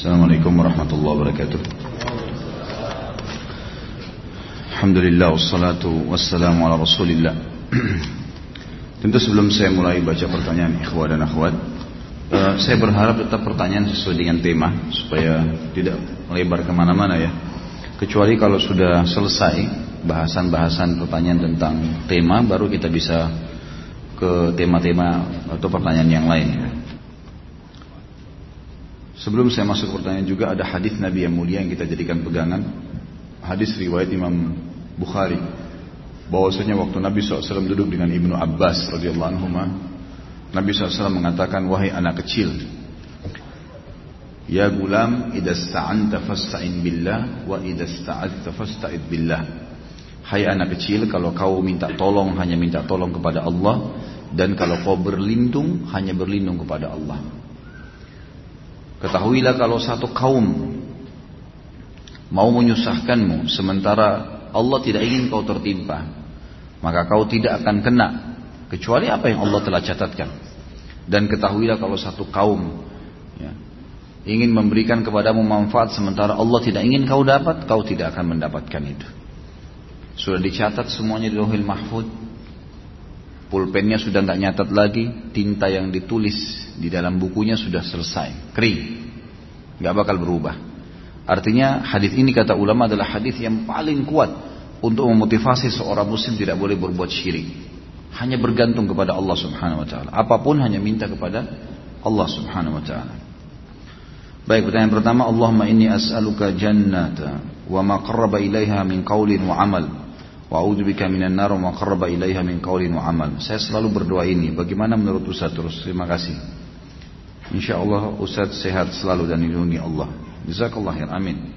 Assalamualaikum warahmatullahi wabarakatuh. Alhamdulillah wassalatu wassalamu ala rasulillah. Tentu sebelum saya mulai baca pertanyaan ikhwah dan akhwat uh, Saya berharap tetap pertanyaan sesuai dengan tema Supaya tidak melebar ke mana-mana ya. Kecuali kalau sudah selesai Bahasan-bahasan pertanyaan tentang tema Baru kita bisa ke tema-tema atau pertanyaan yang lain Sebelum saya masuk pertanyaan juga ada hadis Nabi yang mulia yang kita jadikan pegangan. Hadis riwayat Imam Bukhari. Bahwasanya waktu Nabi SAW duduk dengan Ibnu Abbas radhiyallahu anhu, Nabi SAW mengatakan, wahai anak kecil, Ya gulam, idza sta'anta fasta'in billah wa idza sta'adta fasta'id billah. Hai anak kecil, kalau kau minta tolong hanya minta tolong kepada Allah dan kalau kau berlindung hanya berlindung kepada Allah. Ketahuilah kalau satu kaum mau menyusahkanmu sementara Allah tidak ingin kau tertimpa, maka kau tidak akan kena kecuali apa yang Allah telah catatkan. Dan ketahuilah kalau satu kaum ya, ingin memberikan kepadamu manfaat sementara Allah tidak ingin kau dapat, kau tidak akan mendapatkan itu. Sudah dicatat semuanya di Lauhil Mahfud. Pulpennya sudah nggak nyatat lagi, tinta yang ditulis di dalam bukunya sudah selesai, kering, nggak bakal berubah. Artinya hadis ini kata ulama adalah hadis yang paling kuat untuk memotivasi seorang muslim tidak boleh berbuat syirik. Hanya bergantung kepada Allah Subhanahu wa taala. Apa pun hanya minta kepada Allah Subhanahu wa taala. Baik, pertanyaan pertama, Allahumma inni as'aluka jannata wa ma ilaiha min qaulin wa amal Wa bika minan nar wa qarraba ilaiha min qaulin wa amal. Saya selalu berdoa ini. Bagaimana menurut Ustaz terus? Terima kasih. Insya Allah Ustaz sehat selalu dan dilindungi Allah. Jazakallah khair. Amin.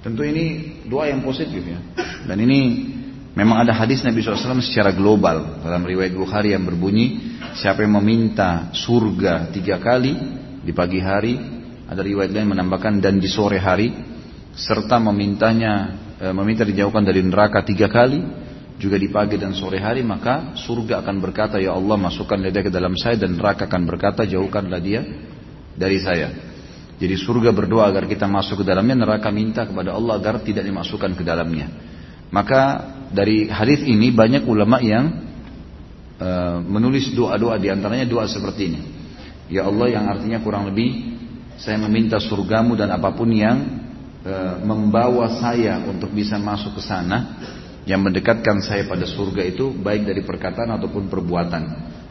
Tentu ini doa yang positif ya. Dan ini memang ada hadis Nabi SAW secara global dalam riwayat Bukhari yang berbunyi siapa yang meminta surga tiga kali di pagi hari ada riwayat lain menambahkan dan di sore hari serta memintanya meminta dijauhkan dari neraka tiga kali juga di pagi dan sore hari maka surga akan berkata ya Allah masukkan dia ke dalam saya dan neraka akan berkata jauhkanlah dia dari saya. Jadi surga berdoa agar kita masuk ke dalamnya neraka minta kepada Allah agar tidak dimasukkan ke dalamnya. Maka dari hadis ini banyak ulama yang uh, menulis doa-doa di antaranya doa seperti ini. Ya Allah yang artinya kurang lebih saya meminta surgamu dan apa pun yang e, membawa saya untuk bisa masuk ke sana yang mendekatkan saya pada surga itu baik dari perkataan ataupun perbuatan.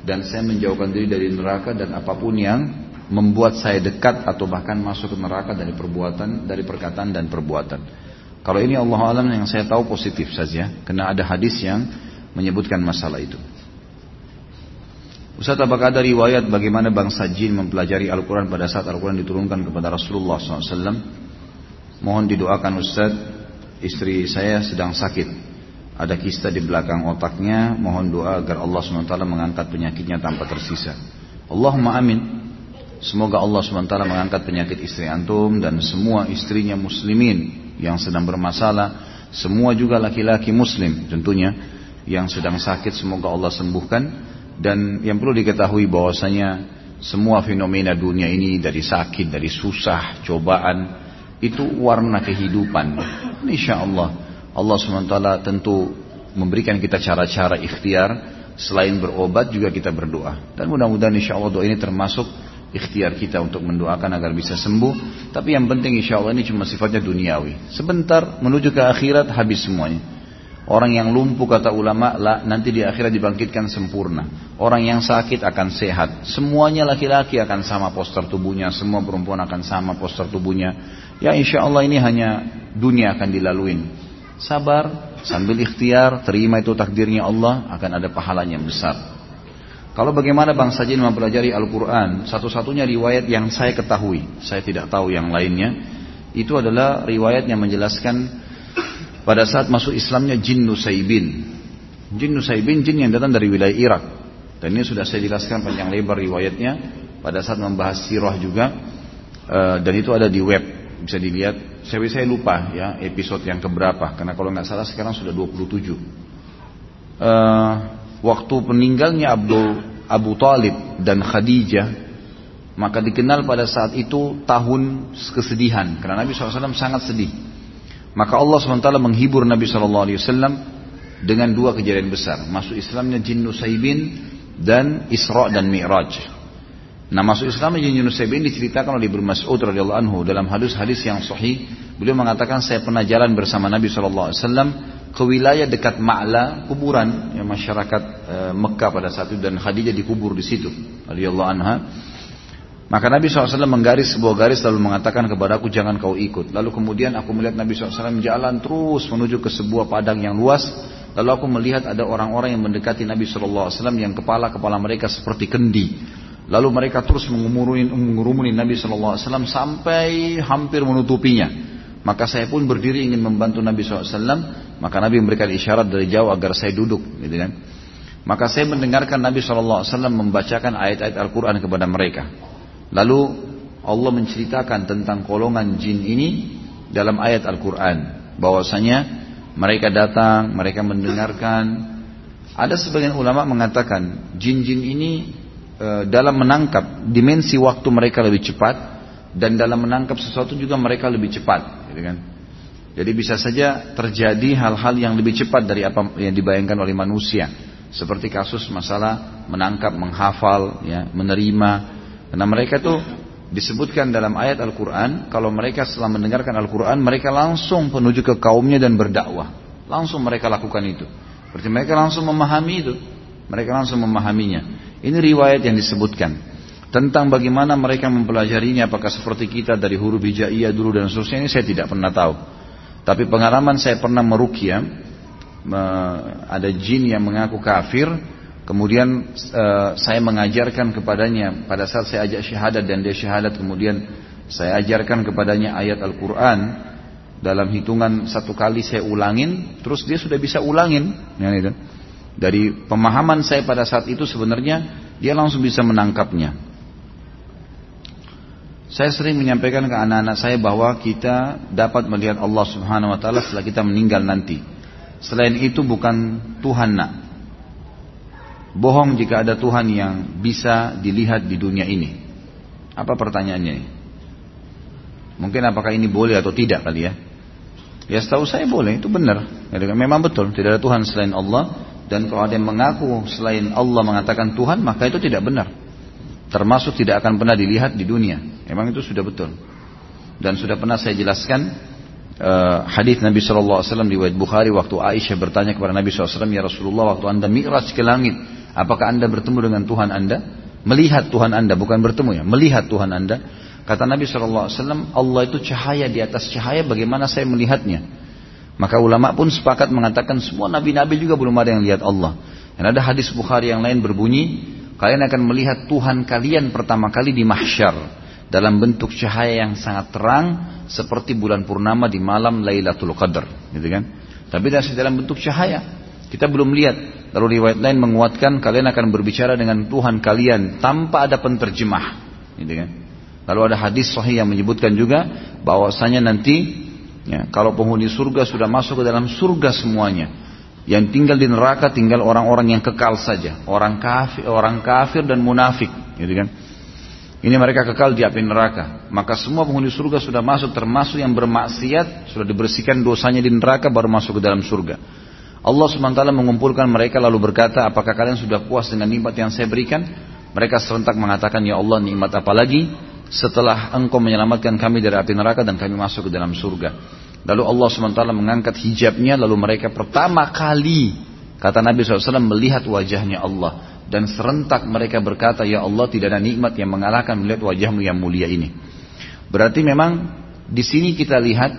Dan saya menjauhkan diri dari neraka dan apa pun yang membuat saya dekat atau bahkan masuk ke neraka dari perbuatan dari perkataan dan perbuatan. Kalau ini Allah alam yang saya tahu positif saja karena ada hadis yang menyebutkan masalah itu. Ustaz apakah ada riwayat bagaimana bangsa jin mempelajari Al-Quran pada saat Al-Quran diturunkan kepada Rasulullah SAW Mohon didoakan Ustaz, istri saya sedang sakit. Ada kista di belakang otaknya, mohon doa agar Allah SWT mengangkat penyakitnya tanpa tersisa. Allahumma amin. Semoga Allah SWT mengangkat penyakit istri antum dan semua istrinya muslimin yang sedang bermasalah. Semua juga laki-laki muslim tentunya yang sedang sakit semoga Allah sembuhkan. Dan yang perlu diketahui bahwasanya semua fenomena dunia ini dari sakit, dari susah, cobaan, itu warna kehidupan. Insya Allah Allah SWT tentu memberikan kita cara-cara ikhtiar. Selain berobat juga kita berdoa. Dan mudah-mudahan insya Allah doa ini termasuk ikhtiar kita untuk mendoakan agar bisa sembuh. Tapi yang penting insya Allah ini cuma sifatnya duniawi. Sebentar menuju ke akhirat habis semuanya. Orang yang lumpuh kata ulama lah, nanti di akhirat dibangkitkan sempurna. Orang yang sakit akan sehat. Semuanya laki-laki akan sama poster tubuhnya. Semua perempuan akan sama poster tubuhnya Ya insya Allah ini hanya dunia akan dilaluin. Sabar, sambil ikhtiar, terima itu takdirnya Allah, akan ada pahalanya yang besar. Kalau bagaimana bangsa jin mempelajari Al-Quran, satu-satunya riwayat yang saya ketahui, saya tidak tahu yang lainnya, itu adalah riwayat yang menjelaskan pada saat masuk Islamnya jin Nusaibin. Jin Nusaibin, jin yang datang dari wilayah Irak. Dan ini sudah saya jelaskan panjang lebar riwayatnya pada saat membahas sirah juga. Eh, dan itu ada di web bisa dilihat saya saya lupa ya episode yang keberapa karena kalau nggak salah sekarang sudah 27 uh, eh, waktu peninggalnya Abdul Abu Talib dan Khadijah Maka dikenal pada saat itu tahun kesedihan karena Nabi SAW sangat sedih. Maka Allah SWT menghibur Nabi SAW dengan dua kejadian besar. Masuk Islamnya jin Nusaybin dan Isra dan Mi'raj. Nah masuk Islam jin Nusaybin diceritakan oleh Ibnu Mas'ud radhiyallahu anhu dalam hadis-hadis yang sahih. Beliau mengatakan saya pernah jalan bersama Nabi SAW ke wilayah dekat Ma'la kuburan yang masyarakat e, Mekah pada saat itu dan Khadijah dikubur di situ radhiyallahu anha. Maka Nabi SAW menggaris sebuah garis lalu mengatakan kepada aku jangan kau ikut. Lalu kemudian aku melihat Nabi SAW jalan terus menuju ke sebuah padang yang luas. Lalu aku melihat ada orang-orang yang mendekati Nabi SAW yang kepala-kepala mereka seperti kendi. Lalu mereka terus mengurumuni Nabi SAW sampai hampir menutupinya. Maka saya pun berdiri ingin membantu Nabi SAW. Maka Nabi memberikan isyarat dari jauh agar saya duduk. Gitu kan. Maka saya mendengarkan Nabi SAW membacakan ayat-ayat Al-Quran kepada mereka. Lalu Allah menceritakan tentang golongan jin ini dalam ayat Al-Quran. Bahwasanya mereka datang, mereka mendengarkan. Ada sebagian ulama mengatakan jin-jin ini dalam menangkap dimensi waktu mereka lebih cepat dan dalam menangkap sesuatu juga mereka lebih cepat, gitu kan? Jadi bisa saja terjadi hal-hal yang lebih cepat dari apa yang dibayangkan oleh manusia, seperti kasus masalah menangkap, menghafal, ya, menerima, karena mereka itu disebutkan dalam ayat Al-Quran, kalau mereka setelah mendengarkan Al-Quran, mereka langsung menuju ke kaumnya dan berdakwah. Langsung mereka lakukan itu. Berarti mereka langsung memahami itu. Mereka langsung memahaminya. Ini riwayat yang disebutkan. Tentang bagaimana mereka mempelajarinya, apakah seperti kita dari huruf hijaiyah dulu dan seterusnya, ini saya tidak pernah tahu. Tapi pengalaman saya pernah merukia, ada jin yang mengaku kafir, Kemudian uh, saya mengajarkan kepadanya pada saat saya ajak syahadat dan dia syahadat kemudian saya ajarkan kepadanya ayat Al-Quran dalam hitungan satu kali saya ulangin terus dia sudah bisa ulangin ya, itu. Dari pemahaman saya pada saat itu sebenarnya dia langsung bisa menangkapnya saya sering menyampaikan ke anak-anak saya bahwa kita dapat melihat Allah Subhanahu wa taala setelah kita meninggal nanti selain itu bukan Tuhan nak Bohong jika ada Tuhan yang bisa dilihat di dunia ini. Apa pertanyaannya? Mungkin apakah ini boleh atau tidak kali ya? Ya setahu saya boleh, itu benar. Memang betul, tidak ada Tuhan selain Allah. Dan kalau ada yang mengaku selain Allah mengatakan Tuhan, maka itu tidak benar. Termasuk tidak akan pernah dilihat di dunia. Memang itu sudah betul. Dan sudah pernah saya jelaskan uh, hadis Nabi SAW di riwayat Bukhari waktu Aisyah bertanya kepada Nabi SAW, ya Rasulullah waktu anda mi'raj ke langit, Apakah anda bertemu dengan Tuhan anda? Melihat Tuhan anda, bukan bertemu ya. Melihat Tuhan anda. Kata Nabi SAW, Allah itu cahaya di atas cahaya, bagaimana saya melihatnya? Maka ulama pun sepakat mengatakan semua nabi-nabi juga belum ada yang lihat Allah. Dan ada hadis Bukhari yang lain berbunyi, kalian akan melihat Tuhan kalian pertama kali di mahsyar dalam bentuk cahaya yang sangat terang seperti bulan purnama di malam Lailatul Qadar, gitu kan? Tapi dalam bentuk cahaya. Kita belum lihat. Lalu riwayat lain menguatkan kalian akan berbicara dengan Tuhan kalian tanpa ada penterjemah. Gitu kan? Lalu ada hadis sahih yang menyebutkan juga bahwasanya nanti ya, kalau penghuni surga sudah masuk ke dalam surga semuanya. Yang tinggal di neraka tinggal orang-orang yang kekal saja, orang kafir, orang kafir dan munafik, gitu kan? Ini mereka kekal di api neraka. Maka semua penghuni surga sudah masuk termasuk yang bermaksiat sudah dibersihkan dosanya di neraka baru masuk ke dalam surga. Allah SWT mengumpulkan mereka lalu berkata, apakah kalian sudah puas dengan nikmat yang saya berikan? Mereka serentak mengatakan, ya Allah nikmat apa lagi? Setelah engkau menyelamatkan kami dari api neraka dan kami masuk ke dalam surga. Lalu Allah SWT mengangkat hijabnya, lalu mereka pertama kali, kata Nabi SAW, melihat wajahnya Allah. Dan serentak mereka berkata, ya Allah tidak ada nikmat yang mengalahkan melihat wajahmu yang mulia ini. Berarti memang di sini kita lihat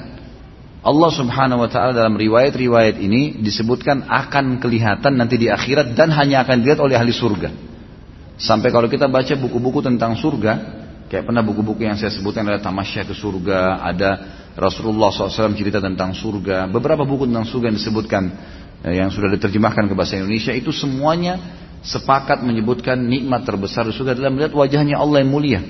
Allah subhanahu wa ta'ala dalam riwayat-riwayat ini disebutkan akan kelihatan nanti di akhirat dan hanya akan dilihat oleh ahli surga. Sampai kalau kita baca buku-buku tentang surga, kayak pernah buku-buku yang saya sebutkan ada Tamasya ke surga, ada Rasulullah SAW cerita tentang surga, beberapa buku tentang surga yang disebutkan eh, yang sudah diterjemahkan ke bahasa Indonesia itu semuanya sepakat menyebutkan nikmat terbesar di surga adalah melihat wajahnya Allah yang mulia.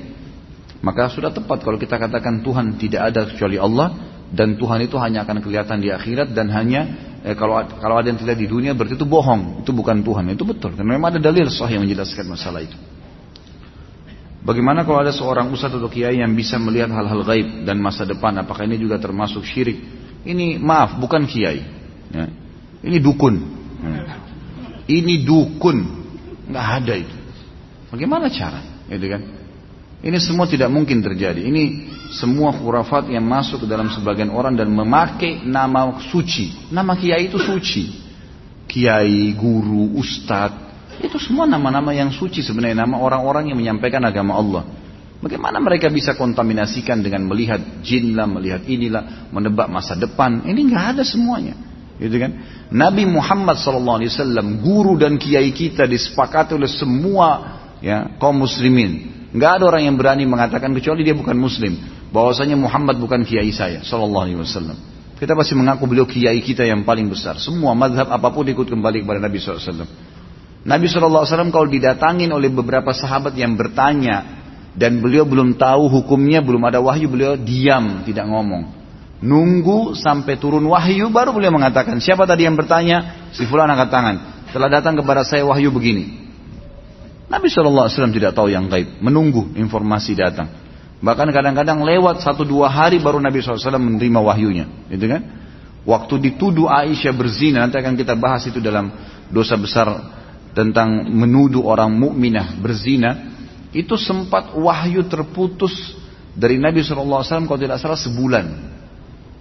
Maka sudah tepat kalau kita katakan Tuhan tidak ada kecuali Allah, dan Tuhan itu hanya akan kelihatan di akhirat dan hanya eh, kalau kalau ada yang terlihat di dunia berarti itu bohong, itu bukan Tuhan, itu betul. Karena memang ada dalil sahih yang menjelaskan masalah itu. Bagaimana kalau ada seorang ustadz atau kiai yang bisa melihat hal-hal gaib dan masa depan? Apakah ini juga termasuk syirik? Ini maaf, bukan kiai. Ya. Ini dukun. Ya. Ini dukun. Nggak ada itu. Bagaimana cara? Gitu kan? Ini semua tidak mungkin terjadi. Ini semua khurafat yang masuk ke dalam sebagian orang dan memakai nama suci. Nama kiai itu suci. Kiai, guru, ustadz, itu semua nama-nama yang suci sebenarnya nama orang-orang yang menyampaikan agama Allah. Bagaimana mereka bisa kontaminasikan dengan melihat jin lah, melihat inilah, menebak masa depan? Ini nggak ada semuanya, gitu kan? Nabi Muhammad SAW, guru dan kiai kita disepakati oleh semua ya kaum muslimin. Nggak ada orang yang berani mengatakan kecuali dia bukan muslim, bahwasanya Muhammad bukan kiai saya, Sallallahu Alaihi Wasallam. Kita pasti mengaku beliau kiai kita yang paling besar. Semua madhab apa pun ikut kembali kepada Nabi SAW. Nabi SAW kalau didatangin oleh beberapa sahabat yang bertanya dan beliau belum tahu hukumnya, belum ada wahyu, beliau diam, tidak ngomong. Nunggu sampai turun wahyu baru beliau mengatakan, siapa tadi yang bertanya? Si fulan angkat tangan. Telah datang kepada saya wahyu begini. Nabi SAW tidak tahu yang gaib, menunggu informasi datang. Bahkan kadang-kadang lewat satu dua hari baru Nabi SAW menerima wahyunya, gitu kan? Waktu dituduh Aisyah berzina, nanti akan kita bahas itu dalam dosa besar tentang menuduh orang mukminah berzina itu sempat wahyu terputus dari Nabi SAW kalau tidak salah sebulan.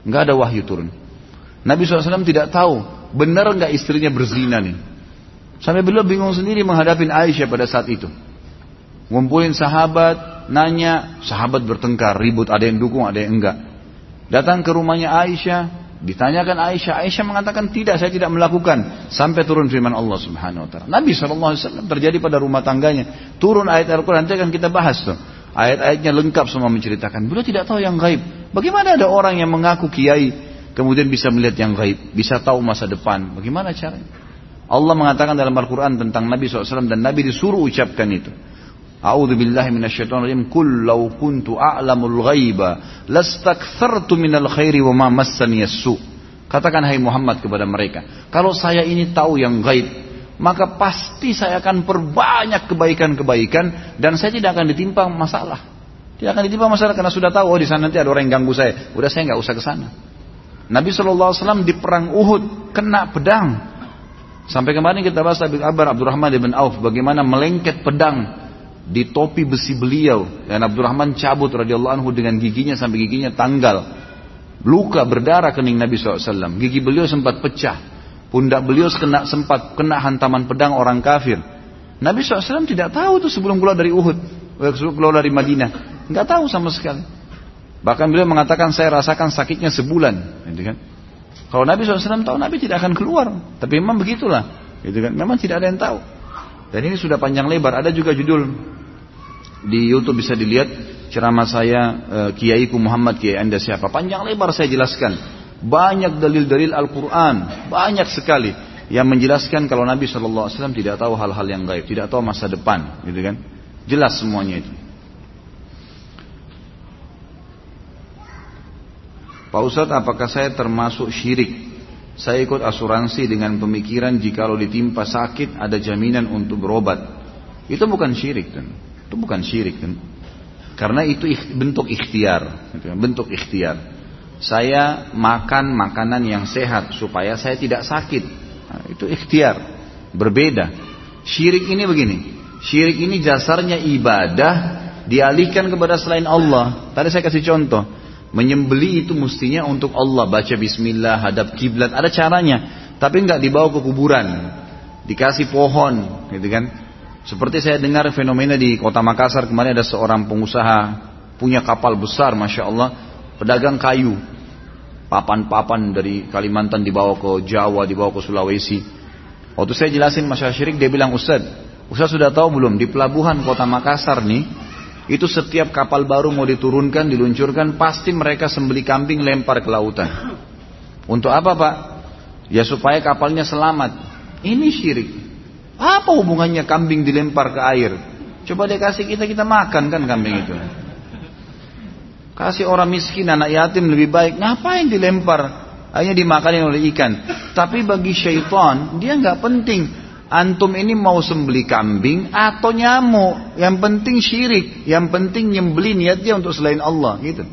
Nggak ada wahyu turun. Nabi SAW tidak tahu benar nggak istrinya berzina nih. Sampai beliau bingung sendiri menghadapi Aisyah pada saat itu. Ngumpulin sahabat nanya sahabat bertengkar ribut ada yang dukung ada yang enggak. Datang ke rumahnya Aisyah Ditanyakan Aisyah, Aisyah mengatakan tidak, saya tidak melakukan sampai turun firman Allah Subhanahu wa taala. Nabi SAW terjadi pada rumah tangganya. Turun ayat Al-Qur'an nanti akan kita bahas tuh. Ayat-ayatnya lengkap semua menceritakan. Beliau tidak tahu yang gaib. Bagaimana ada orang yang mengaku kiai kemudian bisa melihat yang gaib, bisa tahu masa depan? Bagaimana caranya? Allah mengatakan dalam Al-Quran tentang Nabi SAW dan Nabi disuruh ucapkan itu. A'udzu billahi minasyaitonir rajim. Qul law kuntu a'lamul ghaiba lastakthartu minal khairi wa ma massani su Katakan hai Muhammad kepada mereka, kalau saya ini tahu yang gaib, maka pasti saya akan perbanyak kebaikan-kebaikan dan saya tidak akan ditimpa masalah. Tidak akan ditimpa masalah karena sudah tahu oh di sana nanti ada orang yang ganggu saya. Udah saya nggak usah ke sana. Nabi SAW di perang Uhud kena pedang. Sampai kemarin kita bahas Abi Abar Abdurrahman bin Auf bagaimana melengket pedang di topi besi beliau. Dan Abdurrahman cabut radhiyallahu anhu dengan giginya sampai giginya tanggal. Luka berdarah kening Nabi SAW gigi beliau sempat pecah. Pundak beliau kena, sempat kena hantaman pedang orang kafir. Nabi SAW tidak tahu itu sebelum keluar dari Uhud eh, sebelum keluar dari Madinah. Nggak tahu sama sekali. Bahkan beliau mengatakan saya rasakan sakitnya sebulan. Gitu kan. Kalau Nabi SAW tahu Nabi tidak akan keluar. Tapi memang begitulah. Gitu kan. Memang tidak ada yang tahu. Dan ini sudah panjang lebar. Ada juga judul di YouTube bisa dilihat ceramah saya uh, Kiaiku Muhammad Kiai Anda siapa. Panjang lebar saya jelaskan. Banyak dalil-dalil Al-Quran. Banyak sekali. Yang menjelaskan kalau Nabi SAW tidak tahu hal-hal yang gaib. Tidak tahu masa depan. Gitu kan. Jelas semuanya itu. Pak Ustadz apakah saya termasuk syirik? Saya ikut asuransi dengan pemikiran jika lo ditimpa sakit ada jaminan untuk berobat. Itu bukan syirik. Kan? Itu bukan syirik kan? Karena itu bentuk ikhtiar, gitu kan? bentuk ikhtiar. Saya makan makanan yang sehat supaya saya tidak sakit. Nah, itu ikhtiar, berbeda. Syirik ini begini, syirik ini dasarnya ibadah dialihkan kepada selain Allah. Tadi saya kasih contoh, menyembeli itu mestinya untuk Allah, baca Bismillah, hadap kiblat, ada caranya. Tapi nggak dibawa ke kuburan, dikasih pohon, gitu kan? Seperti saya dengar fenomena di kota Makassar kemarin ada seorang pengusaha punya kapal besar, masya Allah, pedagang kayu, papan-papan dari Kalimantan dibawa ke Jawa, dibawa ke Sulawesi. Waktu saya jelasin masalah syirik, dia bilang Ustaz, Ustaz sudah tahu belum di pelabuhan kota Makassar nih, itu setiap kapal baru mau diturunkan, diluncurkan, pasti mereka sembeli kambing lempar ke lautan. Untuk apa pak? Ya supaya kapalnya selamat. Ini syirik. Apa hubungannya kambing dilempar ke air? Coba dia kasih kita, kita makan kan kambing itu. Kasih orang miskin, anak yatim lebih baik. Ngapain dilempar? Hanya dimakanin oleh ikan. Tapi bagi syaitan, dia nggak penting. Antum ini mau sembeli kambing atau nyamuk. Yang penting syirik. Yang penting nyembeli niat dia untuk selain Allah. Gitu.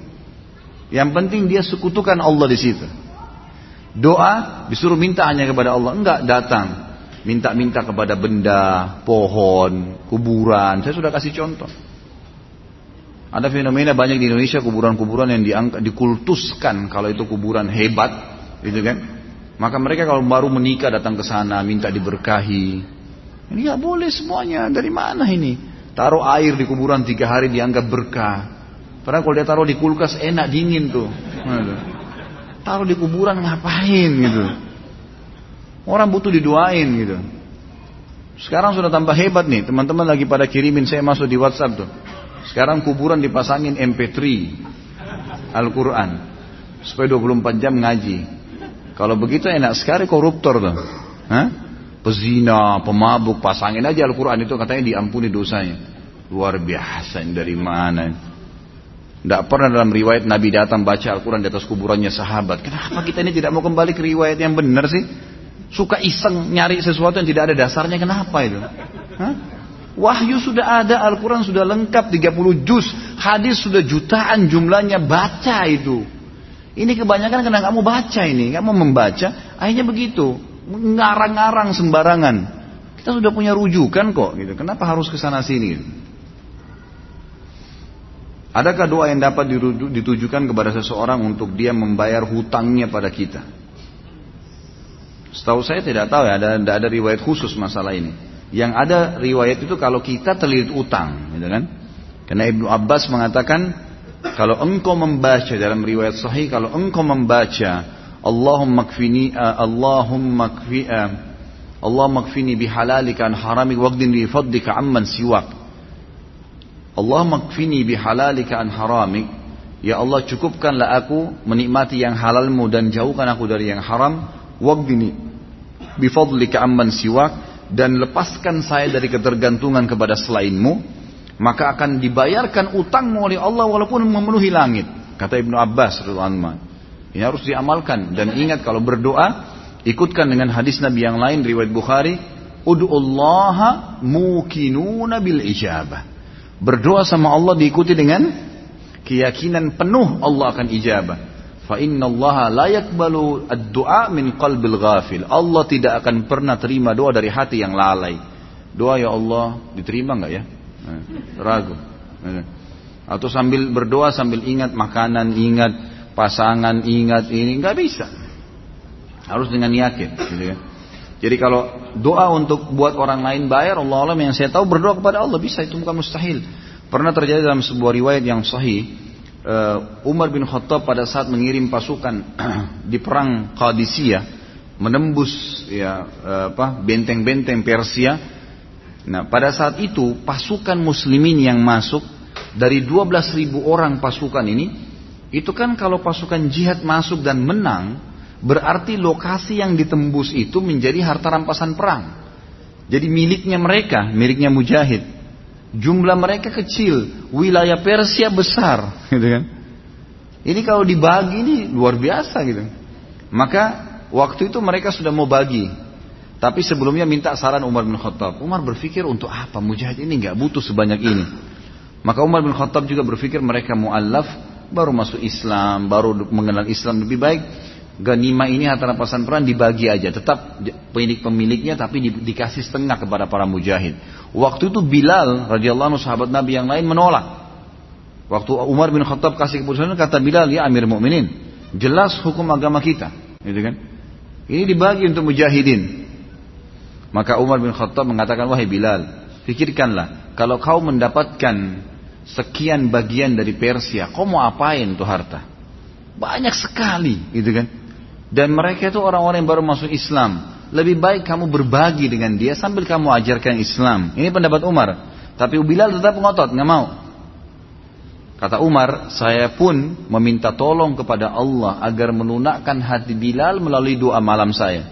Yang penting dia sekutukan Allah di situ. Doa disuruh minta hanya kepada Allah. Enggak datang. Minta-minta kepada benda, pohon, kuburan. Saya sudah kasih contoh. Ada fenomena banyak di Indonesia kuburan-kuburan yang diangkat, dikultuskan kalau itu kuburan hebat, gitu kan? Maka mereka kalau baru menikah datang ke sana minta diberkahi. Ini nggak boleh semuanya. Dari mana ini? Taruh air di kuburan tiga hari dianggap berkah. Padahal kalau dia taruh di kulkas enak dingin tuh. Taruh di kuburan ngapain gitu? Orang butuh didoain gitu. Sekarang sudah tambah hebat nih, teman-teman lagi pada kirimin saya masuk di WhatsApp tuh. Sekarang kuburan dipasangin MP3 Al-Quran Supaya 24 jam ngaji Kalau begitu enak sekali koruptor tuh Hah? Pezina, pemabuk, pasangin aja Al-Quran itu katanya diampuni dosanya Luar biasa ini dari mana Tidak pernah dalam riwayat Nabi datang baca Al-Quran di atas kuburannya sahabat Kenapa kita ini tidak mau kembali ke riwayat yang benar sih Suka iseng nyari sesuatu yang tidak ada dasarnya Kenapa itu Hah? Wahyu sudah ada, Al-Quran sudah lengkap 30 juz, hadis sudah jutaan jumlahnya, baca itu. Ini kebanyakan karena kamu baca ini, kamu membaca, akhirnya begitu, ngarang-ngarang sembarangan. Kita sudah punya rujukan kok, gitu. Kenapa harus ke sana sini? Adakah doa yang dapat ditujukan kepada seseorang untuk dia membayar hutangnya pada kita? Setahu saya tidak tahu ya, ada, ada riwayat khusus masalah ini. Yang ada riwayat itu kalau kita terlilit utang, gitu kan? Karena Ibnu Abbas mengatakan kalau engkau membaca dalam riwayat sahih kalau engkau membaca Allahumma kfini uh, Allahumma kfi uh, Allahumma kfini bihalalika an haramik waqdin li fadlika amman siwak Allahumma kfini bihalalika an haramik Ya Allah cukupkanlah aku menikmati yang halalmu dan jauhkan aku dari yang haram waqdini bifadlika amman siwak dan lepaskan saya dari ketergantungan kepada selainmu, maka akan dibayarkan utangmu oleh Allah walaupun memenuhi langit. Kata Ibnu Abbas Ini harus diamalkan dan ingat kalau berdoa ikutkan dengan hadis Nabi yang lain riwayat Bukhari, "Ud'ullaha mukinuna bil ijabah." Berdoa sama Allah diikuti dengan keyakinan penuh Allah akan ijabah. Fa inna Allah la yakbalu ad-du'a min qalbil ghafil. Allah tidak akan pernah terima doa dari hati yang lalai. Doa ya Allah diterima nggak ya? Eh, ragu. Eh. Atau sambil berdoa sambil ingat makanan, ingat pasangan, ingat ini nggak bisa. Harus dengan yakin, gitu ya. Jadi kalau doa untuk buat orang lain bayar Allah Allah yang saya tahu berdoa kepada Allah bisa itu bukan mustahil. Pernah terjadi dalam sebuah riwayat yang sahih uh, Umar bin Khattab pada saat mengirim pasukan di perang Qadisiyah menembus ya uh, apa benteng-benteng Persia. Nah, pada saat itu pasukan muslimin yang masuk dari 12.000 orang pasukan ini itu kan kalau pasukan jihad masuk dan menang berarti lokasi yang ditembus itu menjadi harta rampasan perang. Jadi miliknya mereka, miliknya mujahid. Jumlah mereka kecil, wilayah Persia besar, gitu kan? Ini kalau dibagi ini luar biasa gitu. Maka waktu itu mereka sudah mau bagi, tapi sebelumnya minta saran Umar bin Khattab. Umar berpikir untuk apa mujahid ini nggak butuh sebanyak ini. Maka Umar bin Khattab juga berpikir mereka mu'allaf baru masuk Islam, baru mengenal Islam lebih baik ganima ini antara rampasan perang dibagi aja, tetap pemilik pemiliknya tapi di, dikasih setengah kepada para mujahid. Waktu itu Bilal radhiyallahu anhu sahabat Nabi yang lain menolak. Waktu Umar bin Khattab kasih keputusan kata Bilal ya Amir Mukminin, jelas hukum agama kita, gitu kan? Ini dibagi untuk mujahidin. Maka Umar bin Khattab mengatakan wahai Bilal, pikirkanlah kalau kau mendapatkan sekian bagian dari Persia, kau mau apain tuh harta? Banyak sekali, gitu kan? Dan mereka itu orang-orang yang baru masuk Islam. Lebih baik kamu berbagi dengan dia sambil kamu ajarkan Islam. Ini pendapat Umar. Tapi Bilal tetap ngotot, nggak mau. Kata Umar, saya pun meminta tolong kepada Allah agar melunakkan hati Bilal melalui doa malam saya.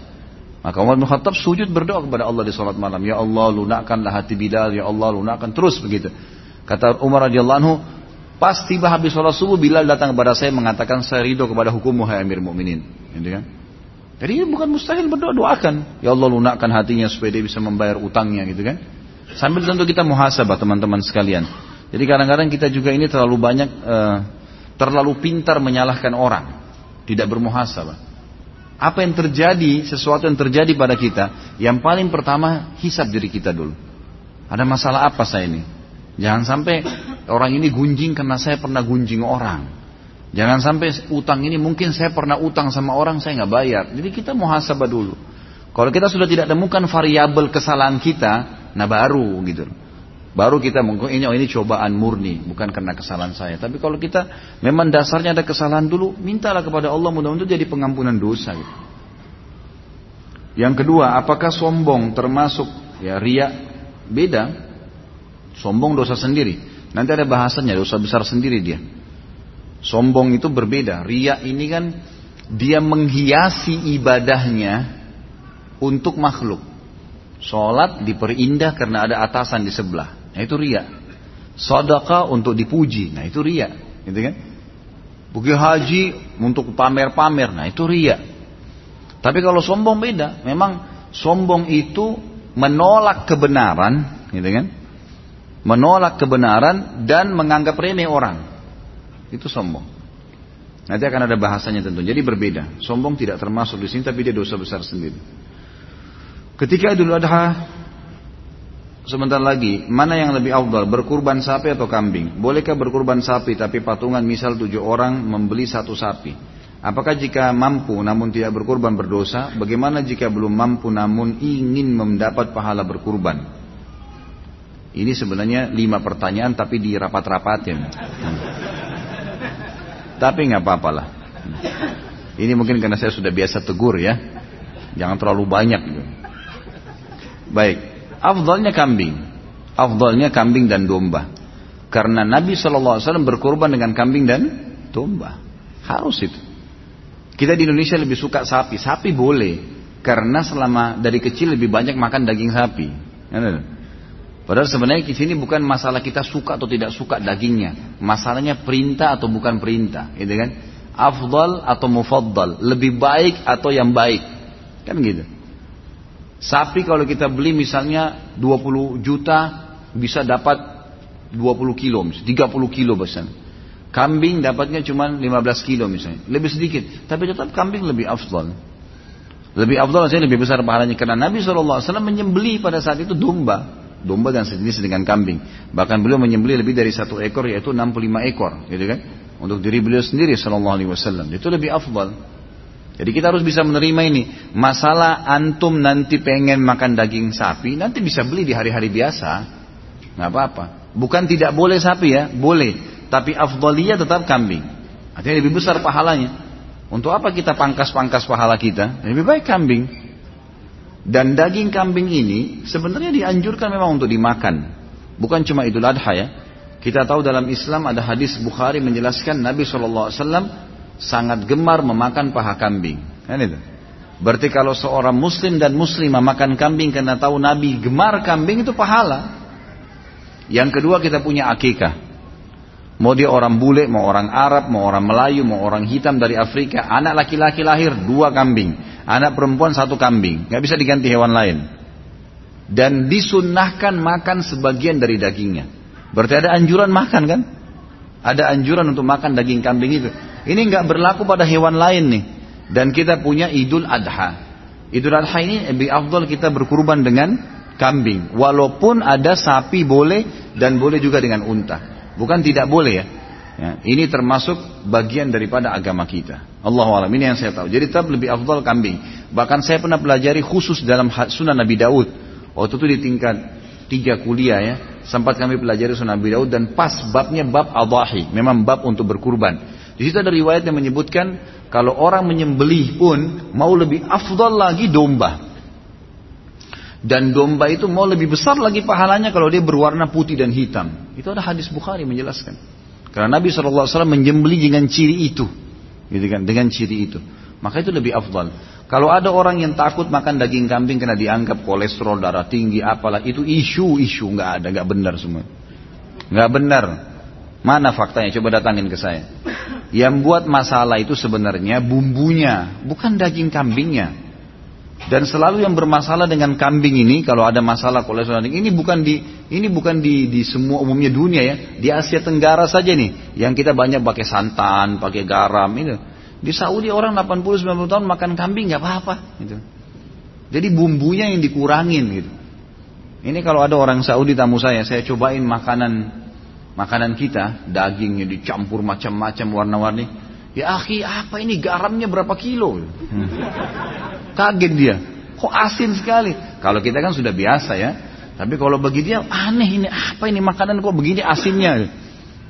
Maka Umar bin Khattab sujud berdoa kepada Allah di salat malam. Ya Allah lunakkanlah hati Bilal, ya Allah lunakkan terus begitu. Kata Umar radhiyallahu anhu, Pas tiba habis sholat subuh, Bilal datang kepada saya mengatakan saya ridho kepada hukummu hai Amir Mukminin. Gitu kan? Jadi bukan mustahil berdoa doakan. Ya Allah lunakkan hatinya supaya dia bisa membayar utangnya gitu kan. Sambil tentu kita muhasabah teman-teman sekalian. Jadi kadang-kadang kita juga ini terlalu banyak uh, terlalu pintar menyalahkan orang, tidak bermuhasabah. Apa yang terjadi, sesuatu yang terjadi pada kita, yang paling pertama hisap diri kita dulu. Ada masalah apa saya ini? Jangan sampai orang ini gunjing karena saya pernah gunjing orang. Jangan sampai utang ini mungkin saya pernah utang sama orang saya nggak bayar. Jadi kita muhasabah dulu. Kalau kita sudah tidak temukan variabel kesalahan kita, nah baru gitu. Baru kita mungkin ini oh ini cobaan murni, bukan karena kesalahan saya. Tapi kalau kita memang dasarnya ada kesalahan dulu, mintalah kepada Allah mudah-mudahan jadi pengampunan dosa. Gitu. Yang kedua, apakah sombong termasuk ya ria? Beda. Sombong dosa sendiri. Nanti ada bahasanya dosa besar sendiri dia. Sombong itu berbeda. Ria ini kan dia menghiasi ibadahnya untuk makhluk. Sholat diperindah karena ada atasan di sebelah. Nah itu ria. Sedekah untuk dipuji. Nah itu ria. Gitu kan? Pergi haji untuk pamer-pamer. Nah itu ria. Tapi kalau sombong beda. Memang sombong itu menolak kebenaran. Gitu kan? Menolak kebenaran dan menganggap remeh orang. Itu sombong. Nanti akan ada bahasanya tentu. Jadi berbeda. Sombong tidak termasuk di sini tapi dia dosa besar sendiri. Ketika Idul Adha Sebentar lagi, mana yang lebih afdal, berkurban sapi atau kambing? Bolehkah berkurban sapi tapi patungan misal tujuh orang membeli satu sapi? Apakah jika mampu namun tidak berkurban berdosa? Bagaimana jika belum mampu namun ingin mendapat pahala berkurban? Ini sebenarnya lima pertanyaan tapi di rapat-rapatin. Hmm. Tapi nggak apa-apa lah. Ini mungkin karena saya sudah biasa tegur ya. Jangan terlalu banyak. Baik. Afdalnya kambing. Afdalnya kambing dan domba. Karena Nabi SAW berkorban dengan kambing dan domba. Harus itu. Kita di Indonesia lebih suka sapi. Sapi boleh. Karena selama dari kecil lebih banyak makan daging sapi. Padahal sebenarnya di sini bukan masalah kita suka atau tidak suka dagingnya. Masalahnya perintah atau bukan perintah. Gitu kan? Afdal atau mufaddal. Lebih baik atau yang baik. Kan gitu. Sapi kalau kita beli misalnya 20 juta bisa dapat 20 kilo, 30 kilo besar. Kambing dapatnya cuma 15 kilo misalnya, lebih sedikit. Tapi tetap kambing lebih afdal. Lebih afdal saya lebih besar pahalanya karena Nabi SAW menyembeli pada saat itu domba. Domba dan sejenis dengan kambing. Bahkan beliau menyembeli lebih dari satu ekor yaitu 65 ekor, gitu kan? Untuk diri beliau sendiri Sallallahu Alaihi Wasallam. Itu lebih afdal. Jadi kita harus bisa menerima ini. Masalah antum nanti pengen makan daging sapi, nanti bisa beli di hari-hari biasa. Nggak apa-apa. Bukan tidak boleh sapi ya, boleh. Tapi afdaliyah tetap kambing. Artinya lebih besar pahalanya. Untuk apa kita pangkas-pangkas pahala kita? Lebih baik kambing. Dan daging kambing ini sebenarnya dianjurkan memang untuk dimakan. Bukan cuma idul adha ya. Kita tahu dalam Islam ada hadis Bukhari menjelaskan Nabi SAW sangat gemar memakan paha kambing. Kan itu. Berarti kalau seorang muslim dan muslimah makan kambing karena tahu Nabi gemar kambing itu pahala. Yang kedua kita punya akikah. Mau dia orang bule, mau orang Arab, mau orang Melayu, mau orang hitam dari Afrika. Anak laki-laki lahir dua kambing. Anak perempuan satu kambing. Gak bisa diganti hewan lain. Dan disunnahkan makan sebagian dari dagingnya. Berarti ada anjuran makan kan? Ada anjuran untuk makan daging kambing itu. Ini nggak berlaku pada hewan lain nih. Dan kita punya Idul Adha. Idul Adha ini lebih afdal kita berkurban dengan kambing. Walaupun ada sapi boleh dan boleh juga dengan unta. Bukan tidak boleh ya. Ya ini termasuk bagian daripada agama kita. Allah alam ini yang saya tahu. Jadi tetap lebih afdal kambing. Bahkan saya pernah pelajari khusus dalam sunan Nabi Daud. Waktu itu di tingkat tiga kuliah ya. Sempat kami pelajari sunan Nabi Daud dan pas babnya bab adahi. Memang bab untuk berkurban. Di situ ada riwayat yang menyebutkan kalau orang menyembelih pun mau lebih afdal lagi domba. Dan domba itu mau lebih besar lagi pahalanya kalau dia berwarna putih dan hitam. Itu ada hadis Bukhari menjelaskan. Karena Nabi SAW menyembelih dengan ciri itu. Gitu kan, dengan ciri itu. Maka itu lebih afdal. Kalau ada orang yang takut makan daging kambing karena dianggap kolesterol darah tinggi apalah itu isu-isu nggak ada nggak benar semua nggak benar mana faktanya coba datangin ke saya Yang buat masalah itu sebenarnya bumbunya, bukan daging kambingnya. Dan selalu yang bermasalah dengan kambing ini, kalau ada masalah kolesterol ini bukan di ini bukan di di semua umumnya dunia ya, di Asia Tenggara saja nih, yang kita banyak pakai santan, pakai garam itu. Di Saudi orang 80-90 tahun makan kambing nggak apa-apa gitu. Jadi bumbunya yang dikurangin gitu. Ini kalau ada orang Saudi tamu saya, saya cobain makanan makanan kita, dagingnya dicampur macam-macam warna-warni. Ya akhi, apa ini garamnya berapa kilo? Hmm. Kaget dia. Kok asin sekali? Kalau kita kan sudah biasa ya. Tapi kalau bagi dia aneh ini apa ini makanan kok begini asinnya?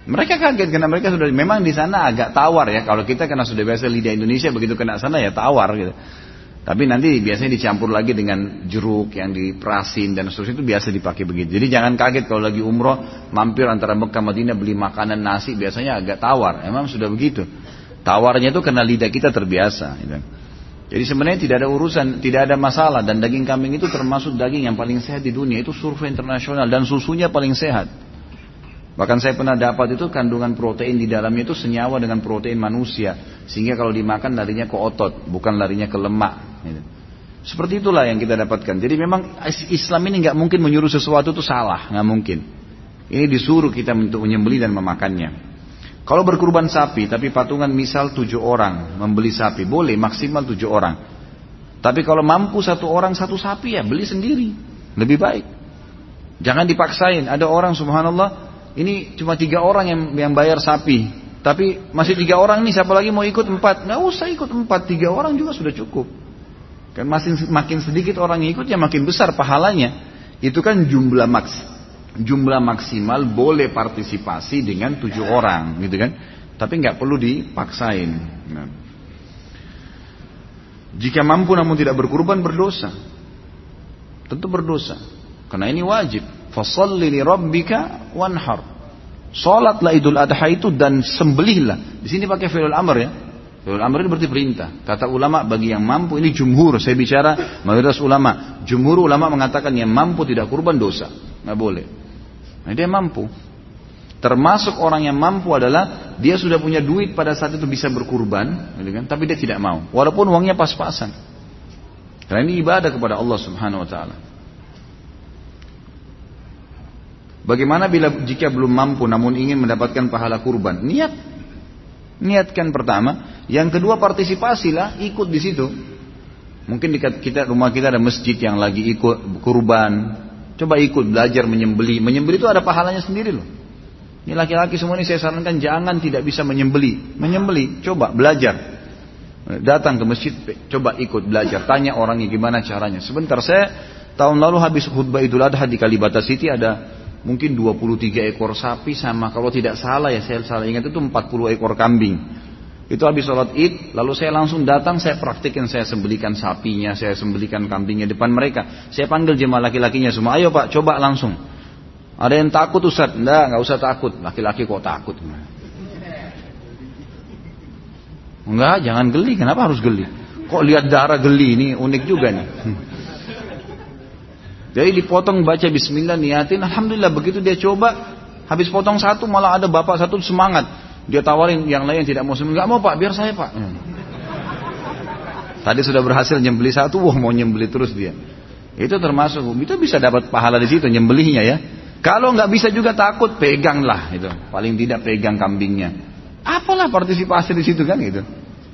Mereka kaget karena mereka sudah memang di sana agak tawar ya. Kalau kita karena sudah biasa lidah Indonesia begitu kena sana ya tawar gitu. Tapi nanti biasanya dicampur lagi dengan jeruk yang diperasin dan seterusnya itu biasa dipakai begitu. Jadi jangan kaget kalau lagi umroh mampir antara Mekah Madinah beli makanan nasi biasanya agak tawar. Emang sudah begitu. Tawarnya itu karena lidah kita terbiasa. Gitu. Jadi sebenarnya tidak ada urusan, tidak ada masalah dan daging kambing itu termasuk daging yang paling sehat di dunia itu survei internasional dan susunya paling sehat. Bahkan saya pernah dapat itu kandungan protein di dalamnya itu senyawa dengan protein manusia sehingga kalau dimakan larinya ke otot bukan larinya ke lemak. Gitu. Seperti itulah yang kita dapatkan. Jadi memang Islam ini nggak mungkin menyuruh sesuatu itu salah, nggak mungkin. Ini disuruh kita untuk menyembeli dan memakannya. Kalau berkurban sapi, tapi patungan misal tujuh orang membeli sapi, boleh maksimal tujuh orang. Tapi kalau mampu satu orang satu sapi ya beli sendiri, lebih baik. Jangan dipaksain. Ada orang subhanallah, ini cuma tiga orang yang, yang bayar sapi, tapi masih tiga orang nih, siapa lagi mau ikut empat? Nggak usah ikut empat, tiga orang juga sudah cukup. Kan makin makin sedikit orang yang ikut ya makin besar pahalanya. Itu kan jumlah maks jumlah maksimal boleh partisipasi dengan tujuh orang gitu kan tapi nggak perlu dipaksain nah. jika mampu namun tidak berkurban berdosa tentu berdosa karena ini wajib fasalli li rabbika wanhar salatlah idul adha itu dan sembelihlah di sini pakai fi'il amr ya Fi'il amr ini berarti perintah. Kata ulama bagi yang mampu ini jumhur. Saya bicara mayoritas ulama. Jumhur ulama mengatakan yang mampu tidak kurban dosa. Nggak boleh. Nah, dia mampu. Termasuk orang yang mampu adalah dia sudah punya duit pada saat itu bisa berkurban, gitu kan? tapi dia tidak mau. Walaupun uangnya pas-pasan. Karena ini ibadah kepada Allah Subhanahu wa taala. Bagaimana bila jika belum mampu namun ingin mendapatkan pahala kurban? Niat. Niatkan pertama, yang kedua partisipasilah, ikut di situ. Mungkin di kita rumah kita ada masjid yang lagi ikut kurban, Coba ikut belajar menyembeli. Menyembeli itu ada pahalanya sendiri loh. Ini laki-laki semua ini saya sarankan jangan tidak bisa menyembeli. Menyembeli, coba belajar. Datang ke masjid, coba ikut belajar. Tanya orangnya gimana caranya. Sebentar saya tahun lalu habis khutbah Idul Adha di Kalibata City ada mungkin 23 ekor sapi sama kalau tidak salah ya saya salah ingat itu 40 ekor kambing. Itu habis sholat id, lalu saya langsung datang, saya praktikin, saya sembelikan sapinya, saya sembelikan kambingnya depan mereka. Saya panggil jemaah laki-lakinya semua, ayo pak, coba langsung. Ada yang takut Ustaz? Enggak, enggak usah takut. Laki-laki kok takut? Enggak, jangan geli. Kenapa harus geli? Kok lihat darah geli ini unik juga nih. Jadi dipotong baca bismillah niatin, alhamdulillah begitu dia coba habis potong satu malah ada bapak satu semangat. Dia tawarin yang lain yang tidak mau sembelih. Gak mau pak, biar saya pak. Hmm. Tadi sudah berhasil nyembeli satu, wah mau nyembeli terus dia. Itu termasuk, itu bisa dapat pahala di situ nyembelihnya ya. Kalau nggak bisa juga takut, peganglah itu. Paling tidak pegang kambingnya. Apalah partisipasi di situ kan gitu.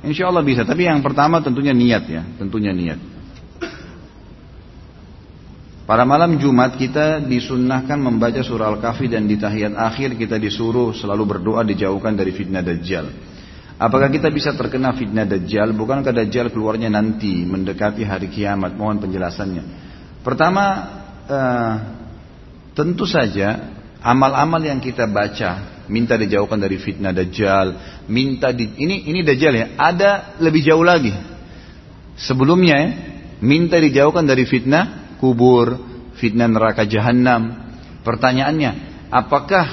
Insya Allah bisa. Tapi yang pertama tentunya niat ya, tentunya niat. Pada malam Jumat kita disunnahkan membaca surah Al-Kahfi dan di tahiyat akhir kita disuruh selalu berdoa dijauhkan dari fitnah Dajjal. Apakah kita bisa terkena fitnah Dajjal? Bukankah Dajjal keluarnya nanti mendekati hari kiamat? Mohon penjelasannya. Pertama, uh, tentu saja amal-amal yang kita baca minta dijauhkan dari fitnah Dajjal, minta di, ini ini Dajjal ya. Ada lebih jauh lagi. Sebelumnya ya, minta dijauhkan dari fitnah kubur, fitnah neraka jahanam. Pertanyaannya, apakah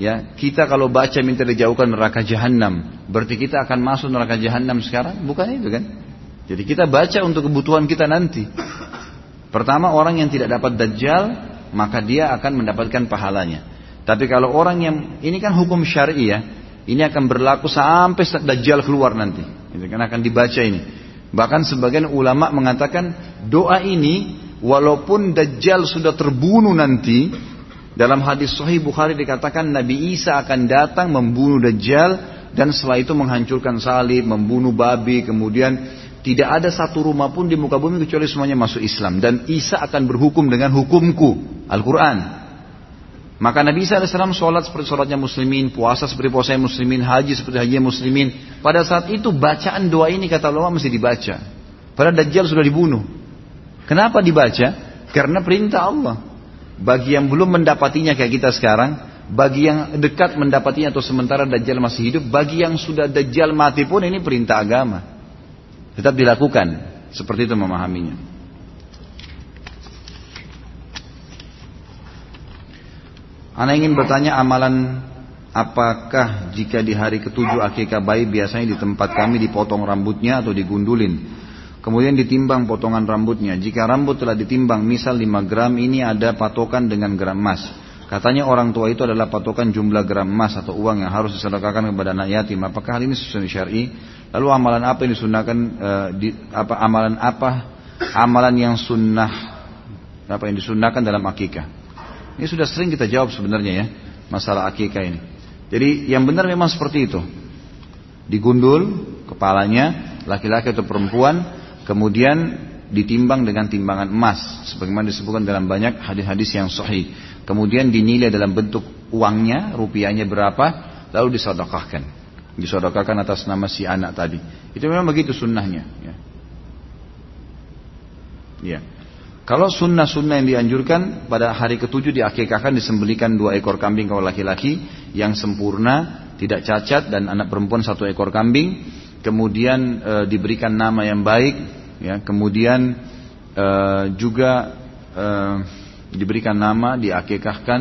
ya kita kalau baca minta dijauhkan neraka jahanam, berarti kita akan masuk neraka jahanam sekarang? Bukan itu kan? Jadi kita baca untuk kebutuhan kita nanti. Pertama orang yang tidak dapat dajjal, maka dia akan mendapatkan pahalanya. Tapi kalau orang yang ini kan hukum syar'i ya, Ini akan berlaku sampai Dajjal keluar nanti. Itu kan akan dibaca ini. Bahkan sebagian ulama mengatakan doa ini walaupun Dajjal sudah terbunuh nanti dalam hadis Sahih Bukhari dikatakan Nabi Isa akan datang membunuh Dajjal dan setelah itu menghancurkan salib, membunuh babi, kemudian tidak ada satu rumah pun di muka bumi kecuali semuanya masuk Islam dan Isa akan berhukum dengan hukumku Al-Quran. Maka Nabi Isa AS sholat seperti sholatnya muslimin, puasa seperti puasa muslimin, haji seperti haji muslimin. Pada saat itu bacaan doa ini kata ulama mesti dibaca. Padahal Dajjal sudah dibunuh. Kenapa dibaca? Karena perintah Allah. Bagi yang belum mendapatinya kayak kita sekarang, bagi yang dekat mendapatinya atau sementara Dajjal masih hidup, bagi yang sudah Dajjal mati pun ini perintah agama. Tetap dilakukan. Seperti itu memahaminya. Anda ingin bertanya amalan apakah jika di hari ketujuh akikah bayi biasanya di tempat kami dipotong rambutnya atau digundulin. Kemudian ditimbang potongan rambutnya. Jika rambut telah ditimbang misal 5 gram ini ada patokan dengan gram emas. Katanya orang tua itu adalah patokan jumlah gram emas atau uang yang harus disedekahkan kepada anak yatim. Apakah hal ini sesuai syar'i? Lalu amalan apa yang disunahkan uh, di, apa amalan apa amalan yang sunnah apa yang disunahkan dalam akikah? Ini sudah sering kita jawab sebenarnya ya, masalah akikah ini. Jadi yang benar memang seperti itu. Digundul kepalanya laki-laki atau perempuan, kemudian ditimbang dengan timbangan emas sebagaimana disebutkan dalam banyak hadis-hadis yang sahih. Kemudian dinilai dalam bentuk uangnya, rupiahnya berapa, lalu disedekahkan. Disedekahkan atas nama si anak tadi. Itu memang begitu sunnahnya. Ya. ya. Kalau sunnah-sunnah yang dianjurkan pada hari ketujuh diakikahkan disembelikan dua ekor kambing kalau laki-laki yang sempurna, tidak cacat dan anak perempuan satu ekor kambing. Kemudian e, diberikan nama yang baik, ya. Kemudian e, juga e, diberikan nama, diakikahkan,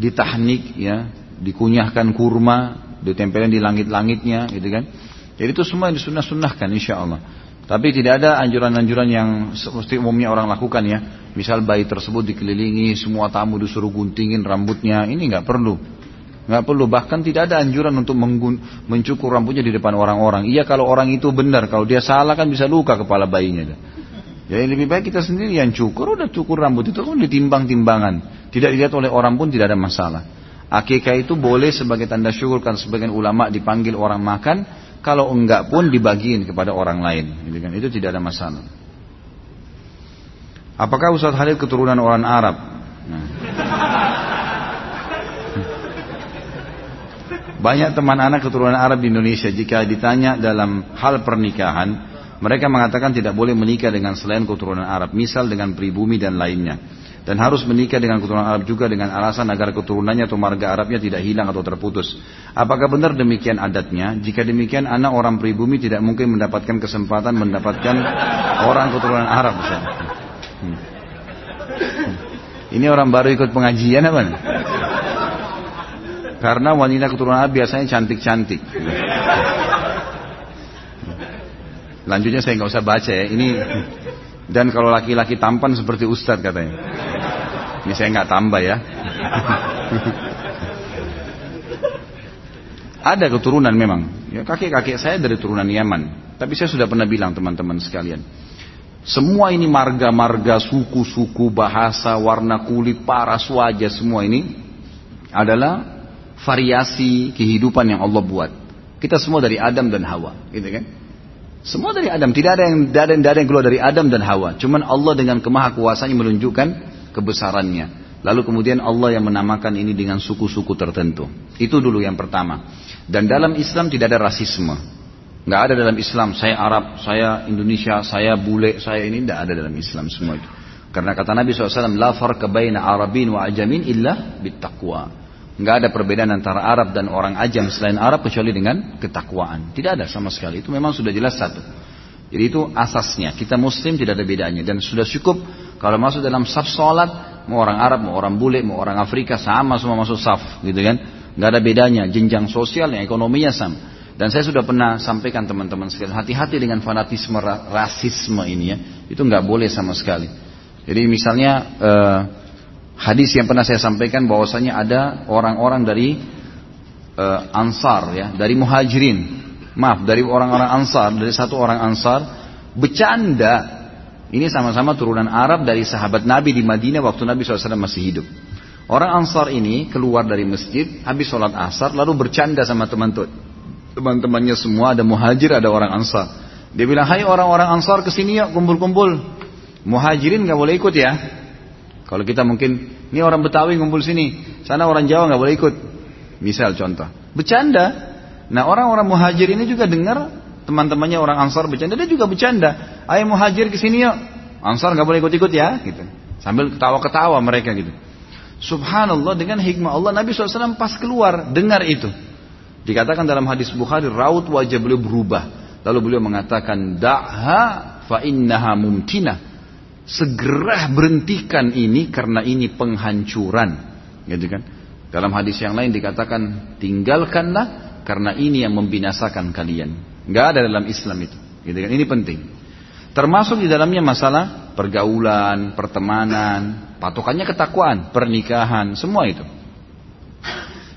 ditahnik, ya, dikunyahkan kurma, ditempelin di langit-langitnya, gitu kan. Jadi itu semua disunnah-sunnahkan insya Allah. Tapi tidak ada anjuran-anjuran yang seperti umumnya orang lakukan ya. Misal bayi tersebut dikelilingi, semua tamu disuruh guntingin rambutnya, ini nggak perlu. Nggak perlu, bahkan tidak ada anjuran untuk mencukur rambutnya di depan orang-orang. Iya kalau orang itu benar, kalau dia salah kan bisa luka kepala bayinya. Jadi lebih baik kita sendiri yang cukur, udah cukur rambut itu kan ditimbang-timbangan. Tidak dilihat oleh orang pun tidak ada masalah. Akikah itu boleh sebagai tanda syukur kan sebagian ulama dipanggil orang makan, kalau enggak pun dibagiin kepada orang lain. Gitu kan? Itu tidak ada masalah. Apakah Ustaz Halil keturunan orang Arab? Nah. Banyak teman anak keturunan Arab di Indonesia jika ditanya dalam hal pernikahan, mereka mengatakan tidak boleh menikah dengan selain keturunan Arab, misal dengan pribumi dan lainnya dan harus menikah dengan keturunan Arab juga dengan alasan agar keturunannya atau marga Arabnya tidak hilang atau terputus. Apakah benar demikian adatnya? Jika demikian anak orang pribumi tidak mungkin mendapatkan kesempatan mendapatkan orang keturunan Arab. Hmm. Ini orang baru ikut pengajian apa? Nih? Karena wanita keturunan Arab biasanya cantik-cantik. Lanjutnya saya nggak usah baca ya. Ini dan kalau laki-laki tampan seperti ustadz katanya. Ini saya nggak tambah ya. Ada keturunan memang. Ya, kakek-kakek saya dari turunan Yaman. Tapi saya sudah pernah bilang teman-teman sekalian. Semua ini marga-marga, suku-suku, bahasa, warna kulit, paras wajah, semua ini adalah variasi kehidupan yang Allah buat. Kita semua dari Adam dan Hawa, gitu kan? Semua dari Adam, tidak ada yang tidak yang, yang keluar dari Adam dan Hawa. Cuman Allah dengan kemahakuasaannya menunjukkan kebesarannya. Lalu kemudian Allah yang menamakan ini dengan suku-suku tertentu. Itu dulu yang pertama. Dan dalam Islam tidak ada rasisme. Nggak ada dalam Islam, saya Arab, saya Indonesia, saya bule, saya ini tidak ada dalam Islam semua itu. Karena kata Nabi SAW, La farqa baina Arabin wa ajamin illa bittaqwa. Nggak ada perbedaan antara Arab dan orang ajam selain Arab kecuali dengan ketakwaan. Tidak ada sama sekali. Itu memang sudah jelas satu. Jadi itu asasnya. Kita muslim tidak ada bedanya. Dan sudah cukup kalau masuk dalam saf sholat, mau orang Arab, mau orang bule, mau orang Afrika, sama semua masuk saf. Gitu kan. Nggak ada bedanya. Jenjang sosialnya, ekonominya sama. Dan saya sudah pernah sampaikan teman-teman sekalian, hati-hati dengan fanatisme rasisme ini ya. Itu nggak boleh sama sekali. Jadi misalnya uh, Hadis yang pernah saya sampaikan bahwasanya ada orang-orang dari uh, Ansar ya, dari Muhajirin. Maaf, dari orang-orang Ansar, dari satu orang Ansar bercanda. Ini sama-sama turunan Arab dari sahabat Nabi di Madinah waktu Nabi SAW masih hidup. Orang Ansar ini keluar dari masjid, habis sholat asar, lalu bercanda sama teman-temannya semua, ada muhajir, ada orang Ansar. Dia bilang, hai orang-orang Ansar ke sini yuk, kumpul-kumpul. Muhajirin gak boleh ikut ya. Kalau kita mungkin, ini orang Betawi ngumpul sini, sana orang Jawa gak boleh ikut. Misal contoh, bercanda. Nah orang-orang muhajir ini juga dengar teman-temannya orang Ansar bercanda, dia juga bercanda. Ayo muhajir ke sini yuk. Ansar nggak boleh ikut-ikut ya, gitu. Sambil ketawa-ketawa mereka gitu. Subhanallah dengan hikmah Allah Nabi SAW pas keluar dengar itu. Dikatakan dalam hadis Bukhari raut wajah beliau berubah. Lalu beliau mengatakan da'ha fa innaha mumkinah. Segera berhentikan ini karena ini penghancuran. Gitu kan? Dalam hadis yang lain dikatakan tinggalkanlah karena ini yang membinasakan kalian. Nggak ada dalam Islam itu. Gitu kan? Ini penting. Termasuk di dalamnya masalah pergaulan, pertemanan, patokannya ketakwaan, pernikahan, semua itu.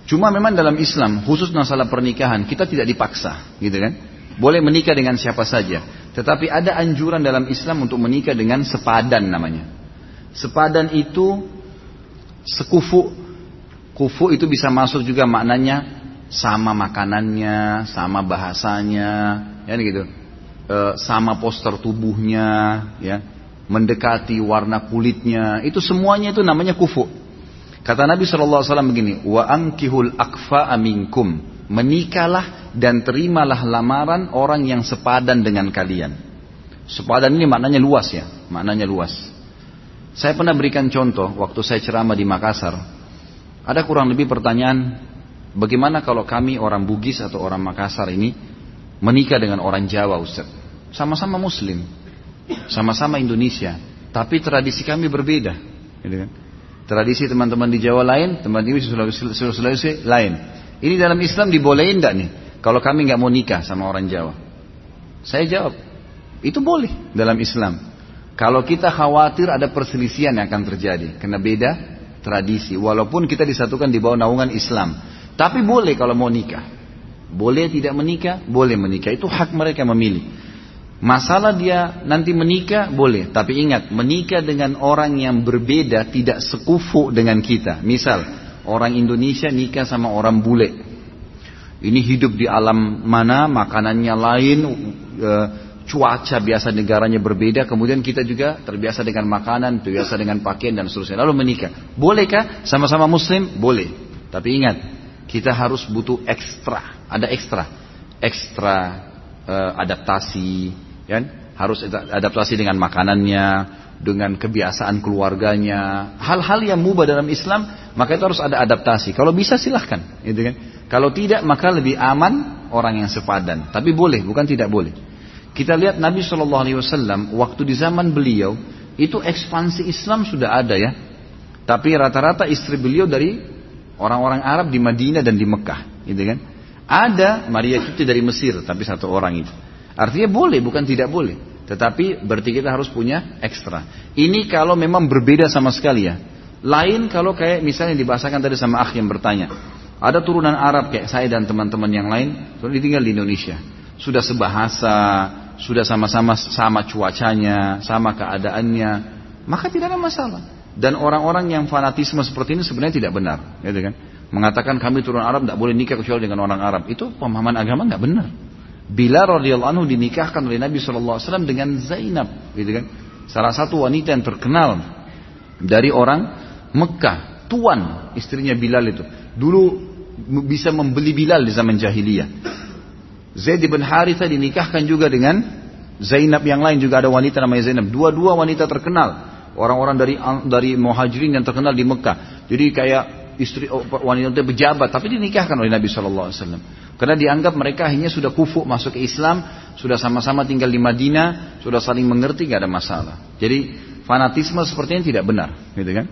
Cuma memang dalam Islam, khusus masalah pernikahan, kita tidak dipaksa, gitu kan? Boleh menikah dengan siapa saja. Tetapi ada anjuran dalam Islam untuk menikah dengan sepadan namanya. Sepadan itu sekufu. Kufu itu bisa masuk juga maknanya sama makanannya, sama bahasanya, ya gitu, e, sama poster tubuhnya, ya, mendekati warna kulitnya, itu semuanya itu namanya kufu. Kata Nabi saw begini, wa ankihul akfa aminkum, menikahlah dan terimalah lamaran orang yang sepadan dengan kalian. Sepadan ini maknanya luas ya, maknanya luas. Saya pernah berikan contoh waktu saya ceramah di Makassar. Ada kurang lebih pertanyaan Bagaimana kalau kami orang Bugis atau orang Makassar ini menikah dengan orang Jawa Ustaz? Sama-sama Muslim, sama-sama Indonesia, tapi tradisi kami berbeda. Gitu kan? Tradisi teman-teman di Jawa lain, teman-teman di Sulawesi, Sulawesi lain. Ini dalam Islam dibolehin tidak nih? Kalau kami nggak mau nikah sama orang Jawa, saya jawab, itu boleh dalam Islam. Kalau kita khawatir ada perselisihan yang akan terjadi, karena beda tradisi, walaupun kita disatukan di bawah naungan Islam. Tapi boleh kalau mau nikah. Boleh tidak menikah, boleh menikah. Itu hak mereka memilih. Masalah dia nanti menikah, boleh. Tapi ingat, menikah dengan orang yang berbeda tidak sekufu dengan kita. Misal, orang Indonesia nikah sama orang bule. Ini hidup di alam mana, makanannya lain, e, cuaca biasa negaranya berbeda, kemudian kita juga terbiasa dengan makanan, terbiasa dengan pakaian dan seterusnya. Lalu menikah. Bolehkah sama-sama muslim? Boleh. Tapi ingat, kita harus butuh ekstra, ada ekstra, ekstra uh, adaptasi, kan? Harus adaptasi dengan makanannya, dengan kebiasaan keluarganya, hal-hal yang mubah dalam Islam, maka itu harus ada adaptasi. Kalau bisa silahkan, gitu kan? Kalau tidak, maka lebih aman orang yang sepadan. Tapi boleh, bukan tidak boleh. Kita lihat Nabi Shallallahu Alaihi Wasallam waktu di zaman beliau itu ekspansi Islam sudah ada ya. Tapi rata-rata istri beliau dari Orang-orang Arab di Madinah dan di Mekah, gitu kan? Ada Maria Cuti dari Mesir, tapi satu orang itu. Artinya boleh, bukan tidak boleh. Tetapi berarti kita harus punya ekstra. Ini kalau memang berbeda sama sekali ya. Lain kalau kayak misalnya dibahasakan tadi sama akh yang bertanya. Ada turunan Arab kayak saya dan teman-teman yang lain, sudah tinggal di Indonesia. Sudah sebahasa, sudah sama-sama sama cuacanya, sama keadaannya, maka tidak ada masalah. Dan orang-orang yang fanatisme seperti ini sebenarnya tidak benar, gitu kan? Mengatakan kami turun Arab tidak boleh nikah kecuali dengan orang Arab. Itu pemahaman agama nggak benar. Bila radhiyallahu anhu dinikahkan oleh Nabi SAW dengan Zainab, gitu kan? Salah satu wanita yang terkenal dari orang Mekah, tuan istrinya Bilal itu. Dulu bisa membeli Bilal di zaman jahiliyah. Zaid bin Haritha dinikahkan juga dengan Zainab yang lain juga ada wanita namanya Zainab. Dua-dua wanita terkenal orang-orang dari dari muhajirin yang terkenal di Mekah. Jadi kayak istri oh, wanita pejabat, tapi dinikahkan oleh Nabi Shallallahu Alaihi Wasallam. Karena dianggap mereka akhirnya sudah kufu masuk ke Islam, sudah sama-sama tinggal di Madinah, sudah saling mengerti, gak ada masalah. Jadi fanatisme sepertinya tidak benar, gitu kan?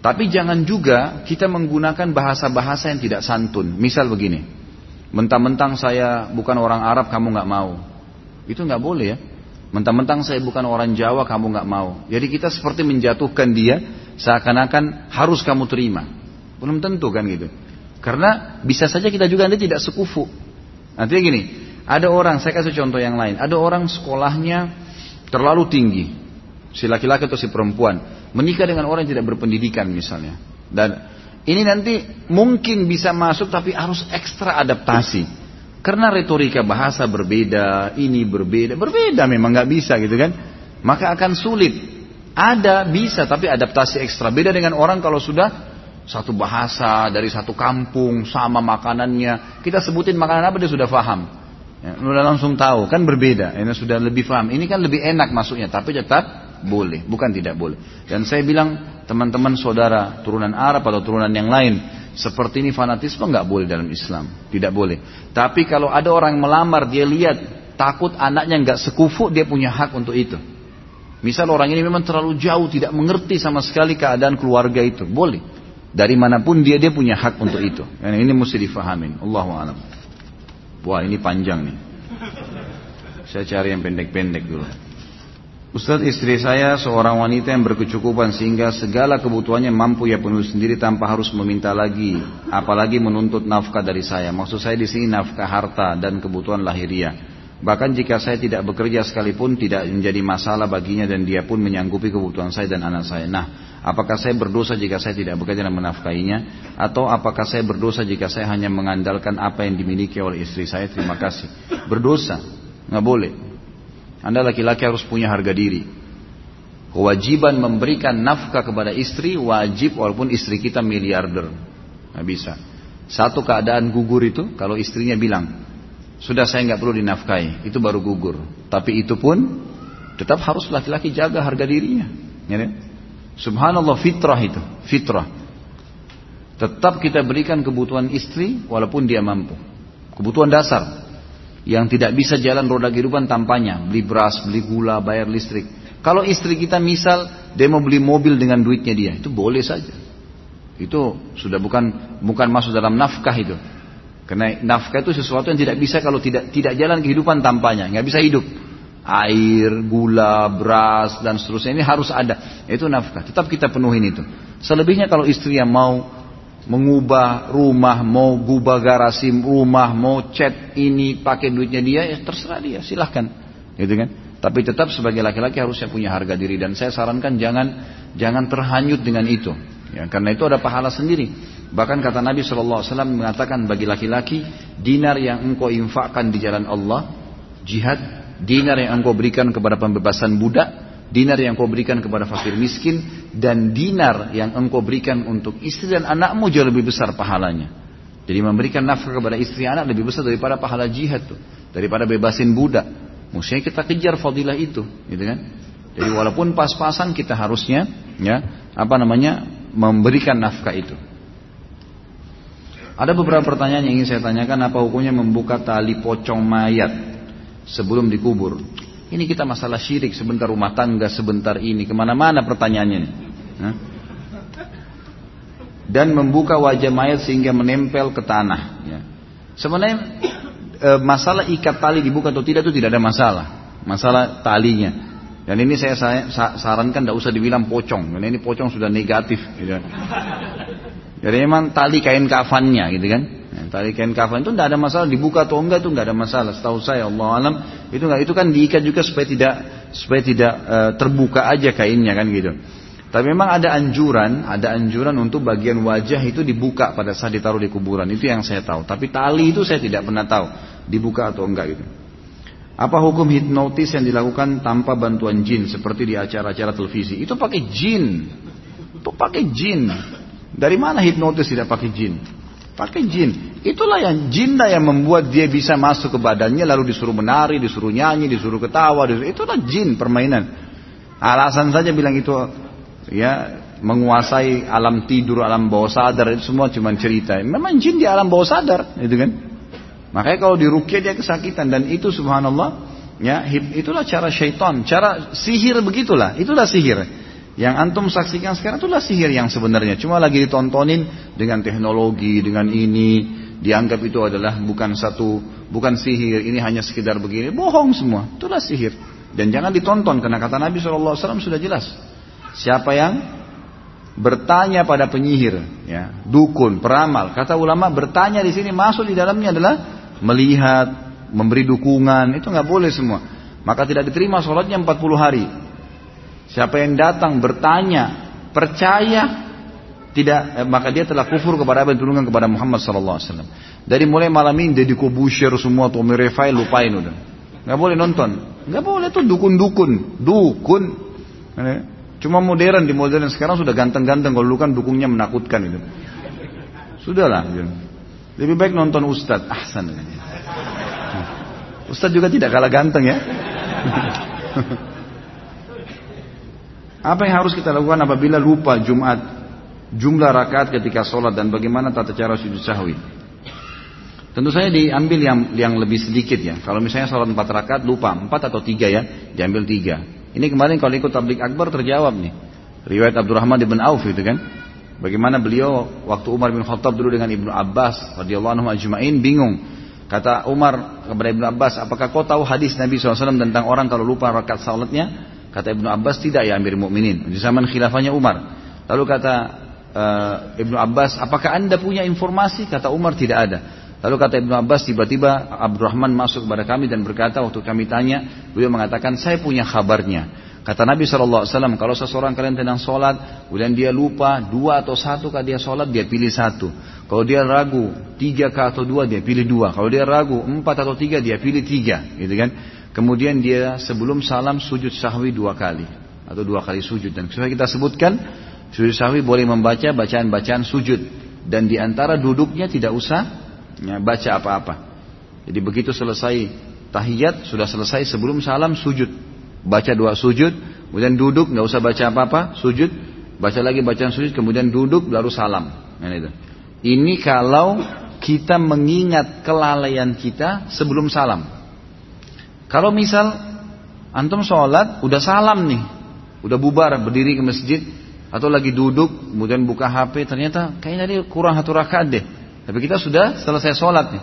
Tapi jangan juga kita menggunakan bahasa-bahasa yang tidak santun. Misal begini, mentang-mentang saya bukan orang Arab, kamu nggak mau. Itu nggak boleh ya. Mentang-mentang saya bukan orang Jawa, kamu nggak mau. Jadi kita seperti menjatuhkan dia, seakan-akan harus kamu terima. Belum tentu kan gitu. Karena bisa saja kita juga nanti tidak sekufu. Nanti gini, ada orang, saya kasih contoh yang lain. Ada orang sekolahnya terlalu tinggi. Si laki-laki atau si perempuan. Menikah dengan orang yang tidak berpendidikan misalnya. Dan ini nanti mungkin bisa masuk tapi harus ekstra adaptasi. Karena retorika bahasa berbeda, ini berbeda, berbeda memang nggak bisa gitu kan. Maka akan sulit. Ada bisa tapi adaptasi ekstra. Beda dengan orang kalau sudah satu bahasa dari satu kampung sama makanannya. Kita sebutin makanan apa dia sudah paham. Ya, sudah langsung tahu kan berbeda. Ini sudah lebih paham. Ini kan lebih enak masuknya tapi tetap boleh, bukan tidak boleh. Dan saya bilang teman-teman saudara turunan Arab atau turunan yang lain seperti ini fanatisme nggak boleh dalam Islam, tidak boleh. Tapi kalau ada orang melamar dia lihat takut anaknya nggak sekufu dia punya hak untuk itu. Misal orang ini memang terlalu jauh tidak mengerti sama sekali keadaan keluarga itu, boleh. Dari mana pun dia dia punya hak untuk itu. Dan ini mesti difahamin. Allah alam. Wah ini panjang nih. Saya cari yang pendek-pendek dulu. Ustaz istri saya seorang wanita yang berkecukupan sehingga segala kebutuhannya mampu ya penuhi sendiri tanpa harus meminta lagi, apalagi menuntut nafkah dari saya. Maksud saya di sini nafkah harta dan kebutuhan lahiriah. Bahkan jika saya tidak bekerja sekalipun tidak menjadi masalah baginya dan dia pun menyanggupi kebutuhan saya dan anak saya. Nah, apakah saya berdosa jika saya tidak bekerja dan menafkahinya? Atau apakah saya berdosa jika saya hanya mengandalkan apa yang dimiliki oleh istri saya? Terima kasih. Berdosa, nggak boleh. Anda laki-laki harus punya harga diri. Kewajiban memberikan nafkah kepada istri wajib walaupun istri kita miliarder. Nggak bisa. Satu keadaan gugur itu kalau istrinya bilang, sudah saya nggak perlu dinafkahi, itu baru gugur. Tapi itu pun tetap harus laki-laki jaga harga dirinya. Ya, Subhanallah fitrah itu, fitrah. Tetap kita berikan kebutuhan istri walaupun dia mampu. Kebutuhan dasar yang tidak bisa jalan roda kehidupan tanpanya, beli beras, beli gula, bayar listrik. Kalau istri kita misal dia mau beli mobil dengan duitnya dia, itu boleh saja. Itu sudah bukan bukan masuk dalam nafkah itu. Karena nafkah itu sesuatu yang tidak bisa kalau tidak tidak jalan kehidupan tanpanya, nggak bisa hidup. Air, gula, beras dan seterusnya ini harus ada. Itu nafkah. Tetap kita penuhin itu. Selebihnya kalau istri yang mau mengubah rumah, mau gubah garasi rumah, mau cat ini pakai duitnya dia, ya terserah dia, silahkan, gitu kan? Tapi tetap sebagai laki-laki harusnya punya harga diri dan saya sarankan jangan jangan terhanyut dengan itu, ya, karena itu ada pahala sendiri. Bahkan kata Nabi SAW mengatakan bagi laki-laki dinar yang engkau infakkan di jalan Allah, jihad, dinar yang engkau berikan kepada pembebasan budak, dinar yang kau berikan kepada fakir miskin dan dinar yang engkau berikan untuk istri dan anakmu jauh lebih besar pahalanya. Jadi memberikan nafkah kepada istri anak lebih besar daripada pahala jihad tuh, daripada bebasin budak. Mestinya kita kejar fadilah itu, gitu kan? Jadi walaupun pas-pasan kita harusnya ya apa namanya memberikan nafkah itu. Ada beberapa pertanyaan yang ingin saya tanyakan apa hukumnya membuka tali pocong mayat sebelum dikubur. Ini kita masalah syirik sebentar rumah tangga sebentar ini ke mana-mana pertanyaannya. Dan membuka wajah mayat sehingga menempel ke tanah. Ya. Sebenarnya e, masalah ikat tali dibuka atau tidak itu tidak ada masalah. Masalah talinya. Dan ini saya, sarankan tidak usah dibilang pocong. Karena ini pocong sudah negatif. Gitu. Jadi memang tali kain kafannya gitu kan. Nah, tali kain kafan itu tidak ada masalah dibuka atau enggak itu tidak ada masalah. Setahu saya Allah alam itu enggak itu kan diikat juga supaya tidak supaya tidak uh, terbuka aja kainnya kan gitu. Tapi memang ada anjuran, ada anjuran untuk bagian wajah itu dibuka pada saat ditaruh di kuburan. Itu yang saya tahu. Tapi tali itu saya tidak pernah tahu dibuka atau enggak gitu. Apa hukum hipnotis yang dilakukan tanpa bantuan jin seperti di acara-acara televisi? Itu pakai jin. Itu pakai jin. Dari mana hipnotis tidak pakai jin? Pakai jin. Itulah yang jinda yang membuat dia bisa masuk ke badannya lalu disuruh menari, disuruh nyanyi, disuruh ketawa. Disuruh, itulah jin permainan. Alasan saja bilang itu ya menguasai alam tidur, alam bawah sadar itu semua cuma cerita. Memang jin di alam bawah sadar, itu kan. Makanya kalau dirukyah dia kesakitan dan itu subhanallah ya itulah cara syaitan, cara sihir begitulah, itulah sihir. Yang antum saksikan sekarang itulah sihir yang sebenarnya. Cuma lagi ditontonin dengan teknologi, dengan ini. Dianggap itu adalah bukan satu, bukan sihir. Ini hanya sekedar begini. Bohong semua. Itulah sihir. Dan jangan ditonton. Karena kata Nabi SAW sudah jelas. Siapa yang bertanya pada penyihir, ya, dukun, peramal. Kata ulama bertanya di sini masuk di dalamnya adalah melihat, memberi dukungan, itu nggak boleh semua. Maka tidak diterima sholatnya 40 hari. Siapa yang datang bertanya, percaya tidak eh, maka dia telah kufur kepada apa yang kepada Muhammad sallallahu alaihi wasallam. Dari mulai malam ini jadi kubusir semua Tommy Refai lupain udah. Nggak boleh nonton. Nggak boleh tuh dukun-dukun, dukun. Cuma modern di modern sekarang sudah ganteng-ganteng kalau dulu kan dukungnya menakutkan itu. Sudahlah. Gitu. Lebih baik nonton Ustadz. Ahsan. Ustadz juga tidak kalah ganteng ya. Apa yang harus kita lakukan apabila lupa Jumat? Jumlah rakaat ketika sholat dan bagaimana tata cara sujud sahwi? Tentu saja diambil yang yang lebih sedikit ya. Kalau misalnya sholat empat rakaat lupa empat atau tiga ya, diambil tiga. Ini kemarin kalau ikut tablik akbar terjawab nih. Riwayat Abdurrahman bin Auf itu kan. Bagaimana beliau waktu Umar bin Khattab dulu dengan Ibnu Abbas radhiyallahu anhu ajma'in bingung. Kata Umar kepada Ibnu Abbas, apakah kau tahu hadis Nabi SAW tentang orang kalau lupa rakaat salatnya? Kata Ibnu Abbas, tidak ya Amir Mukminin. Di zaman khilafahnya Umar. Lalu kata uh, Ibnu Abbas, apakah anda punya informasi? Kata Umar, tidak ada. Lalu kata Ibnu Abbas tiba-tiba Abdurrahman masuk kepada kami dan berkata waktu kami tanya beliau mengatakan saya punya kabarnya. Kata Nabi SAW kalau seseorang kalian tentang sholat kemudian dia lupa dua atau satu kah dia sholat dia pilih satu. Kalau dia ragu tiga kah atau dua dia pilih dua. Kalau dia ragu empat atau tiga dia pilih tiga gitu kan. Kemudian dia sebelum salam sujud sahwi dua kali atau dua kali sujud dan sudah kita sebutkan sujud sahwi boleh membaca bacaan-bacaan sujud dan di antara duduknya tidak usah ya, baca apa-apa. Jadi begitu selesai tahiyat sudah selesai sebelum salam sujud, baca dua sujud, kemudian duduk nggak usah baca apa-apa, sujud, baca lagi bacaan sujud, kemudian duduk lalu salam. Nah, itu. Ini kalau kita mengingat kelalaian kita sebelum salam. Kalau misal antum sholat udah salam nih, udah bubar berdiri ke masjid atau lagi duduk kemudian buka HP ternyata kayaknya tadi kurang satu rakaat deh tapi kita sudah selesai sholat nih.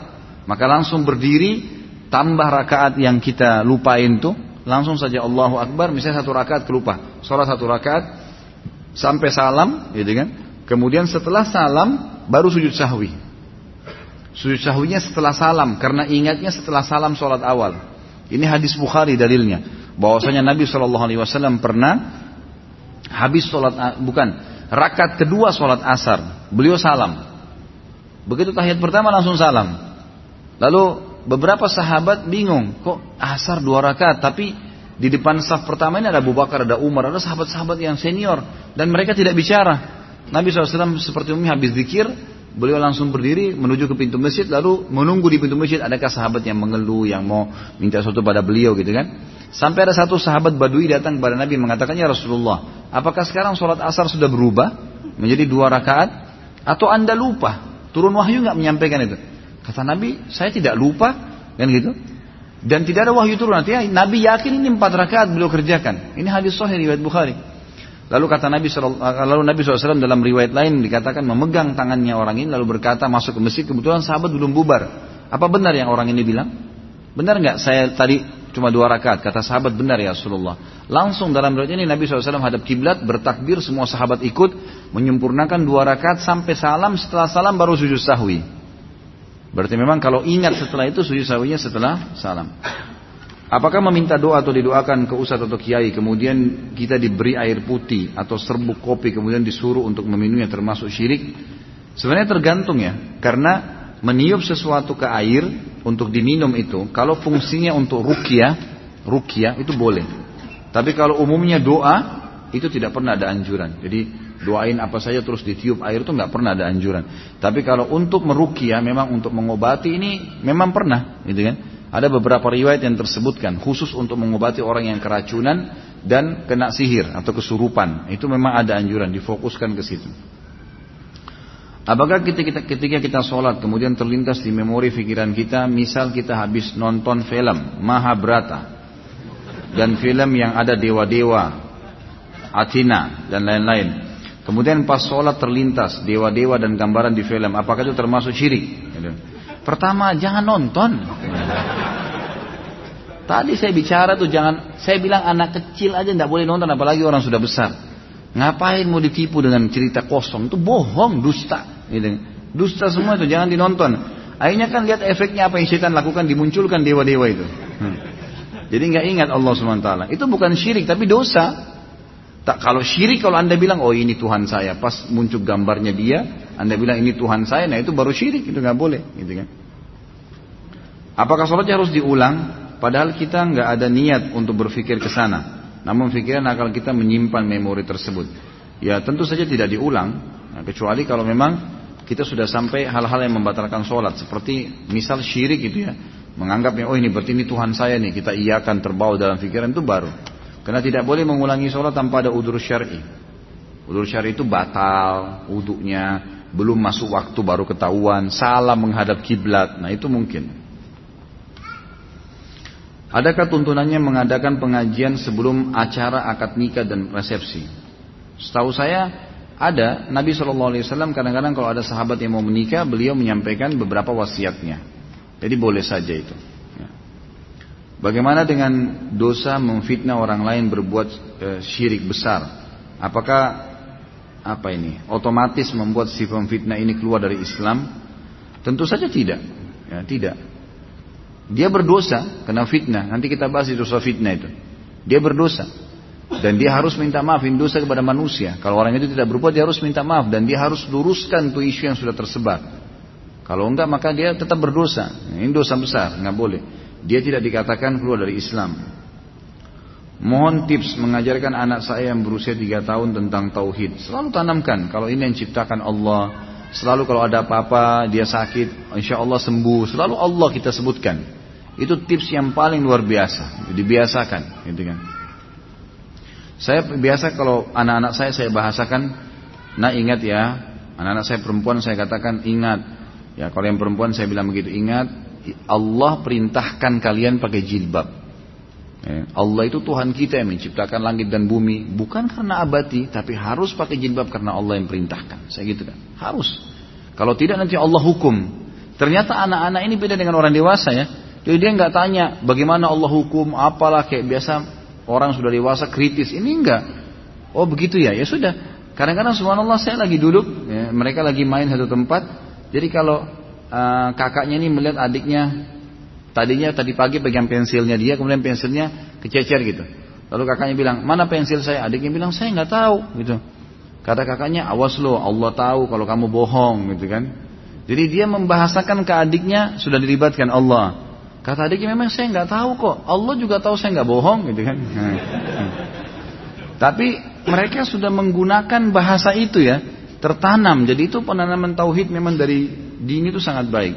Maka langsung berdiri, tambah rakaat yang kita lupain tuh, langsung saja Allahu Akbar, misalnya satu rakaat kelupa, sholat satu rakaat, sampai salam, gitu kan. Kemudian setelah salam, baru sujud sahwi. Sujud sahwinya setelah salam, karena ingatnya setelah salam sholat awal. Ini hadis Bukhari dalilnya. Bahwasanya Nabi Shallallahu Alaihi Wasallam pernah habis sholat bukan rakaat kedua sholat asar, beliau salam. Begitu tahiyat pertama langsung salam. Lalu beberapa sahabat bingung, kok asar dua rakaat tapi di depan saf pertama ini ada Abu Bakar, ada Umar, ada sahabat-sahabat yang senior dan mereka tidak bicara. Nabi SAW seperti umumnya habis zikir, beliau langsung berdiri menuju ke pintu masjid lalu menunggu di pintu masjid adakah sahabat yang mengeluh yang mau minta sesuatu pada beliau gitu kan. Sampai ada satu sahabat badui datang kepada Nabi mengatakannya Rasulullah, apakah sekarang sholat asar sudah berubah menjadi dua rakaat atau anda lupa? Turun wahyu nggak menyampaikan itu? Kata Nabi, saya tidak lupa, kan gitu. Dan tidak ada wahyu turun. Artinya Nabi yakin ini empat rakaat beliau kerjakan. Ini hadis sahih riwayat Bukhari. Lalu kata Nabi lalu Nabi SAW dalam riwayat lain dikatakan memegang tangannya orang ini lalu berkata masuk ke masjid kebetulan sahabat belum bubar. Apa benar yang orang ini bilang? Benar nggak saya tadi cuma dua rakaat? Kata sahabat benar ya Rasulullah. Langsung dalam riwayat ini Nabi SAW hadap kiblat bertakbir semua sahabat ikut menyempurnakan dua rakaat sampai salam setelah salam baru sujud sahwi. Berarti memang kalau ingat setelah itu sujud sahwinya setelah salam. Apakah meminta doa atau didoakan ke ustadz atau kiai kemudian kita diberi air putih atau serbuk kopi kemudian disuruh untuk meminumnya termasuk syirik? Sebenarnya tergantung ya, karena meniup sesuatu ke air untuk diminum itu kalau fungsinya untuk rukyah, rukyah itu boleh. Tapi kalau umumnya doa itu tidak pernah ada anjuran. Jadi doain apa saja terus ditiup air itu nggak pernah ada anjuran. Tapi kalau untuk merukyah memang untuk mengobati ini memang pernah, gitu kan? Ada beberapa riwayat yang tersebutkan khusus untuk mengobati orang yang keracunan dan kena sihir atau kesurupan. Itu memang ada anjuran difokuskan ke situ. Apakah ketika kita, ketika kita sholat kemudian terlintas di memori pikiran kita, misal kita habis nonton film Mahabharata dan film yang ada dewa-dewa, Athena dan lain-lain. Kemudian pas sholat terlintas dewa-dewa dan gambaran di film, apakah itu termasuk syirik? Pertama, jangan nonton. Tadi saya bicara tuh jangan, saya bilang anak kecil aja tidak boleh nonton apalagi orang sudah besar. Ngapain mau ditipu dengan cerita kosong? Itu bohong, dusta. Gitu. Dusta semua itu, jangan dinonton. Akhirnya kan lihat efeknya apa yang setan lakukan, dimunculkan dewa-dewa itu. Hmm. Jadi nggak ingat Allah swt. Itu bukan syirik, tapi dosa. Tak kalau syirik kalau anda bilang oh ini Tuhan saya, pas muncul gambarnya dia, anda bilang ini Tuhan saya, nah itu baru syirik, itu nggak boleh, gitu kan? Apakah sholatnya harus diulang? Padahal kita nggak ada niat untuk berpikir ke sana. Namun pikiran akal kita menyimpan memori tersebut. Ya tentu saja tidak diulang. Nah, kecuali kalau memang kita sudah sampai hal-hal yang membatalkan sholat. Seperti misal syirik gitu ya. Menganggapnya oh ini berarti ini Tuhan saya nih. Kita iakan terbawa dalam pikiran itu baru. Karena tidak boleh mengulangi sholat tanpa ada udur syari. Udur syari itu batal, uduknya belum masuk waktu baru ketahuan, salah menghadap kiblat. Nah itu mungkin. Adakah tuntunannya mengadakan pengajian sebelum acara akad nikah dan resepsi? Setahu saya ada Nabi Shallallahu Alaihi Wasallam kadang-kadang kalau ada sahabat yang mau menikah, beliau menyampaikan beberapa wasiatnya. Jadi boleh saja itu. Bagaimana dengan dosa memfitnah orang lain berbuat e, syirik besar? Apakah apa ini otomatis membuat si pemfitnah ini keluar dari Islam? Tentu saja tidak. Ya, tidak. Dia berdosa kena fitnah. Nanti kita bahas dosa fitnah itu. Dia berdosa. Dan dia harus minta maaf, ini dosa kepada manusia. Kalau orang itu tidak berbuat, dia harus minta maaf. Dan dia harus luruskan tuh isu yang sudah tersebar. Kalau enggak, maka dia tetap berdosa. Ini dosa besar, nggak boleh. Dia tidak dikatakan keluar dari Islam. Mohon tips mengajarkan anak saya yang berusia 3 tahun tentang tauhid. Selalu tanamkan kalau ini yang ciptakan Allah. Selalu kalau ada apa-apa dia sakit, insya Allah sembuh. Selalu Allah kita sebutkan. Itu tips yang paling luar biasa, dibiasakan, gitu kan. Saya biasa kalau anak-anak saya saya bahasakan, nah ingat ya, anak-anak saya perempuan saya katakan ingat, ya kalau yang perempuan saya bilang begitu ingat, Allah perintahkan kalian pakai jilbab. Ya, Allah itu Tuhan kita yang menciptakan langit dan bumi, bukan karena abadi, tapi harus pakai jilbab karena Allah yang perintahkan. Saya gitu kan, harus. Kalau tidak nanti Allah hukum. Ternyata anak-anak ini beda dengan orang dewasa ya. Jadi dia nggak tanya bagaimana Allah hukum, apalah kayak biasa orang sudah dewasa kritis. Ini enggak. Oh begitu ya, ya sudah. Kadang-kadang subhanallah saya lagi duduk, ya, mereka lagi main satu tempat. Jadi kalau uh, kakaknya ini melihat adiknya, tadinya tadi pagi pegang pensilnya dia, kemudian pensilnya kececer gitu. Lalu kakaknya bilang, mana pensil saya? Adiknya bilang, saya nggak tahu gitu. Kata kakaknya, awas lo, Allah tahu kalau kamu bohong gitu kan. Jadi dia membahasakan ke adiknya sudah dilibatkan Allah. Kata adiknya memang saya nggak tahu kok. Allah juga tahu saya nggak bohong gitu kan. Nah. Tapi mereka sudah menggunakan bahasa itu ya, tertanam. Jadi itu penanaman tauhid memang dari dini itu sangat baik.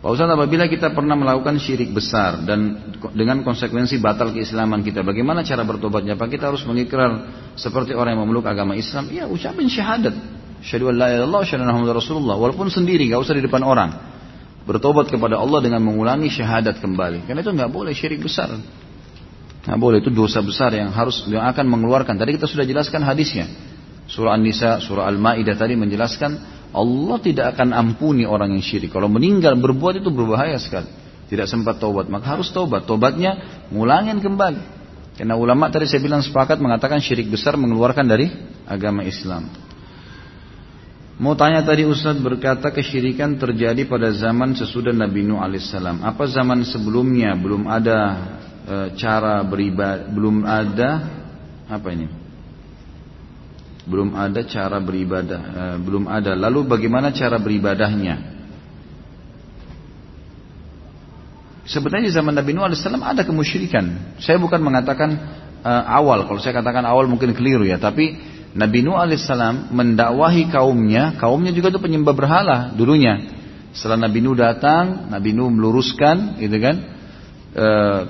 Pak Ustaz apabila kita pernah melakukan syirik besar dan dengan konsekuensi batal keislaman kita, bagaimana cara bertobatnya? Apa kita harus mengikrar seperti orang yang memeluk agama Islam? Ya ucapin syahadat. Syahadu la ilaha illallah, Rasulullah. Walaupun sendiri, nggak usah di depan orang bertobat kepada Allah dengan mengulangi syahadat kembali. Karena itu nggak boleh syirik besar. Nggak boleh itu dosa besar yang harus yang akan mengeluarkan. Tadi kita sudah jelaskan hadisnya. Surah An-Nisa, surah Al-Maidah tadi menjelaskan Allah tidak akan ampuni orang yang syirik. Kalau meninggal berbuat itu berbahaya sekali. Tidak sempat taubat, maka harus taubat. Taubatnya ngulangin kembali. Karena ulama tadi saya bilang sepakat mengatakan syirik besar mengeluarkan dari agama Islam. Mau tanya tadi Ustaz berkata kesyirikan terjadi pada zaman sesudah Nabi Nuh alaihissalam. Apa zaman sebelumnya belum ada e, cara beribadah, belum ada apa ini? Belum ada cara beribadah, e, belum ada. Lalu bagaimana cara beribadahnya? Sebenarnya di zaman Nabi Nuh alaihissalam ada kemusyrikan. Saya bukan mengatakan e, awal. Kalau saya katakan awal mungkin keliru ya, tapi Nabi Nuh alaihissalam mendakwahi kaumnya, kaumnya juga itu penyembah berhala dulunya. Setelah Nabi Nuh datang, Nabi Nuh meluruskan, gitu kan, eh,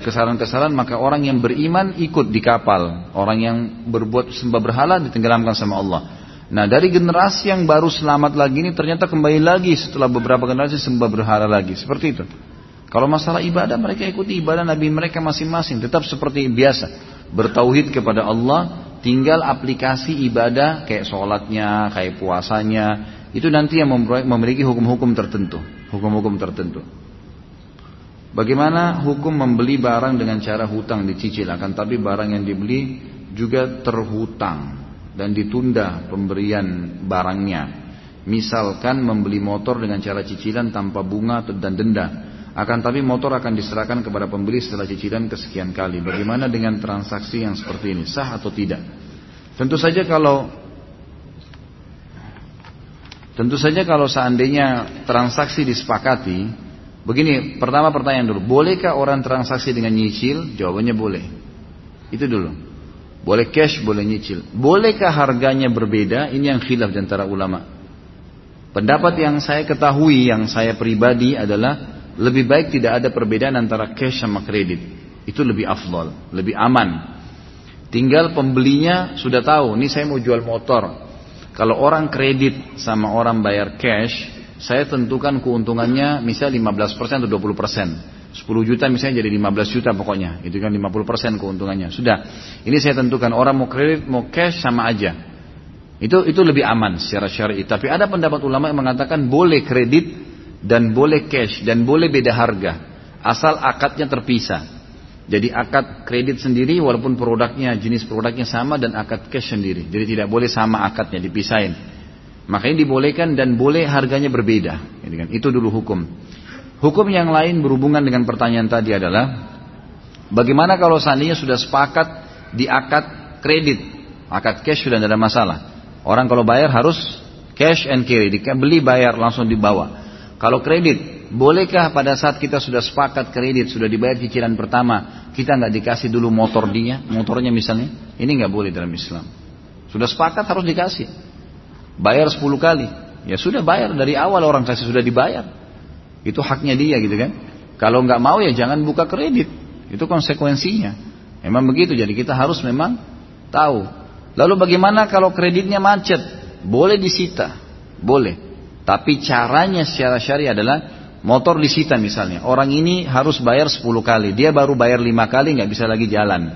kesalahan-kesalahan, maka orang yang beriman ikut di kapal, orang yang berbuat sembah berhala ditenggelamkan sama Allah. Nah dari generasi yang baru selamat lagi ini ternyata kembali lagi setelah beberapa generasi sembah berhala lagi, seperti itu. Kalau masalah ibadah mereka ikuti ibadah Nabi mereka masing-masing, tetap seperti biasa, bertauhid kepada Allah, Tinggal aplikasi ibadah kayak sholatnya, kayak puasanya, itu nanti yang memiliki hukum-hukum tertentu. Hukum-hukum tertentu. Bagaimana hukum membeli barang dengan cara hutang dicicil akan tapi barang yang dibeli juga terhutang dan ditunda pemberian barangnya. Misalkan membeli motor dengan cara cicilan tanpa bunga dan denda. Akan tapi motor akan diserahkan kepada pembeli setelah cicilan kesekian kali. Bagaimana dengan transaksi yang seperti ini? Sah atau tidak? Tentu saja kalau Tentu saja kalau seandainya transaksi disepakati, begini, pertama pertanyaan dulu, bolehkah orang transaksi dengan nyicil? Jawabannya boleh. Itu dulu. Boleh cash, boleh nyicil. Bolehkah harganya berbeda? Ini yang khilaf antara ulama. Pendapat yang saya ketahui, yang saya pribadi adalah lebih baik tidak ada perbedaan antara cash sama kredit. Itu lebih afdol, lebih aman. Tinggal pembelinya sudah tahu, ini saya mau jual motor. Kalau orang kredit sama orang bayar cash, saya tentukan keuntungannya misal 15% atau 20%. 10 juta misalnya jadi 15 juta pokoknya. Itu kan 50% keuntungannya. Sudah. Ini saya tentukan orang mau kredit mau cash sama aja. Itu itu lebih aman secara syar'i. Tapi ada pendapat ulama yang mengatakan boleh kredit dan boleh cash dan boleh beda harga asal akadnya terpisah. Jadi akad kredit sendiri walaupun produknya jenis produknya sama dan akad cash sendiri. Jadi tidak boleh sama akadnya dipisahin. Makanya dibolehkan dan boleh harganya berbeda. Kan. Itu dulu hukum. Hukum yang lain berhubungan dengan pertanyaan tadi adalah bagaimana kalau seandainya sudah sepakat di akad kredit, akad cash sudah tidak ada masalah. Orang kalau bayar harus cash and carry, beli bayar langsung dibawa. Kalau kredit, bolehkah pada saat kita sudah sepakat kredit, sudah dibayar cicilan pertama, kita nggak dikasih dulu motor dia, motornya misalnya? Ini nggak boleh dalam Islam. Sudah sepakat harus dikasih. Bayar 10 kali. Ya sudah bayar dari awal orang kasih sudah dibayar. Itu haknya dia gitu kan. Kalau nggak mau ya jangan buka kredit. Itu konsekuensinya. Memang begitu. Jadi kita harus memang tahu. Lalu bagaimana kalau kreditnya macet? Boleh disita. Boleh. Tapi caranya secara syari adalah motor disita misalnya. Orang ini harus bayar 10 kali. Dia baru bayar 5 kali nggak bisa lagi jalan.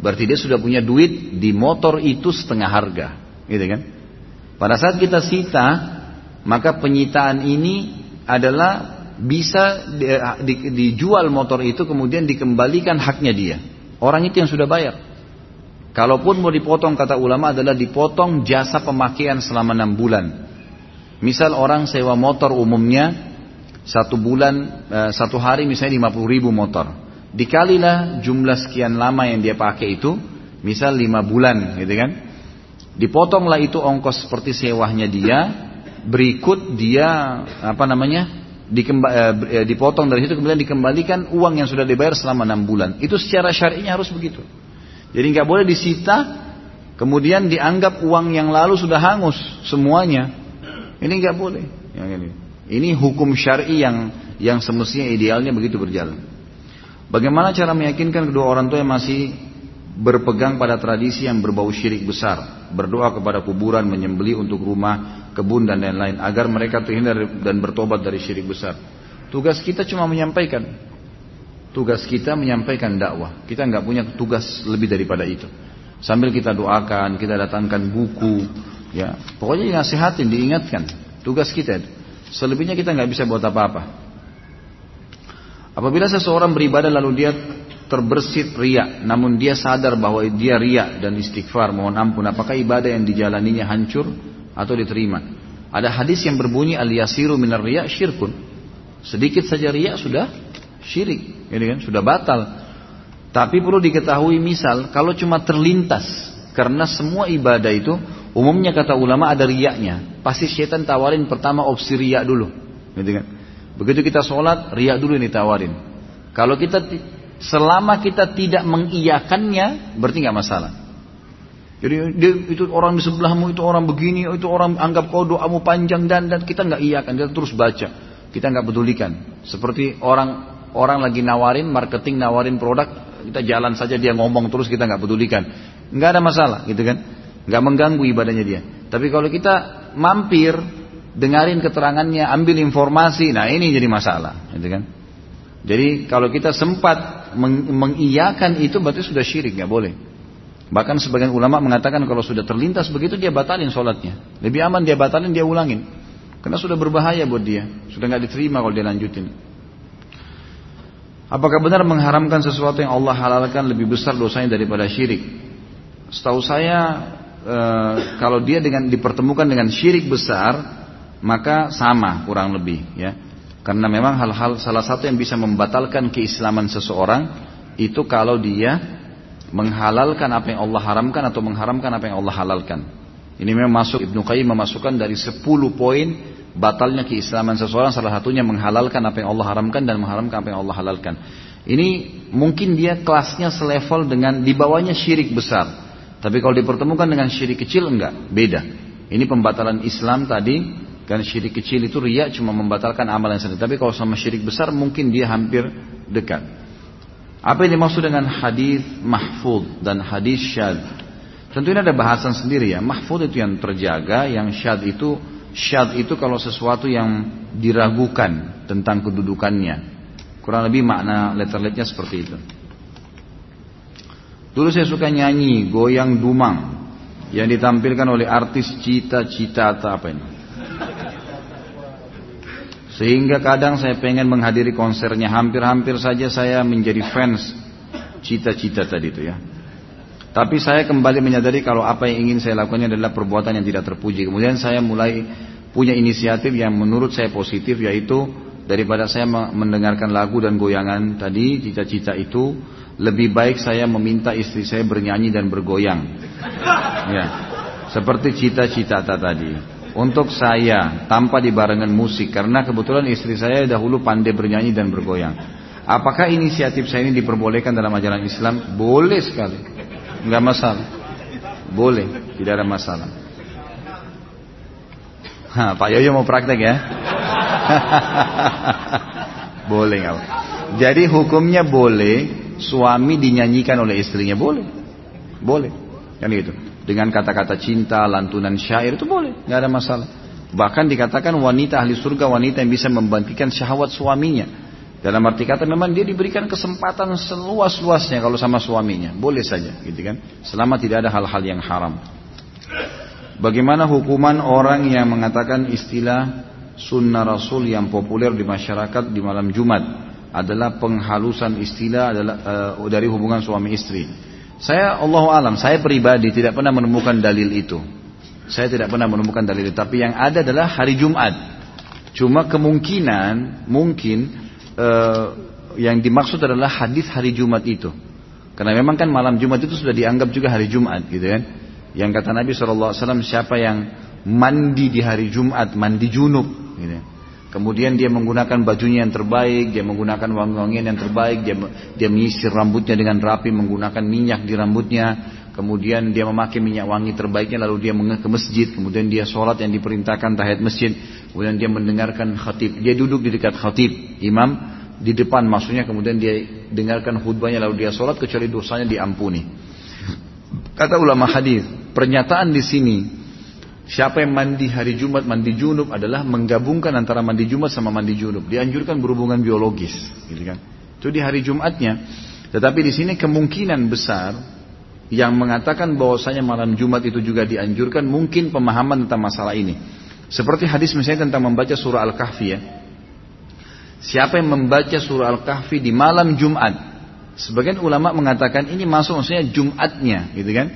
Berarti dia sudah punya duit di motor itu setengah harga. Gitu kan? Pada saat kita sita, maka penyitaan ini adalah bisa dijual motor itu kemudian dikembalikan haknya dia. Orang itu yang sudah bayar. Kalaupun mau dipotong kata ulama adalah dipotong jasa pemakaian selama enam bulan. Misal orang sewa motor umumnya satu bulan, eh, satu hari misalnya 50 ribu motor. Dikalilah jumlah sekian lama yang dia pakai itu, misal lima bulan gitu kan. Dipotonglah itu ongkos seperti sewahnya dia, berikut dia apa namanya dikemba, eh, eh, dipotong dari situ kemudian dikembalikan uang yang sudah dibayar selama enam bulan. Itu secara syar'inya harus begitu. Jadi nggak boleh disita kemudian dianggap uang yang lalu sudah hangus semuanya. Ini nggak boleh. Yang ini. Ini hukum syar'i yang yang semestinya idealnya begitu berjalan. Bagaimana cara meyakinkan kedua orang tua yang masih berpegang pada tradisi yang berbau syirik besar, berdoa kepada kuburan, menyembeli untuk rumah, kebun dan lain-lain agar mereka terhindar dan bertobat dari syirik besar. Tugas kita cuma menyampaikan. Tugas kita menyampaikan dakwah. Kita nggak punya tugas lebih daripada itu. Sambil kita doakan, kita datangkan buku, Ya, pokoknya dinasihatin, diingatkan. Tugas kita. Selebihnya kita nggak bisa buat apa-apa. Apabila seseorang beribadah lalu dia terbersit riak, namun dia sadar bahwa dia riak dan istighfar, mohon ampun, apakah ibadah yang dijalaninya hancur atau diterima? Ada hadis yang berbunyi al yasiru minar riak syirkun. Sedikit saja riak sudah syirik, ini kan sudah batal. Tapi perlu diketahui misal kalau cuma terlintas karena semua ibadah itu Umumnya kata ulama ada riaknya. Pasti syaitan tawarin pertama opsi riak dulu. Gitu kan? Begitu kita sholat, riak dulu ini tawarin. Kalau kita selama kita tidak mengiyakannya, berarti nggak masalah. Jadi dia, itu orang di sebelahmu itu orang begini, itu orang anggap kau doamu panjang dan dan kita nggak iyakan, kita terus baca, kita nggak pedulikan. Seperti orang orang lagi nawarin marketing, nawarin produk, kita jalan saja dia ngomong terus kita nggak pedulikan, nggak ada masalah, gitu kan? nggak mengganggu ibadahnya dia. Tapi kalau kita mampir, dengarin keterangannya, ambil informasi, nah ini jadi masalah, gitu kan? Jadi kalau kita sempat meng mengiyakan itu berarti sudah syirik, nggak boleh. Bahkan sebagian ulama mengatakan kalau sudah terlintas begitu dia batalin sholatnya. Lebih aman dia batalin dia ulangin. Karena sudah berbahaya buat dia. Sudah nggak diterima kalau dia lanjutin. Apakah benar mengharamkan sesuatu yang Allah halalkan lebih besar dosanya daripada syirik? setahu saya e, kalau dia dengan dipertemukan dengan syirik besar maka sama kurang lebih ya. Karena memang hal-hal salah satu yang bisa membatalkan keislaman seseorang itu kalau dia menghalalkan apa yang Allah haramkan atau mengharamkan apa yang Allah halalkan. Ini memang masuk Ibnu Qayyim memasukkan dari 10 poin batalnya keislaman seseorang salah satunya menghalalkan apa yang Allah haramkan dan mengharamkan apa yang Allah halalkan. Ini mungkin dia kelasnya selevel dengan di bawahnya syirik besar. Tapi kalau dipertemukan dengan syirik kecil enggak, beda. Ini pembatalan Islam tadi kan syirik kecil itu riak cuma membatalkan amalan sendiri. Tapi kalau sama syirik besar mungkin dia hampir dekat. Apa yang dimaksud dengan hadis mahfud dan hadis syad? Tentu ini ada bahasan sendiri ya. Mahfud itu yang terjaga, yang syad itu syad itu kalau sesuatu yang diragukan tentang kedudukannya. Kurang lebih makna letter-letternya seperti itu. Dulu saya suka nyanyi goyang dumang yang ditampilkan oleh artis cita-cita atau apa ini. Sehingga kadang saya pengen menghadiri konsernya hampir-hampir saja saya menjadi fans cita-cita tadi itu ya. Tapi saya kembali menyadari kalau apa yang ingin saya lakukan adalah perbuatan yang tidak terpuji. Kemudian saya mulai punya inisiatif yang menurut saya positif yaitu daripada saya mendengarkan lagu dan goyangan tadi cita-cita itu lebih baik saya meminta istri saya bernyanyi dan bergoyang ya seperti cita-cita tadi untuk saya tanpa dibarengan musik karena kebetulan istri saya dahulu pandai bernyanyi dan bergoyang. Apakah inisiatif saya ini diperbolehkan dalam ajaran Islam? Boleh sekali. Nggak masalah. Boleh tidak ada masalah. Ha, Pak Yoyo mau praktek ya? Boleh nggak? Jadi hukumnya boleh suami dinyanyikan oleh istrinya. Boleh, boleh, kan itu. Dengan kata-kata cinta, lantunan syair itu boleh, nggak ada masalah. Bahkan dikatakan wanita ahli surga wanita yang bisa membangkitkan syahwat suaminya. Dalam arti kata memang dia diberikan kesempatan seluas-luasnya kalau sama suaminya. Boleh saja gitu kan. Selama tidak ada hal-hal yang haram. Bagaimana hukuman orang yang mengatakan istilah sunnah Rasul yang populer di masyarakat di malam Jumat adalah penghalusan istilah adalah uh, dari hubungan suami istri. Saya Allah alam, saya pribadi tidak pernah menemukan dalil itu. Saya tidak pernah menemukan dalil itu, tapi yang ada adalah hari Jumat. Cuma kemungkinan mungkin uh, yang dimaksud adalah hadis hari Jumat itu. Karena memang kan malam Jumat itu sudah dianggap juga hari Jumat gitu kan. Yang kata Nabi SAW siapa yang mandi di hari Jumat, mandi junub Gitu. Kemudian dia menggunakan bajunya yang terbaik, dia menggunakan wangi-wangian yang terbaik, dia dia menyisir rambutnya dengan rapi, menggunakan minyak di rambutnya, kemudian dia memakai minyak wangi terbaiknya, lalu dia ke masjid, kemudian dia sholat yang diperintahkan tahiyat masjid, kemudian dia mendengarkan khatib, dia duduk di dekat khatib, imam di depan maksudnya, kemudian dia dengarkan khutbahnya, lalu dia sholat kecuali dosanya diampuni. Kata ulama hadis, pernyataan di sini Siapa yang mandi hari Jumat, mandi junub adalah menggabungkan antara mandi Jumat sama mandi junub. Dianjurkan berhubungan biologis, gitu kan? Itu di hari Jumatnya. Tetapi di sini kemungkinan besar yang mengatakan bahwasanya malam Jumat itu juga dianjurkan mungkin pemahaman tentang masalah ini. Seperti hadis misalnya tentang membaca surah Al-Kahfi ya. Siapa yang membaca surah Al-Kahfi di malam Jumat? Sebagian ulama mengatakan ini masuk maksudnya Jumatnya, gitu kan?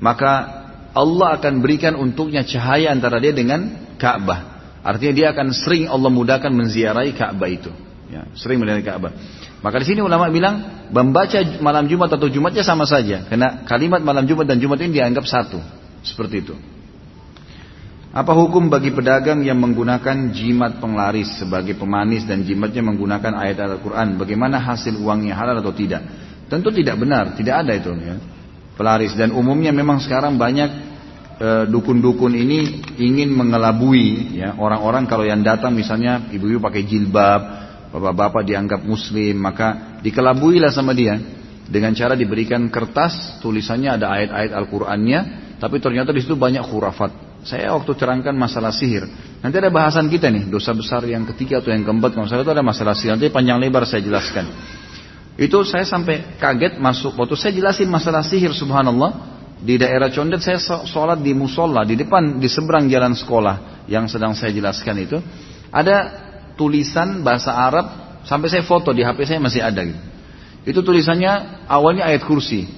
Maka Allah akan berikan untuknya cahaya antara dia dengan Ka'bah. Artinya dia akan sering Allah mudahkan menziarahi Ka'bah itu. Ya, sering menziarahi Ka'bah. Maka di sini ulama bilang membaca malam Jumat atau Jumatnya sama saja, karena kalimat malam Jumat dan Jumat ini dianggap satu. Seperti itu. Apa hukum bagi pedagang yang menggunakan jimat penglaris sebagai pemanis dan jimatnya menggunakan ayat Al-Quran? Bagaimana hasil uangnya halal atau tidak? Tentu tidak benar, tidak ada itu. Ya pelaris. Dan umumnya memang sekarang banyak eh, dukun-dukun ini ingin mengelabui ya orang-orang kalau yang datang misalnya ibu-ibu pakai jilbab bapak-bapak dianggap muslim maka dikelabuilah sama dia. Dengan cara diberikan kertas tulisannya ada ayat-ayat Al-Qur'annya tapi ternyata di situ banyak khurafat. Saya waktu terangkan masalah sihir nanti ada bahasan kita nih dosa besar yang ketiga atau yang keempat kalau saya itu ada masalah sihir. Nanti panjang lebar saya jelaskan itu saya sampai kaget masuk waktu saya jelasin masalah sihir subhanallah di daerah Condet saya sholat di musola di depan di seberang jalan sekolah yang sedang saya jelaskan itu ada tulisan bahasa Arab sampai saya foto di HP saya masih ada gitu. Itu tulisannya awalnya ayat kursi.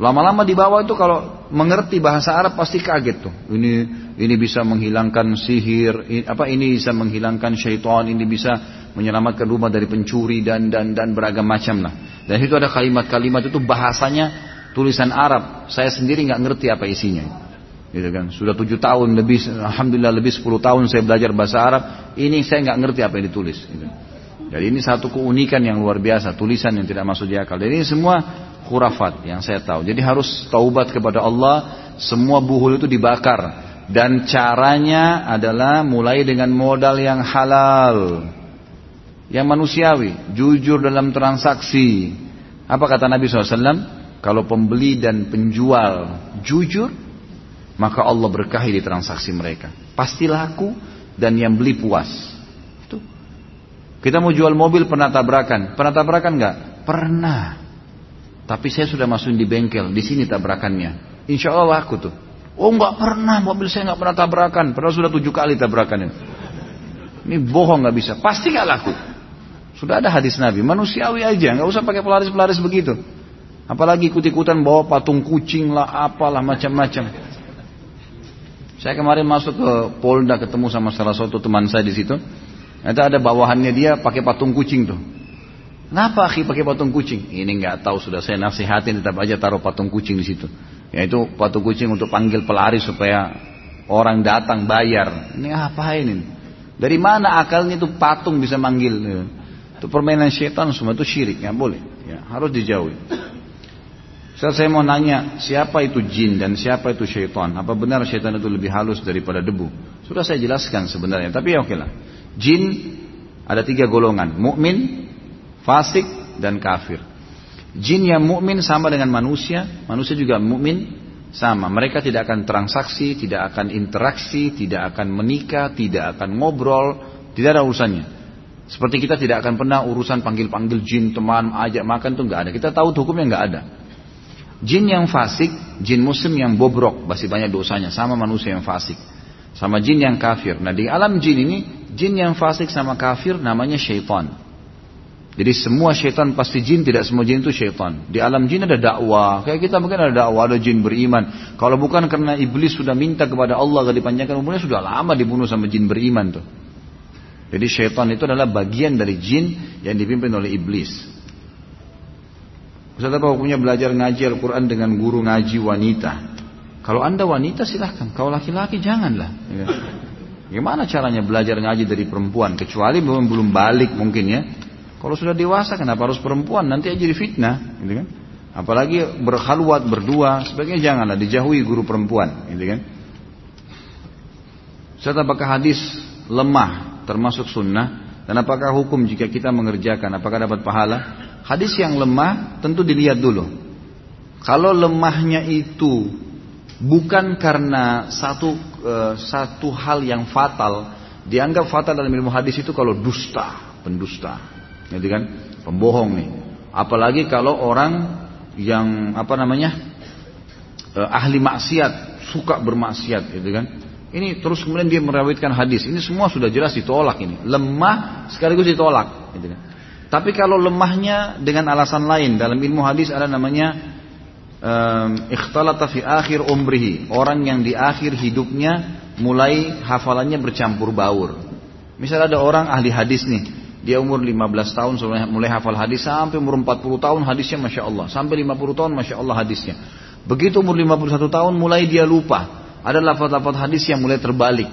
Lama-lama di bawah itu kalau mengerti bahasa Arab pasti kaget tuh. Ini ini bisa menghilangkan sihir, ini, apa ini bisa menghilangkan syaitan, ini bisa menyelamatkan rumah dari pencuri dan dan dan beragam macam lah. Dan itu ada kalimat-kalimat itu bahasanya tulisan Arab. Saya sendiri nggak ngerti apa isinya. Gitu kan. Sudah tujuh tahun lebih, alhamdulillah lebih sepuluh tahun saya belajar bahasa Arab. Ini saya nggak ngerti apa yang ditulis. Gitu. Jadi ini satu keunikan yang luar biasa, tulisan yang tidak masuk di akal. Jadi ini semua khurafat yang saya tahu. Jadi harus taubat kepada Allah, semua buhul itu dibakar. Dan caranya adalah mulai dengan modal yang halal. Yang manusiawi, jujur dalam transaksi. Apa kata Nabi SAW? Kalau pembeli dan penjual jujur, maka Allah berkahi di transaksi mereka. Pasti laku dan yang beli puas. Itu. Kita mau jual mobil pernah tabrakan. Pernah tabrakan nggak? Pernah. Tapi saya sudah masuk di bengkel, di sini tabrakannya. Insya Allah aku tuh. Oh nggak pernah, mobil saya nggak pernah tabrakan. Pernah sudah tujuh kali tabrakannya. Ini bohong nggak bisa, pasti nggak laku. Sudah ada hadis Nabi, manusiawi aja, nggak usah pakai pelaris-pelaris begitu. Apalagi ikut-ikutan bawa patung kucing lah, apalah macam-macam. Saya kemarin masuk ke Polda ketemu sama salah satu teman saya di situ. Itu ada bawahannya dia pakai patung kucing tuh. Kenapa akhi pakai patung kucing? Ini nggak tahu sudah saya nasihatin tetap aja taruh patung kucing di situ. Yaitu patung kucing untuk panggil pelari supaya orang datang bayar. Ini apa ini? Dari mana akalnya itu patung bisa manggil? Itu permainan setan semua itu syirik, nggak boleh. Ya, harus dijauhi. Setelah saya mau nanya siapa itu jin dan siapa itu syaitan. Apa benar syaitan itu lebih halus daripada debu? Sudah saya jelaskan sebenarnya. Tapi ya oke lah. Jin ada tiga golongan. Mukmin, fasik dan kafir. Jin yang mukmin sama dengan manusia, manusia juga mukmin sama. Mereka tidak akan transaksi, tidak akan interaksi, tidak akan menikah, tidak akan ngobrol, tidak ada urusannya. Seperti kita tidak akan pernah urusan panggil-panggil jin, teman, ajak makan tuh nggak ada. Kita tahu hukumnya nggak ada. Jin yang fasik, jin muslim yang bobrok, masih banyak dosanya, sama manusia yang fasik. Sama jin yang kafir. Nah di alam jin ini, jin yang fasik sama kafir namanya syaitan. Jadi semua syaitan pasti jin, tidak semua jin itu syaitan. Di alam jin ada dakwah. Kayak kita mungkin ada dakwah, ada jin beriman. Kalau bukan karena iblis sudah minta kepada Allah agar dipanjangkan umurnya, sudah lama dibunuh sama jin beriman tuh. Jadi syaitan itu adalah bagian dari jin yang dipimpin oleh iblis. Ustaz apa hukumnya belajar ngaji Al-Quran dengan guru ngaji wanita? Kalau anda wanita silahkan, kalau laki-laki janganlah. Ya. Gimana caranya belajar ngaji dari perempuan? Kecuali belum belum balik mungkin ya. Kalau sudah dewasa kenapa harus perempuan? Nanti aja jadi fitnah, gitu kan? Apalagi berkhalwat berdua, sebaiknya janganlah dijauhi guru perempuan, gitu kan? Serta apakah hadis lemah termasuk sunnah dan apakah hukum jika kita mengerjakan apakah dapat pahala? Hadis yang lemah tentu dilihat dulu. Kalau lemahnya itu bukan karena satu uh, satu hal yang fatal, dianggap fatal dalam ilmu hadis itu kalau dusta, pendusta, Gitu kan? Pembohong nih. Apalagi kalau orang yang apa namanya? Eh, ahli maksiat, suka bermaksiat gitu kan. Ini terus kemudian dia merawitkan hadis. Ini semua sudah jelas ditolak ini. Lemah sekaligus ditolak gitu kan. Tapi kalau lemahnya dengan alasan lain dalam ilmu hadis ada namanya um, ikhtalata fi akhir umrihi. Orang yang di akhir hidupnya mulai hafalannya bercampur baur. Misalnya ada orang ahli hadis nih, dia umur 15 tahun mulai hafal hadis sampai umur 40 tahun hadisnya Masya Allah. Sampai 50 tahun Masya Allah hadisnya. Begitu umur 51 tahun mulai dia lupa. Ada lafaz-lafaz hadis yang mulai terbalik.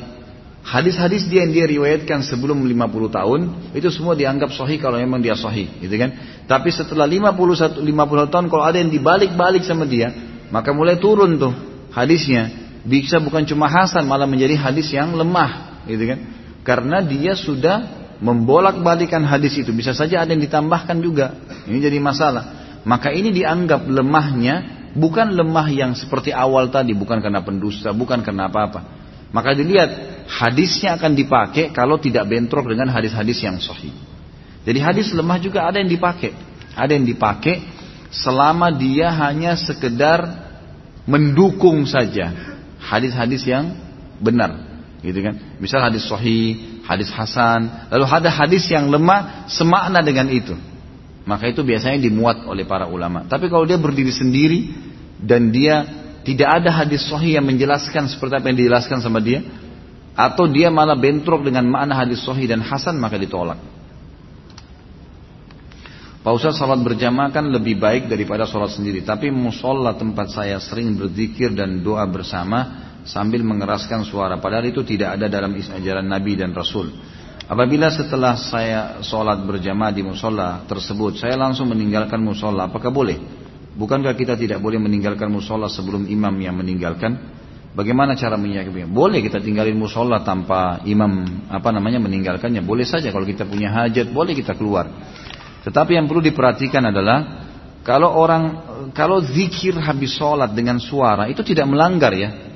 Hadis-hadis dia yang dia riwayatkan sebelum 50 tahun itu semua dianggap sahih kalau memang dia sahih, gitu kan? Tapi setelah 51 50 tahun kalau ada yang dibalik-balik sama dia, maka mulai turun tuh hadisnya. Bisa bukan cuma hasan malah menjadi hadis yang lemah, gitu kan? Karena dia sudah membolak-balikan hadis itu bisa saja ada yang ditambahkan juga ini jadi masalah maka ini dianggap lemahnya bukan lemah yang seperti awal tadi bukan karena pendusta bukan karena apa-apa. Maka dilihat hadisnya akan dipakai kalau tidak bentrok dengan hadis-hadis yang sahih. Jadi hadis lemah juga ada yang dipakai. Ada yang dipakai selama dia hanya sekedar mendukung saja hadis-hadis yang benar. Gitu kan? Misal hadis sahih hadis hasan, lalu ada hadis yang lemah semakna dengan itu. Maka itu biasanya dimuat oleh para ulama. Tapi kalau dia berdiri sendiri, dan dia tidak ada hadis sahih yang menjelaskan seperti apa yang dijelaskan sama dia atau dia malah bentrok dengan makna hadis sahih dan hasan maka ditolak. Pak Ustaz salat berjamaah kan lebih baik daripada salat sendiri. Tapi musola tempat saya sering berzikir dan doa bersama sambil mengeraskan suara. Padahal itu tidak ada dalam ajaran Nabi dan Rasul. Apabila setelah saya sholat berjamaah di musola tersebut, saya langsung meninggalkan musola, apakah boleh? Bukankah kita tidak boleh meninggalkan musola sebelum imam yang meninggalkan? Bagaimana cara menyikapinya? Boleh kita tinggalin musola tanpa imam apa namanya meninggalkannya. Boleh saja kalau kita punya hajat, boleh kita keluar. Tetapi yang perlu diperhatikan adalah kalau orang kalau zikir habis sholat dengan suara itu tidak melanggar ya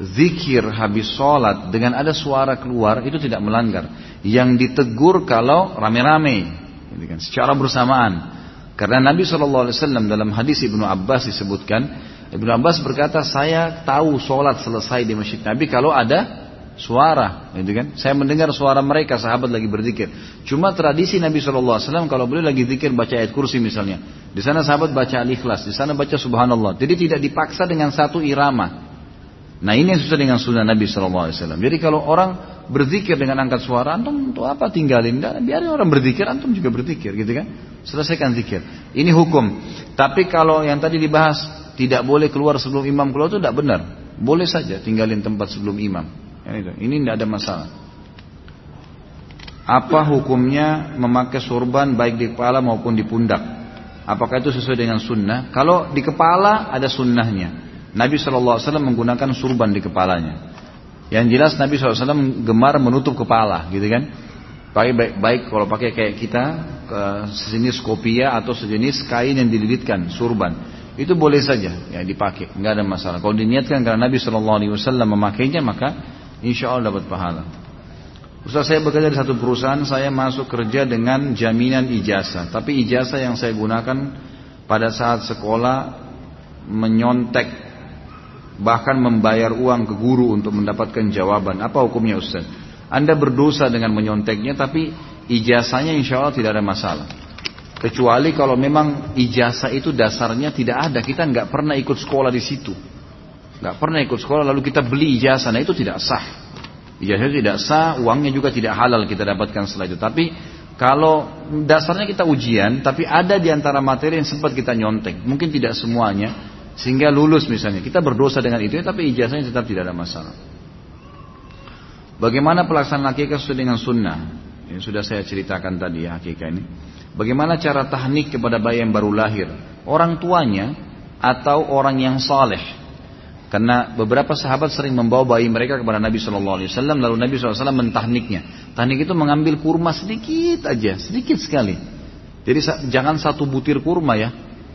zikir habis sholat dengan ada suara keluar itu tidak melanggar. Yang ditegur kalau rame-rame, gitu kan, secara bersamaan. Karena Nabi SAW dalam hadis Ibnu Abbas disebutkan, Ibnu Abbas berkata, saya tahu sholat selesai di masjid Nabi kalau ada suara, gitu kan? Saya mendengar suara mereka sahabat lagi berzikir. Cuma tradisi Nabi SAW kalau beliau lagi zikir baca ayat kursi misalnya, di sana sahabat baca al-ikhlas, di sana baca subhanallah. Jadi tidak dipaksa dengan satu irama. Nah ini yang susah dengan sunnah Nabi SAW. Jadi kalau orang berzikir dengan angkat suara, antum untuk apa tinggalin? Biarin orang berzikir, antum juga berzikir gitu kan. Selesaikan zikir. Ini hukum. Tapi kalau yang tadi dibahas tidak boleh keluar sebelum imam keluar itu tidak benar. Boleh saja tinggalin tempat sebelum imam. Ini tidak ada masalah. Apa hukumnya memakai sorban baik di kepala maupun di pundak? Apakah itu sesuai dengan sunnah? Kalau di kepala ada sunnahnya. Nabi SAW menggunakan surban di kepalanya. Yang jelas Nabi SAW gemar menutup kepala, gitu kan? Pakai baik, baik kalau pakai kayak kita ke sejenis kopia atau sejenis kain yang dililitkan surban itu boleh saja ya dipakai, nggak ada masalah. Kalau diniatkan karena Nabi SAW memakainya maka insya Allah dapat pahala. Ustaz saya bekerja di satu perusahaan, saya masuk kerja dengan jaminan ijazah. Tapi ijazah yang saya gunakan pada saat sekolah menyontek bahkan membayar uang ke guru untuk mendapatkan jawaban. Apa hukumnya Ustaz? Anda berdosa dengan menyonteknya tapi ijazahnya insya Allah tidak ada masalah. Kecuali kalau memang ijazah itu dasarnya tidak ada, kita nggak pernah ikut sekolah di situ, nggak pernah ikut sekolah lalu kita beli ijazah, nah itu tidak sah. Ijazah tidak sah, uangnya juga tidak halal kita dapatkan setelah itu. Tapi kalau dasarnya kita ujian, tapi ada di antara materi yang sempat kita nyontek, mungkin tidak semuanya, sehingga lulus misalnya. Kita berdosa dengan itu tapi ijazahnya tetap tidak ada masalah. Bagaimana pelaksanaan akikah sesuai dengan sunnah? Yang sudah saya ceritakan tadi ya akikah ini. Bagaimana cara tahnik kepada bayi yang baru lahir? Orang tuanya atau orang yang saleh? Karena beberapa sahabat sering membawa bayi mereka kepada Nabi Shallallahu Alaihi Wasallam, lalu Nabi SAW mentahniknya. Tahnik itu mengambil kurma sedikit aja, sedikit sekali. Jadi jangan satu butir kurma ya,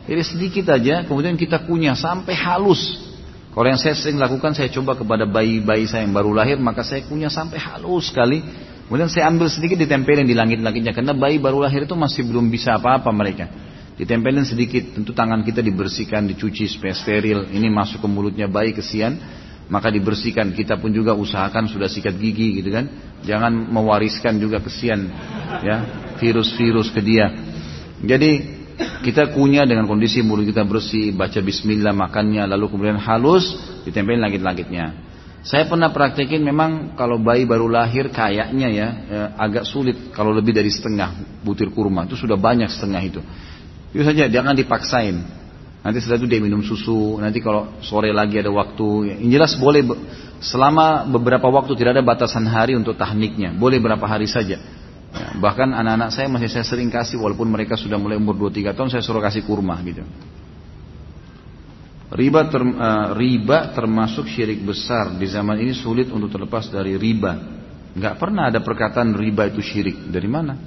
jadi sedikit aja, kemudian kita kunyah sampai halus. Kalau yang saya sering lakukan, saya coba kepada bayi-bayi saya yang baru lahir, maka saya kunyah sampai halus sekali. Kemudian saya ambil sedikit ditempelin di langit-langitnya, karena bayi baru lahir itu masih belum bisa apa-apa mereka. Ditempelin sedikit, tentu tangan kita dibersihkan, dicuci supaya steril. Ini masuk ke mulutnya bayi kesian, maka dibersihkan. Kita pun juga usahakan sudah sikat gigi gitu kan. Jangan mewariskan juga kesian ya virus-virus ke dia. Jadi kita kunyah dengan kondisi mulut kita bersih, baca bismillah makannya, lalu kemudian halus, ditempelin langit-langitnya. Saya pernah praktekin memang kalau bayi baru lahir kayaknya ya, ya agak sulit kalau lebih dari setengah butir kurma itu sudah banyak setengah itu. Itu saja jangan dipaksain. Nanti setelah itu dia minum susu. Nanti kalau sore lagi ada waktu, yang jelas boleh selama beberapa waktu tidak ada batasan hari untuk tahniknya. Boleh berapa hari saja. Ya, bahkan anak-anak saya masih saya sering kasih walaupun mereka sudah mulai umur 2-3 tahun saya suruh kasih kurma gitu. Riba, ter, uh, riba termasuk syirik besar di zaman ini sulit untuk terlepas dari riba. Nggak pernah ada perkataan riba itu syirik. Dari mana?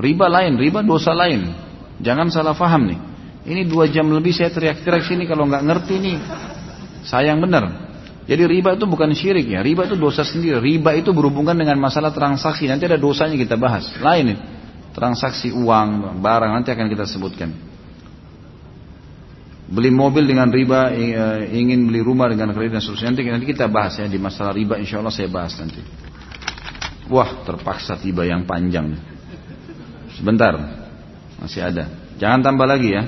Riba lain, riba dosa lain. Jangan salah faham nih. Ini dua jam lebih saya teriak-teriak sini kalau nggak ngerti nih. Sayang benar. Jadi riba itu bukan syirik ya, riba itu dosa sendiri. Riba itu berhubungan dengan masalah transaksi. Nanti ada dosanya kita bahas. Lain nih, transaksi uang, barang nanti akan kita sebutkan. Beli mobil dengan riba, eh, ingin beli rumah dengan kredit dan seterusnya. Nanti, nanti kita bahas ya di masalah riba. Insya Allah saya bahas nanti. Wah, terpaksa tiba yang panjang. Sebentar, masih ada. Jangan tambah lagi ya.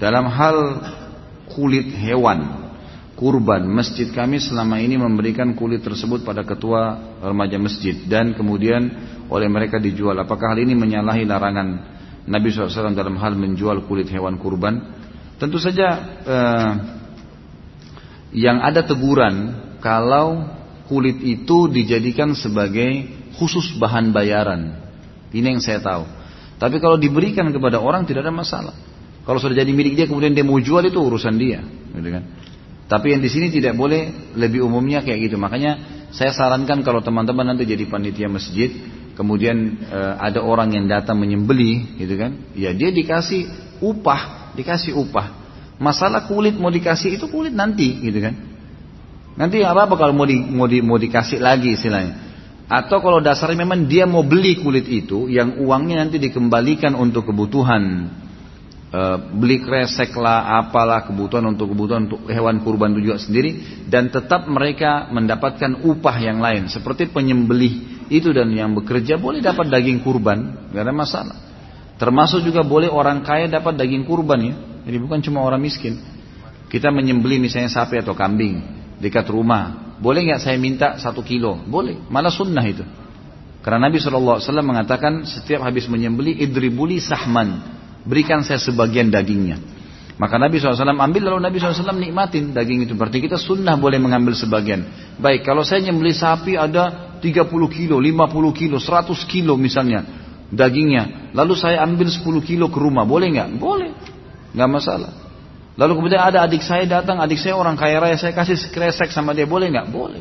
Dalam hal kulit hewan kurban. Masjid kami selama ini memberikan kulit tersebut pada ketua remaja masjid. Dan kemudian oleh mereka dijual. Apakah hal ini menyalahi larangan Nabi SAW dalam hal menjual kulit hewan kurban? Tentu saja eh, yang ada teguran kalau kulit itu dijadikan sebagai khusus bahan bayaran. Ini yang saya tahu. Tapi kalau diberikan kepada orang tidak ada masalah. Kalau sudah jadi milik dia kemudian dia mau jual itu urusan dia. Gitu kan tapi yang di sini tidak boleh lebih umumnya kayak gitu. Makanya saya sarankan kalau teman-teman nanti jadi panitia masjid, kemudian e, ada orang yang datang menyembeli, gitu kan? Ya dia dikasih upah, dikasih upah. Masalah kulit mau dikasih itu kulit nanti, gitu kan? Nanti apa apa kalau mau di, mau, di, mau dikasih lagi istilahnya. Atau kalau dasarnya memang dia mau beli kulit itu, yang uangnya nanti dikembalikan untuk kebutuhan beli kresek lah, apalah kebutuhan untuk kebutuhan untuk hewan kurban itu juga sendiri dan tetap mereka mendapatkan upah yang lain seperti penyembelih itu dan yang bekerja boleh dapat daging kurban, gak ada masalah. Termasuk juga boleh orang kaya dapat daging kurban ya, jadi bukan cuma orang miskin. Kita menyembelih misalnya sapi atau kambing dekat rumah, boleh nggak saya minta satu kilo? Boleh, malah sunnah itu. Karena Nabi SAW mengatakan setiap habis menyembelih idribuli sahman berikan saya sebagian dagingnya. Maka Nabi SAW ambil lalu Nabi SAW nikmatin daging itu. Berarti kita sunnah boleh mengambil sebagian. Baik, kalau saya nyembeli sapi ada 30 kilo, 50 kilo, 100 kilo misalnya dagingnya. Lalu saya ambil 10 kilo ke rumah, boleh nggak? Boleh, nggak masalah. Lalu kemudian ada adik saya datang, adik saya orang kaya raya, saya kasih kresek sama dia, boleh nggak? Boleh.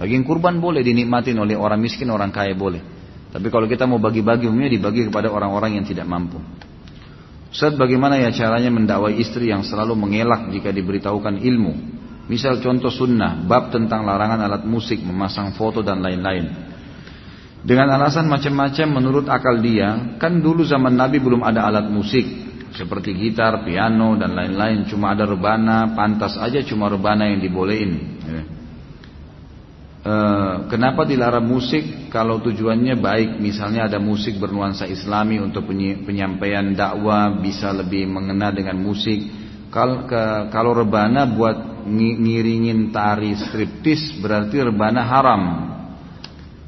Daging kurban boleh dinikmatin oleh orang miskin, orang kaya boleh. Tapi kalau kita mau bagi-bagi umumnya dibagi kepada orang-orang yang tidak mampu. Ustaz bagaimana ya caranya mendakwai istri yang selalu mengelak jika diberitahukan ilmu? Misal contoh sunnah, bab tentang larangan alat musik, memasang foto dan lain-lain. Dengan alasan macam-macam menurut akal dia, kan dulu zaman Nabi belum ada alat musik seperti gitar, piano dan lain-lain, cuma ada rebana, pantas aja cuma rebana yang dibolehin. Eh, kenapa dilarang musik kalau tujuannya baik? Misalnya ada musik bernuansa islami untuk penyampaian dakwah bisa lebih mengena dengan musik. Kalau, rebana buat ngiringin tari striptis berarti rebana haram.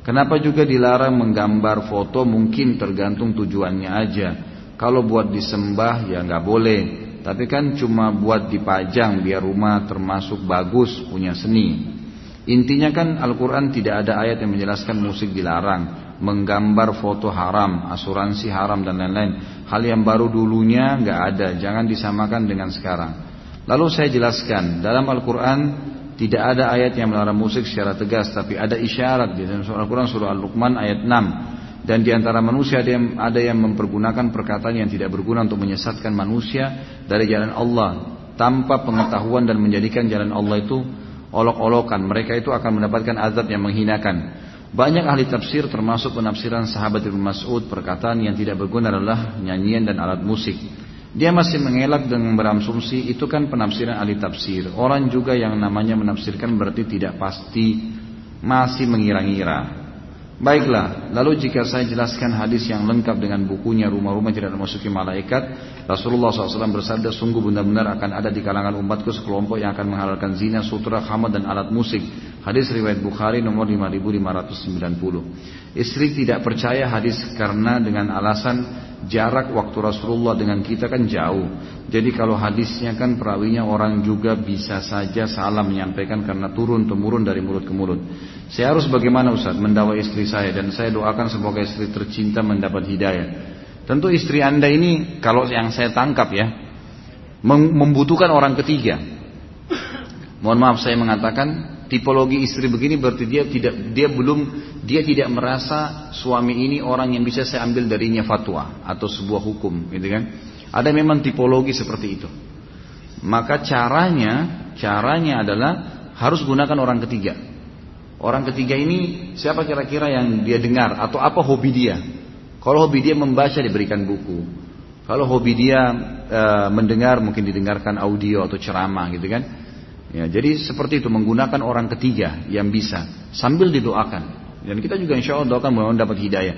Kenapa juga dilarang menggambar foto? Mungkin tergantung tujuannya aja. Kalau buat disembah ya nggak boleh. Tapi kan cuma buat dipajang biar rumah termasuk bagus punya seni Intinya kan Al-Quran tidak ada ayat yang menjelaskan musik dilarang, menggambar foto haram, asuransi haram dan lain-lain. Hal yang baru dulunya nggak ada, jangan disamakan dengan sekarang. Lalu saya jelaskan dalam Al-Quran tidak ada ayat yang melarang musik secara tegas, tapi ada isyarat di dalam surah Al-Quran surah Al-Luqman ayat 6. Dan di antara manusia ada yang, ada yang mempergunakan perkataan yang tidak berguna untuk menyesatkan manusia dari jalan Allah tanpa pengetahuan dan menjadikan jalan Allah itu olok-olokan. Mereka itu akan mendapatkan azab yang menghinakan. Banyak ahli tafsir termasuk penafsiran sahabat Ibnu Mas'ud perkataan yang tidak berguna adalah nyanyian dan alat musik. Dia masih mengelak dengan berasumsi itu kan penafsiran ahli tafsir. Orang juga yang namanya menafsirkan berarti tidak pasti masih mengira-ngira. Baiklah, lalu jika saya jelaskan hadis yang lengkap dengan bukunya rumah-rumah tidak dimasuki malaikat, Rasulullah SAW bersabda sungguh benar-benar akan ada di kalangan umatku sekelompok yang akan menghalalkan zina, sutra, khamar dan alat musik. Hadis riwayat Bukhari nomor 5590. Istri tidak percaya hadis karena dengan alasan jarak waktu Rasulullah dengan kita kan jauh. Jadi kalau hadisnya kan perawinya orang juga bisa saja salah menyampaikan karena turun temurun dari mulut ke mulut. Saya harus bagaimana Ustaz mendakwa istri saya dan saya doakan semoga istri tercinta mendapat hidayah. Tentu istri Anda ini kalau yang saya tangkap ya membutuhkan orang ketiga. Mohon maaf saya mengatakan tipologi istri begini berarti dia tidak dia belum dia tidak merasa suami ini orang yang bisa saya ambil darinya fatwa atau sebuah hukum gitu kan ada memang tipologi seperti itu. Maka caranya, caranya adalah harus gunakan orang ketiga. Orang ketiga ini siapa kira-kira yang dia dengar atau apa hobi dia? Kalau hobi dia membaca diberikan buku. Kalau hobi dia e, mendengar mungkin didengarkan audio atau ceramah gitu kan. Ya, jadi seperti itu menggunakan orang ketiga yang bisa sambil didoakan. Dan kita juga insya Allah doakan mudah dapat hidayah.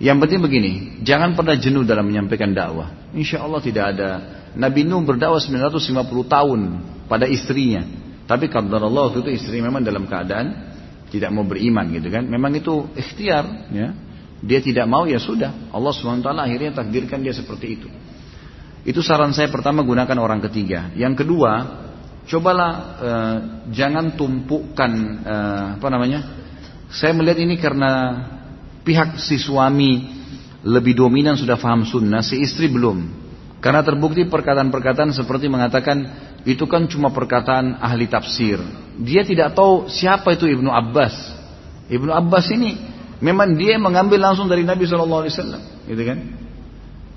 Yang penting begini, jangan pernah jenuh dalam menyampaikan dakwah. Insya Allah tidak ada Nabi Nuh berdakwah 950 tahun pada istrinya. Tapi kadar Allah waktu itu istri memang dalam keadaan tidak mau beriman gitu kan. Memang itu ikhtiar ya. Dia tidak mau ya sudah. Allah SWT akhirnya takdirkan dia seperti itu. Itu saran saya pertama gunakan orang ketiga. Yang kedua, cobalah eh, jangan tumpukan eh, apa namanya? Saya melihat ini karena pihak si suami lebih dominan sudah paham sunnah, si istri belum. Karena terbukti perkataan-perkataan seperti mengatakan itu kan cuma perkataan ahli tafsir. Dia tidak tahu siapa itu Ibnu Abbas. Ibnu Abbas ini memang dia mengambil langsung dari Nabi SAW, gitu kan?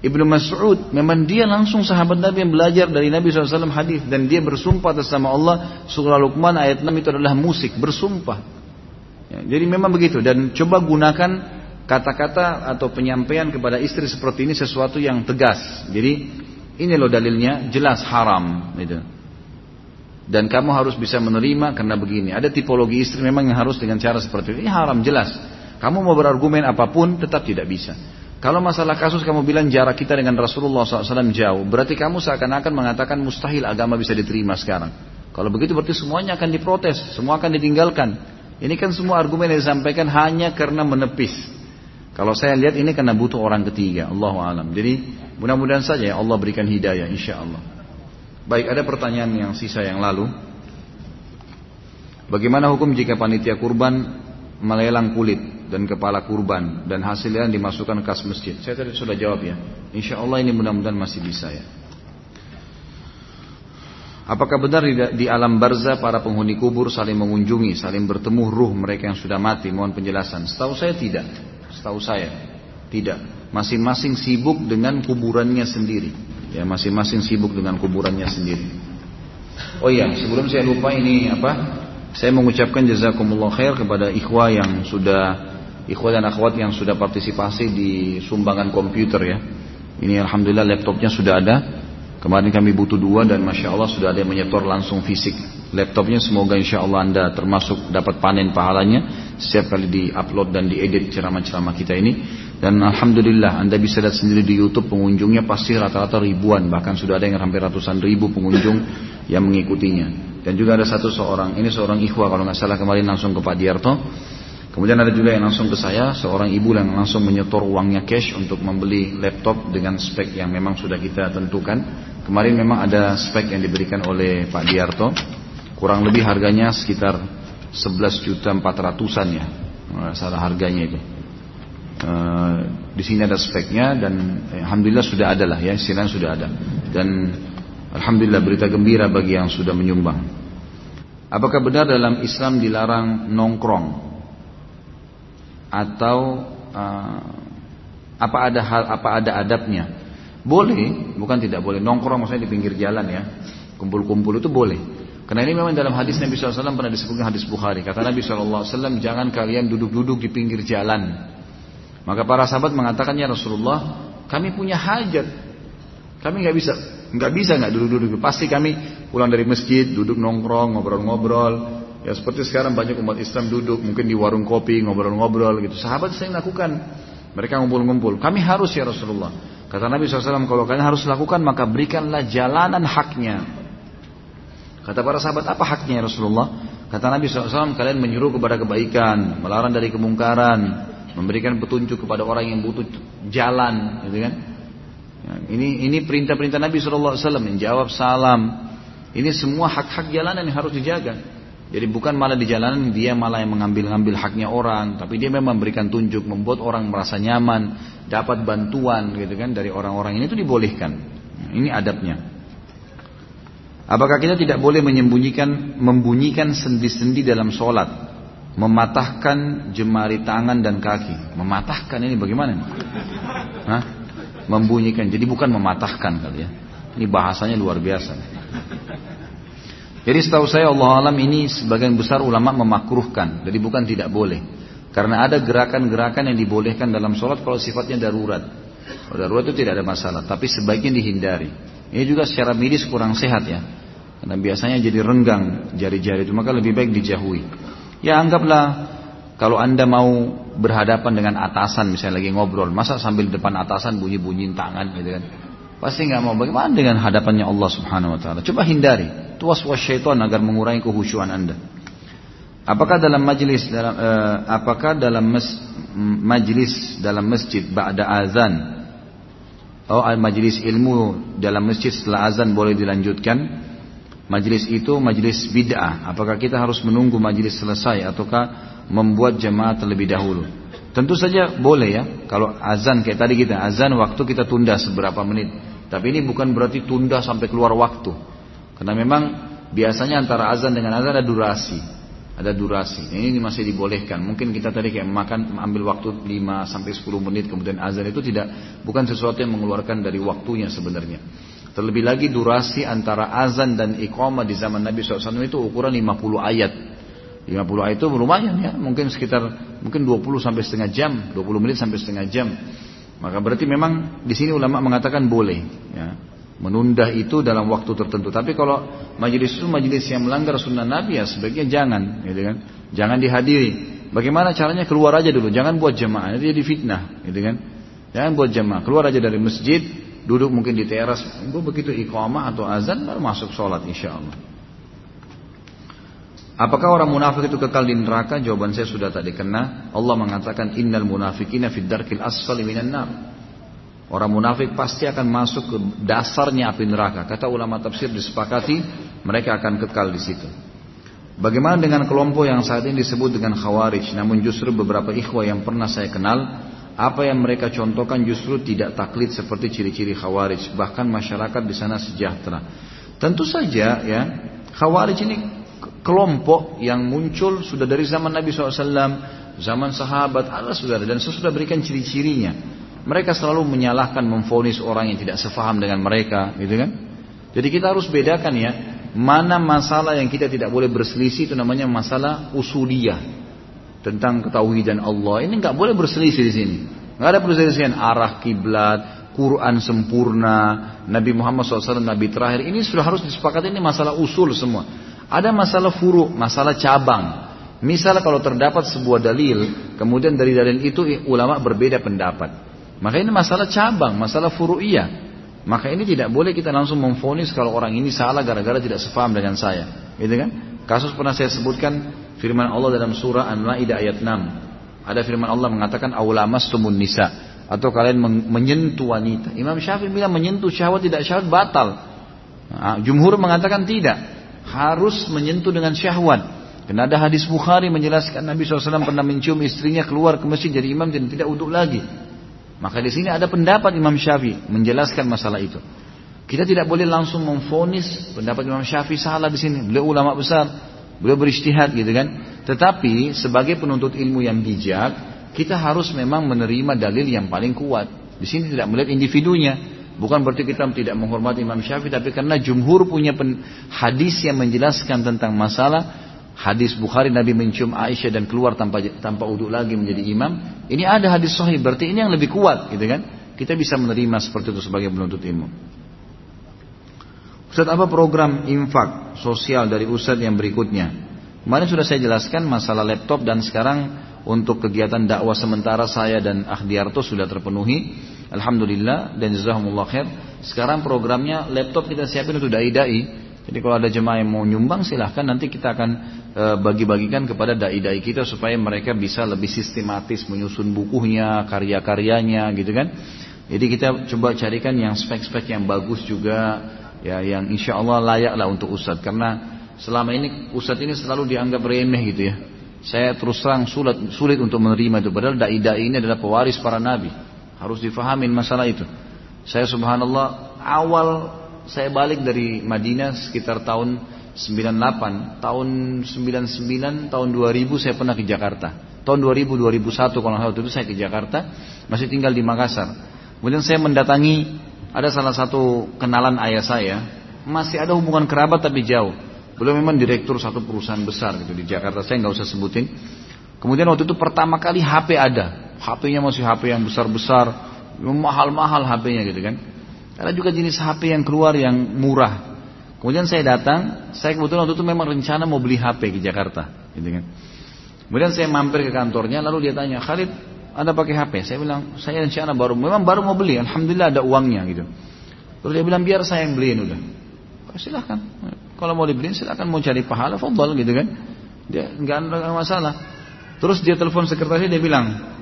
Ibnu Mas'ud memang dia langsung sahabat Nabi yang belajar dari Nabi SAW hadis dan dia bersumpah atas nama Allah surah Luqman ayat 6 itu adalah musik bersumpah. Ya, jadi memang begitu dan coba gunakan kata-kata atau penyampaian kepada istri seperti ini sesuatu yang tegas. Jadi ini loh dalilnya jelas haram gitu. Dan kamu harus bisa menerima karena begini. Ada tipologi istri memang yang harus dengan cara seperti ini. Ini haram jelas. Kamu mau berargumen apa pun tetap tidak bisa. Kalau masalah kasus kamu bilang jarak kita dengan Rasulullah SAW jauh. Berarti kamu seakan-akan mengatakan mustahil agama bisa diterima sekarang. Kalau begitu berarti semuanya akan diprotes. Semua akan ditinggalkan. Ini kan semua argumen yang disampaikan hanya karena menepis. Kalau saya lihat ini karena butuh orang ketiga. Allah alam. Jadi mudah-mudahan saja ya Allah berikan hidayah insya Allah. Baik, ada pertanyaan yang sisa yang lalu. Bagaimana hukum jika panitia kurban melelang kulit dan kepala kurban dan hasilnya dimasukkan kas masjid? Saya tadi sudah jawab ya. Insya Allah ini mudah-mudahan masih bisa ya. Apakah benar di, alam barza para penghuni kubur saling mengunjungi, saling bertemu ruh mereka yang sudah mati? Mohon penjelasan. Setahu saya tidak. Setahu saya tidak. Masing-masing sibuk dengan kuburannya sendiri. Ya masing-masing sibuk dengan kuburannya sendiri. Oh iya, sebelum saya lupa ini apa? Saya mengucapkan jazakumullah khair kepada ikhwah yang sudah ikhwah dan akhwat yang sudah partisipasi di sumbangan komputer ya. Ini alhamdulillah laptopnya sudah ada. Kemarin kami butuh dua dan masya Allah sudah ada yang menyetor langsung fisik laptopnya. Semoga insya Allah anda termasuk dapat panen pahalanya setiap kali di-upload dan diedit ceramah-ceramah kita ini. Dan Alhamdulillah Anda bisa lihat sendiri di Youtube pengunjungnya pasti rata-rata ribuan Bahkan sudah ada yang hampir ratusan ribu pengunjung yang mengikutinya Dan juga ada satu seorang, ini seorang ikhwah kalau nggak salah kemarin langsung ke Pak Diarto Kemudian ada juga yang langsung ke saya, seorang ibu yang langsung menyetor uangnya cash untuk membeli laptop dengan spek yang memang sudah kita tentukan. Kemarin memang ada spek yang diberikan oleh Pak Diarto. Kurang lebih harganya sekitar 11 juta 400an ya Salah harganya itu. Eh, di sini ada speknya dan eh, alhamdulillah sudah ada lah ya istilahnya sudah ada. Dan alhamdulillah berita gembira bagi yang sudah menyumbang. Apakah benar dalam Islam dilarang nongkrong atau uh, apa ada hal apa ada adabnya? Boleh, bukan tidak boleh. Nongkrong maksudnya di pinggir jalan ya. Kumpul-kumpul itu boleh. Karena ini memang dalam hadis Nabi SAW pernah disebutkan hadis Bukhari. Kata Nabi SAW, jangan kalian duduk-duduk di pinggir jalan. Maka para sahabat mengatakan ya Rasulullah, kami punya hajat. Kami nggak bisa, nggak bisa nggak duduk-duduk. Pasti kami pulang dari masjid, duduk nongkrong, ngobrol-ngobrol. Ya seperti sekarang banyak umat Islam duduk, mungkin di warung kopi, ngobrol-ngobrol gitu. Sahabat saya lakukan. Mereka ngumpul-ngumpul. Kami harus ya Rasulullah. Kata Nabi SAW, kalau kalian harus lakukan, maka berikanlah jalanan haknya. Kata para sahabat, apa haknya ya Rasulullah? Kata Nabi SAW, kalian menyuruh kepada kebaikan, melarang dari kemungkaran, memberikan petunjuk kepada orang yang butuh jalan, gitu kan? Ya, ini ini perintah-perintah Nabi SAW menjawab salam. Ini semua hak-hak jalanan yang harus dijaga. Jadi bukan malah di jalanan dia malah yang mengambil-ngambil haknya orang, tapi dia memang memberikan tunjuk, membuat orang merasa nyaman, dapat bantuan gitu kan dari orang-orang ini itu dibolehkan. Ini adabnya. Apakah kita tidak boleh menyembunyikan membunyikan sendi-sendi dalam sholat mematahkan jemari tangan dan kaki. Mematahkan ini bagaimana? Hah? Membunyikan. Jadi bukan mematahkan kali ya. Ini bahasanya luar biasa. Jadi setahu saya Allah alam ini sebagian besar ulama memakruhkan. Jadi bukan tidak boleh. Karena ada gerakan-gerakan yang dibolehkan dalam sholat kalau sifatnya darurat. Kalau darurat itu tidak ada masalah. Tapi sebaiknya dihindari. Ini juga secara medis kurang sehat ya. Karena biasanya jadi renggang jari-jari itu. Maka lebih baik dijauhi. Ya anggaplah kalau anda mau berhadapan dengan atasan misalnya lagi ngobrol, masa sambil depan atasan bunyi-bunyiin tangan gitu kan? Pasti nggak mau. Bagaimana dengan hadapannya Allah Subhanahu Wa Taala? Coba hindari. Tuas was syaitan agar mengurangi kehusuan anda. Apakah dalam majlis dalam uh, apakah dalam mes, majlis dalam masjid ba'da azan oh majlis ilmu dalam masjid setelah azan boleh dilanjutkan majlis itu majlis bid'ah apakah kita harus menunggu majlis selesai ataukah membuat jemaah terlebih dahulu tentu saja boleh ya kalau azan kayak tadi kita azan waktu kita tunda seberapa menit tapi ini bukan berarti tunda sampai keluar waktu karena memang biasanya antara azan dengan azan ada durasi ada durasi. Ini masih dibolehkan. Mungkin kita tadi kayak makan ambil waktu 5 sampai 10 menit kemudian azan itu tidak bukan sesuatu yang mengeluarkan dari waktunya sebenarnya. Terlebih lagi durasi antara azan dan iqamah di zaman Nabi SAW itu ukuran 50 ayat. 50 ayat itu lumayan ya, mungkin sekitar mungkin 20 sampai setengah jam, 20 menit sampai setengah jam. Maka berarti memang di sini ulama mengatakan boleh. Ya menunda itu dalam waktu tertentu. Tapi kalau majelis itu majelis yang melanggar sunnah Nabi ya sebaiknya jangan, gitu kan? Jangan dihadiri. Bagaimana caranya keluar aja dulu, jangan buat jemaah, itu jadi fitnah, gitu kan? Jangan buat jemaah, keluar aja dari masjid, duduk mungkin di teras, itu begitu iqamah atau azan baru masuk sholat insya Allah. Apakah orang munafik itu kekal di neraka? Jawaban saya sudah tadi kena. Allah mengatakan innal munafikina fid darkil asfali minan nar. Orang munafik pasti akan masuk ke dasarnya api neraka. Kata ulama tafsir disepakati mereka akan kekal di situ. Bagaimana dengan kelompok yang saat ini disebut dengan khawarij, namun justru beberapa ikhwah yang pernah saya kenal, apa yang mereka contohkan justru tidak taklid seperti ciri-ciri khawarij, bahkan masyarakat di sana sejahtera. Tentu saja ya, khawarij ini kelompok yang muncul sudah dari zaman Nabi SAW, zaman sahabat, Allah sudah dan saya sudah berikan ciri-cirinya. Mereka selalu menyalahkan, memfonis orang yang tidak sefaham dengan mereka, gitu kan? Jadi kita harus bedakan ya, mana masalah yang kita tidak boleh berselisih itu namanya masalah usuliyah tentang dan Allah. Ini nggak boleh berselisih di sini. Nggak ada perselisihan arah kiblat, Quran sempurna, Nabi Muhammad SAW Nabi terakhir. Ini sudah harus disepakati ini masalah usul semua. Ada masalah furu, masalah cabang. Misalnya kalau terdapat sebuah dalil, kemudian dari dalil itu ulama berbeda pendapat. Maka ini masalah cabang, masalah furu'iyah. Maka ini tidak boleh kita langsung memfonis kalau orang ini salah gara-gara tidak sefaham dengan saya. Gitu kan? Kasus pernah saya sebutkan firman Allah dalam surah An-Maidah ayat 6. Ada firman Allah mengatakan aulamastumun nisa atau kalian menyentuh wanita. Imam Syafi'i bilang menyentuh syahwat tidak syahwat batal. Nah, jumhur mengatakan tidak. Harus menyentuh dengan syahwat. Karena ada hadis Bukhari menjelaskan Nabi SAW pernah mencium istrinya keluar ke masjid jadi imam dan tidak uduk lagi. Maka di sini ada pendapat Imam Syafi'i menjelaskan masalah itu. Kita tidak boleh langsung memfonis pendapat Imam Syafi'i salah di sini. Beliau ulama besar, beliau beristihad gitu kan. Tetapi sebagai penuntut ilmu yang bijak, kita harus memang menerima dalil yang paling kuat. Di sini tidak melihat individunya. Bukan berarti kita tidak menghormati Imam Syafi'i, tapi karena jumhur punya hadis yang menjelaskan tentang masalah hadis Bukhari Nabi mencium Aisyah dan keluar tanpa tanpa uduk lagi menjadi imam. Ini ada hadis sahih, berarti ini yang lebih kuat, gitu kan? Kita bisa menerima seperti itu sebagai penuntut ilmu. Ustaz apa program infak sosial dari Ustaz yang berikutnya? Kemarin sudah saya jelaskan masalah laptop dan sekarang untuk kegiatan dakwah sementara saya dan Akhdiarto sudah terpenuhi. Alhamdulillah dan jazakumullah khair. Sekarang programnya laptop kita siapin untuk dai-dai jadi kalau ada jemaah yang mau nyumbang silahkan nanti kita akan e, bagi-bagikan kepada dai-dai kita supaya mereka bisa lebih sistematis menyusun bukunya, karya-karyanya gitu kan. Jadi kita coba carikan yang spek-spek yang bagus juga ya yang insya Allah layak lah untuk Ustadz karena selama ini Ustadz ini selalu dianggap remeh gitu ya. Saya terus terang sulit, sulit untuk menerima itu padahal dai-dai ini adalah pewaris para nabi. Harus difahamin masalah itu. Saya subhanallah awal saya balik dari Madinah sekitar tahun 98, tahun 99, tahun 2000 saya pernah ke Jakarta. Tahun 2000, 2001 kalau waktu itu saya ke Jakarta, masih tinggal di Makassar. Kemudian saya mendatangi ada salah satu kenalan ayah saya, masih ada hubungan kerabat tapi jauh. Beliau memang direktur satu perusahaan besar gitu di Jakarta, saya nggak usah sebutin. Kemudian waktu itu pertama kali HP ada, HP-nya masih HP yang besar-besar, mahal-mahal HP-nya gitu kan. Ada juga jenis HP yang keluar yang murah. Kemudian saya datang, saya kebetulan waktu itu memang rencana mau beli HP di Jakarta, gitu kan. Kemudian saya mampir ke kantornya, lalu dia tanya, Khalid, anda pakai HP? Saya bilang, saya rencana baru, memang baru mau beli, Alhamdulillah ada uangnya gitu. Terus dia bilang biar saya yang beliin udah. Oh, silahkan. Kalau mau dibeliin silahkan mau cari pahala, fadal gitu kan. Dia nggak ada masalah. Terus dia telepon sekretarisnya dia bilang,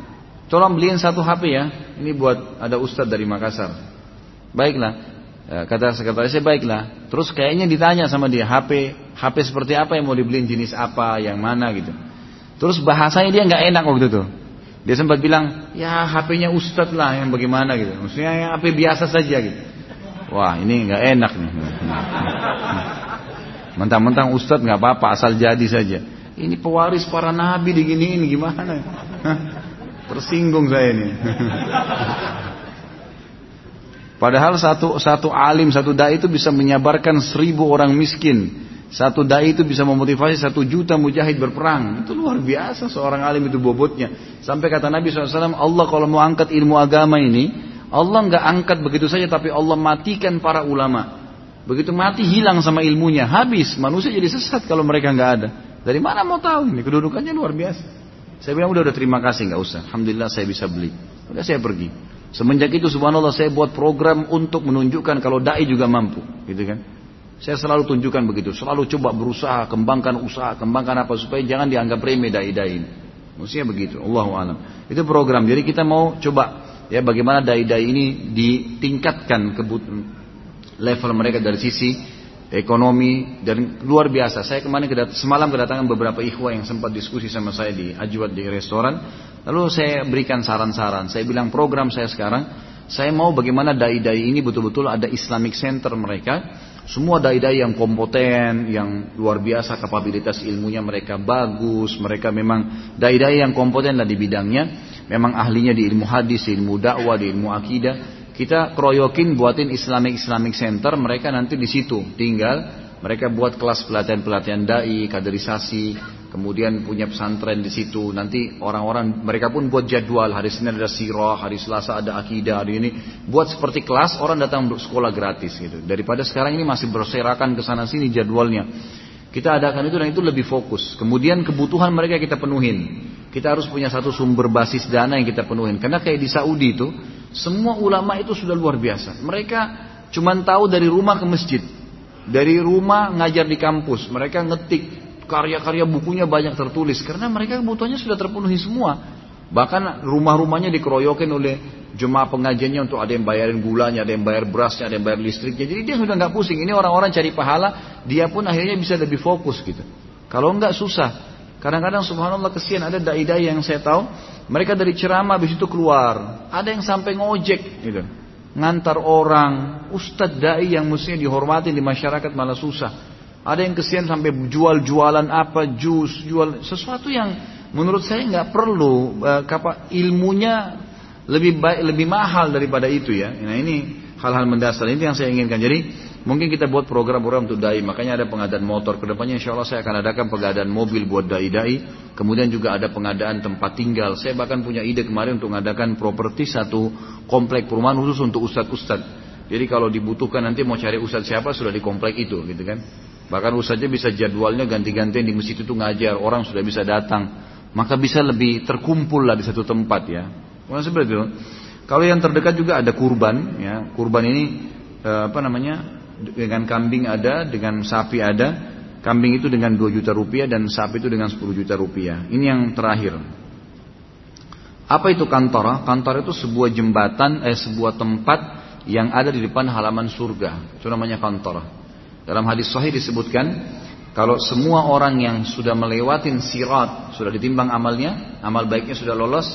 tolong beliin satu HP ya. Ini buat ada ustadz dari Makassar. Baiklah. Ya, kata sekretarisnya baiklah. Terus kayaknya ditanya sama dia HP HP seperti apa yang mau dibeliin jenis apa yang mana gitu. Terus bahasanya dia nggak enak waktu itu. Dia sempat bilang ya HP-nya ustadz lah yang bagaimana gitu. Maksudnya yang HP biasa saja gitu. Wah ini nggak enak nih. Mentang-mentang ustadz nggak apa-apa asal jadi saja. Ini pewaris para nabi diginiin gimana? Tersinggung saya ini. Padahal satu satu alim satu dai itu bisa menyabarkan seribu orang miskin. Satu dai itu bisa memotivasi satu juta mujahid berperang. Itu luar biasa seorang alim itu bobotnya. Sampai kata Nabi SAW, Allah kalau mau angkat ilmu agama ini, Allah nggak angkat begitu saja tapi Allah matikan para ulama. Begitu mati hilang sama ilmunya, habis manusia jadi sesat kalau mereka nggak ada. Dari mana mau tahu ini kedudukannya luar biasa. Saya bilang udah udah terima kasih nggak usah. Alhamdulillah saya bisa beli. Udah saya pergi. Semenjak itu subhanallah saya buat program untuk menunjukkan kalau dai juga mampu, gitu kan. Saya selalu tunjukkan begitu, selalu coba berusaha kembangkan usaha, kembangkan apa supaya jangan dianggap remeh dai-dai ini. Mestinya begitu, Allah alam. Itu program. Jadi kita mau coba ya bagaimana dai-dai ini ditingkatkan kebutuhan level mereka dari sisi ekonomi dan luar biasa. Saya kemarin kedat semalam kedatangan beberapa ikhwah yang sempat diskusi sama saya di Ajwat di restoran. Lalu saya berikan saran-saran. Saya bilang program saya sekarang, saya mau bagaimana dai-dai ini betul-betul ada Islamic Center mereka. Semua dai-dai yang kompeten, yang luar biasa kapabilitas ilmunya mereka bagus, mereka memang dai-dai yang kompeten lah di bidangnya memang ahlinya di ilmu hadis, di ilmu dakwah, di ilmu akidah, kita keroyokin buatin Islamic Islamic Center, mereka nanti di situ tinggal, mereka buat kelas pelatihan-pelatihan dai, kaderisasi, kemudian punya pesantren di situ. Nanti orang-orang mereka pun buat jadwal, hari Senin ada sirah, hari Selasa ada akidah, hari ini buat seperti kelas, orang datang sekolah gratis gitu. Daripada sekarang ini masih berserakan ke sana sini jadwalnya. Kita adakan itu dan itu lebih fokus. Kemudian kebutuhan mereka kita penuhin. Kita harus punya satu sumber basis dana yang kita penuhin. Karena kayak di Saudi itu, semua ulama itu sudah luar biasa. Mereka cuma tahu dari rumah ke masjid. Dari rumah ngajar di kampus. Mereka ngetik karya-karya bukunya banyak tertulis. Karena mereka kebutuhannya sudah terpenuhi semua. Bahkan rumah-rumahnya dikeroyokin oleh jemaah pengajiannya untuk ada yang bayarin gulanya, ada yang bayar berasnya, ada yang bayar listriknya. Jadi dia sudah nggak pusing. Ini orang-orang cari pahala, dia pun akhirnya bisa lebih fokus gitu. Kalau nggak susah. Kadang-kadang subhanallah kesian ada dai-dai yang saya tahu mereka dari ceramah habis itu keluar. Ada yang sampai ngojek gitu. Ngantar orang, ustadz dai yang mestinya dihormati di masyarakat malah susah. Ada yang kesian sampai jual-jualan apa, jus, jual sesuatu yang menurut saya nggak perlu. Eh, kapa ilmunya lebih baik, lebih mahal daripada itu ya. Nah ini hal-hal mendasar ini yang saya inginkan. Jadi Mungkin kita buat program-program untuk dai, makanya ada pengadaan motor. Ke depannya insya Allah saya akan adakan pengadaan mobil buat dai-dai. Kemudian juga ada pengadaan tempat tinggal. Saya bahkan punya ide kemarin untuk mengadakan properti satu komplek perumahan khusus untuk ustadz-ustadz. Jadi kalau dibutuhkan nanti mau cari ustadz siapa sudah di komplek itu gitu kan. Bahkan ustadznya bisa jadwalnya ganti-gantian di masjid itu ngajar. Orang sudah bisa datang. Maka bisa lebih terkumpul lah di satu tempat ya. Bukan seperti. Kalau yang terdekat juga ada kurban ya. Kurban ini eh, apa namanya dengan kambing ada, dengan sapi ada. Kambing itu dengan 2 juta rupiah dan sapi itu dengan 10 juta rupiah. Ini yang terakhir. Apa itu kantor? Kantor itu sebuah jembatan, eh sebuah tempat yang ada di depan halaman surga. Itu namanya kantor. Dalam hadis sahih disebutkan, kalau semua orang yang sudah melewatin sirat, sudah ditimbang amalnya, amal baiknya sudah lolos,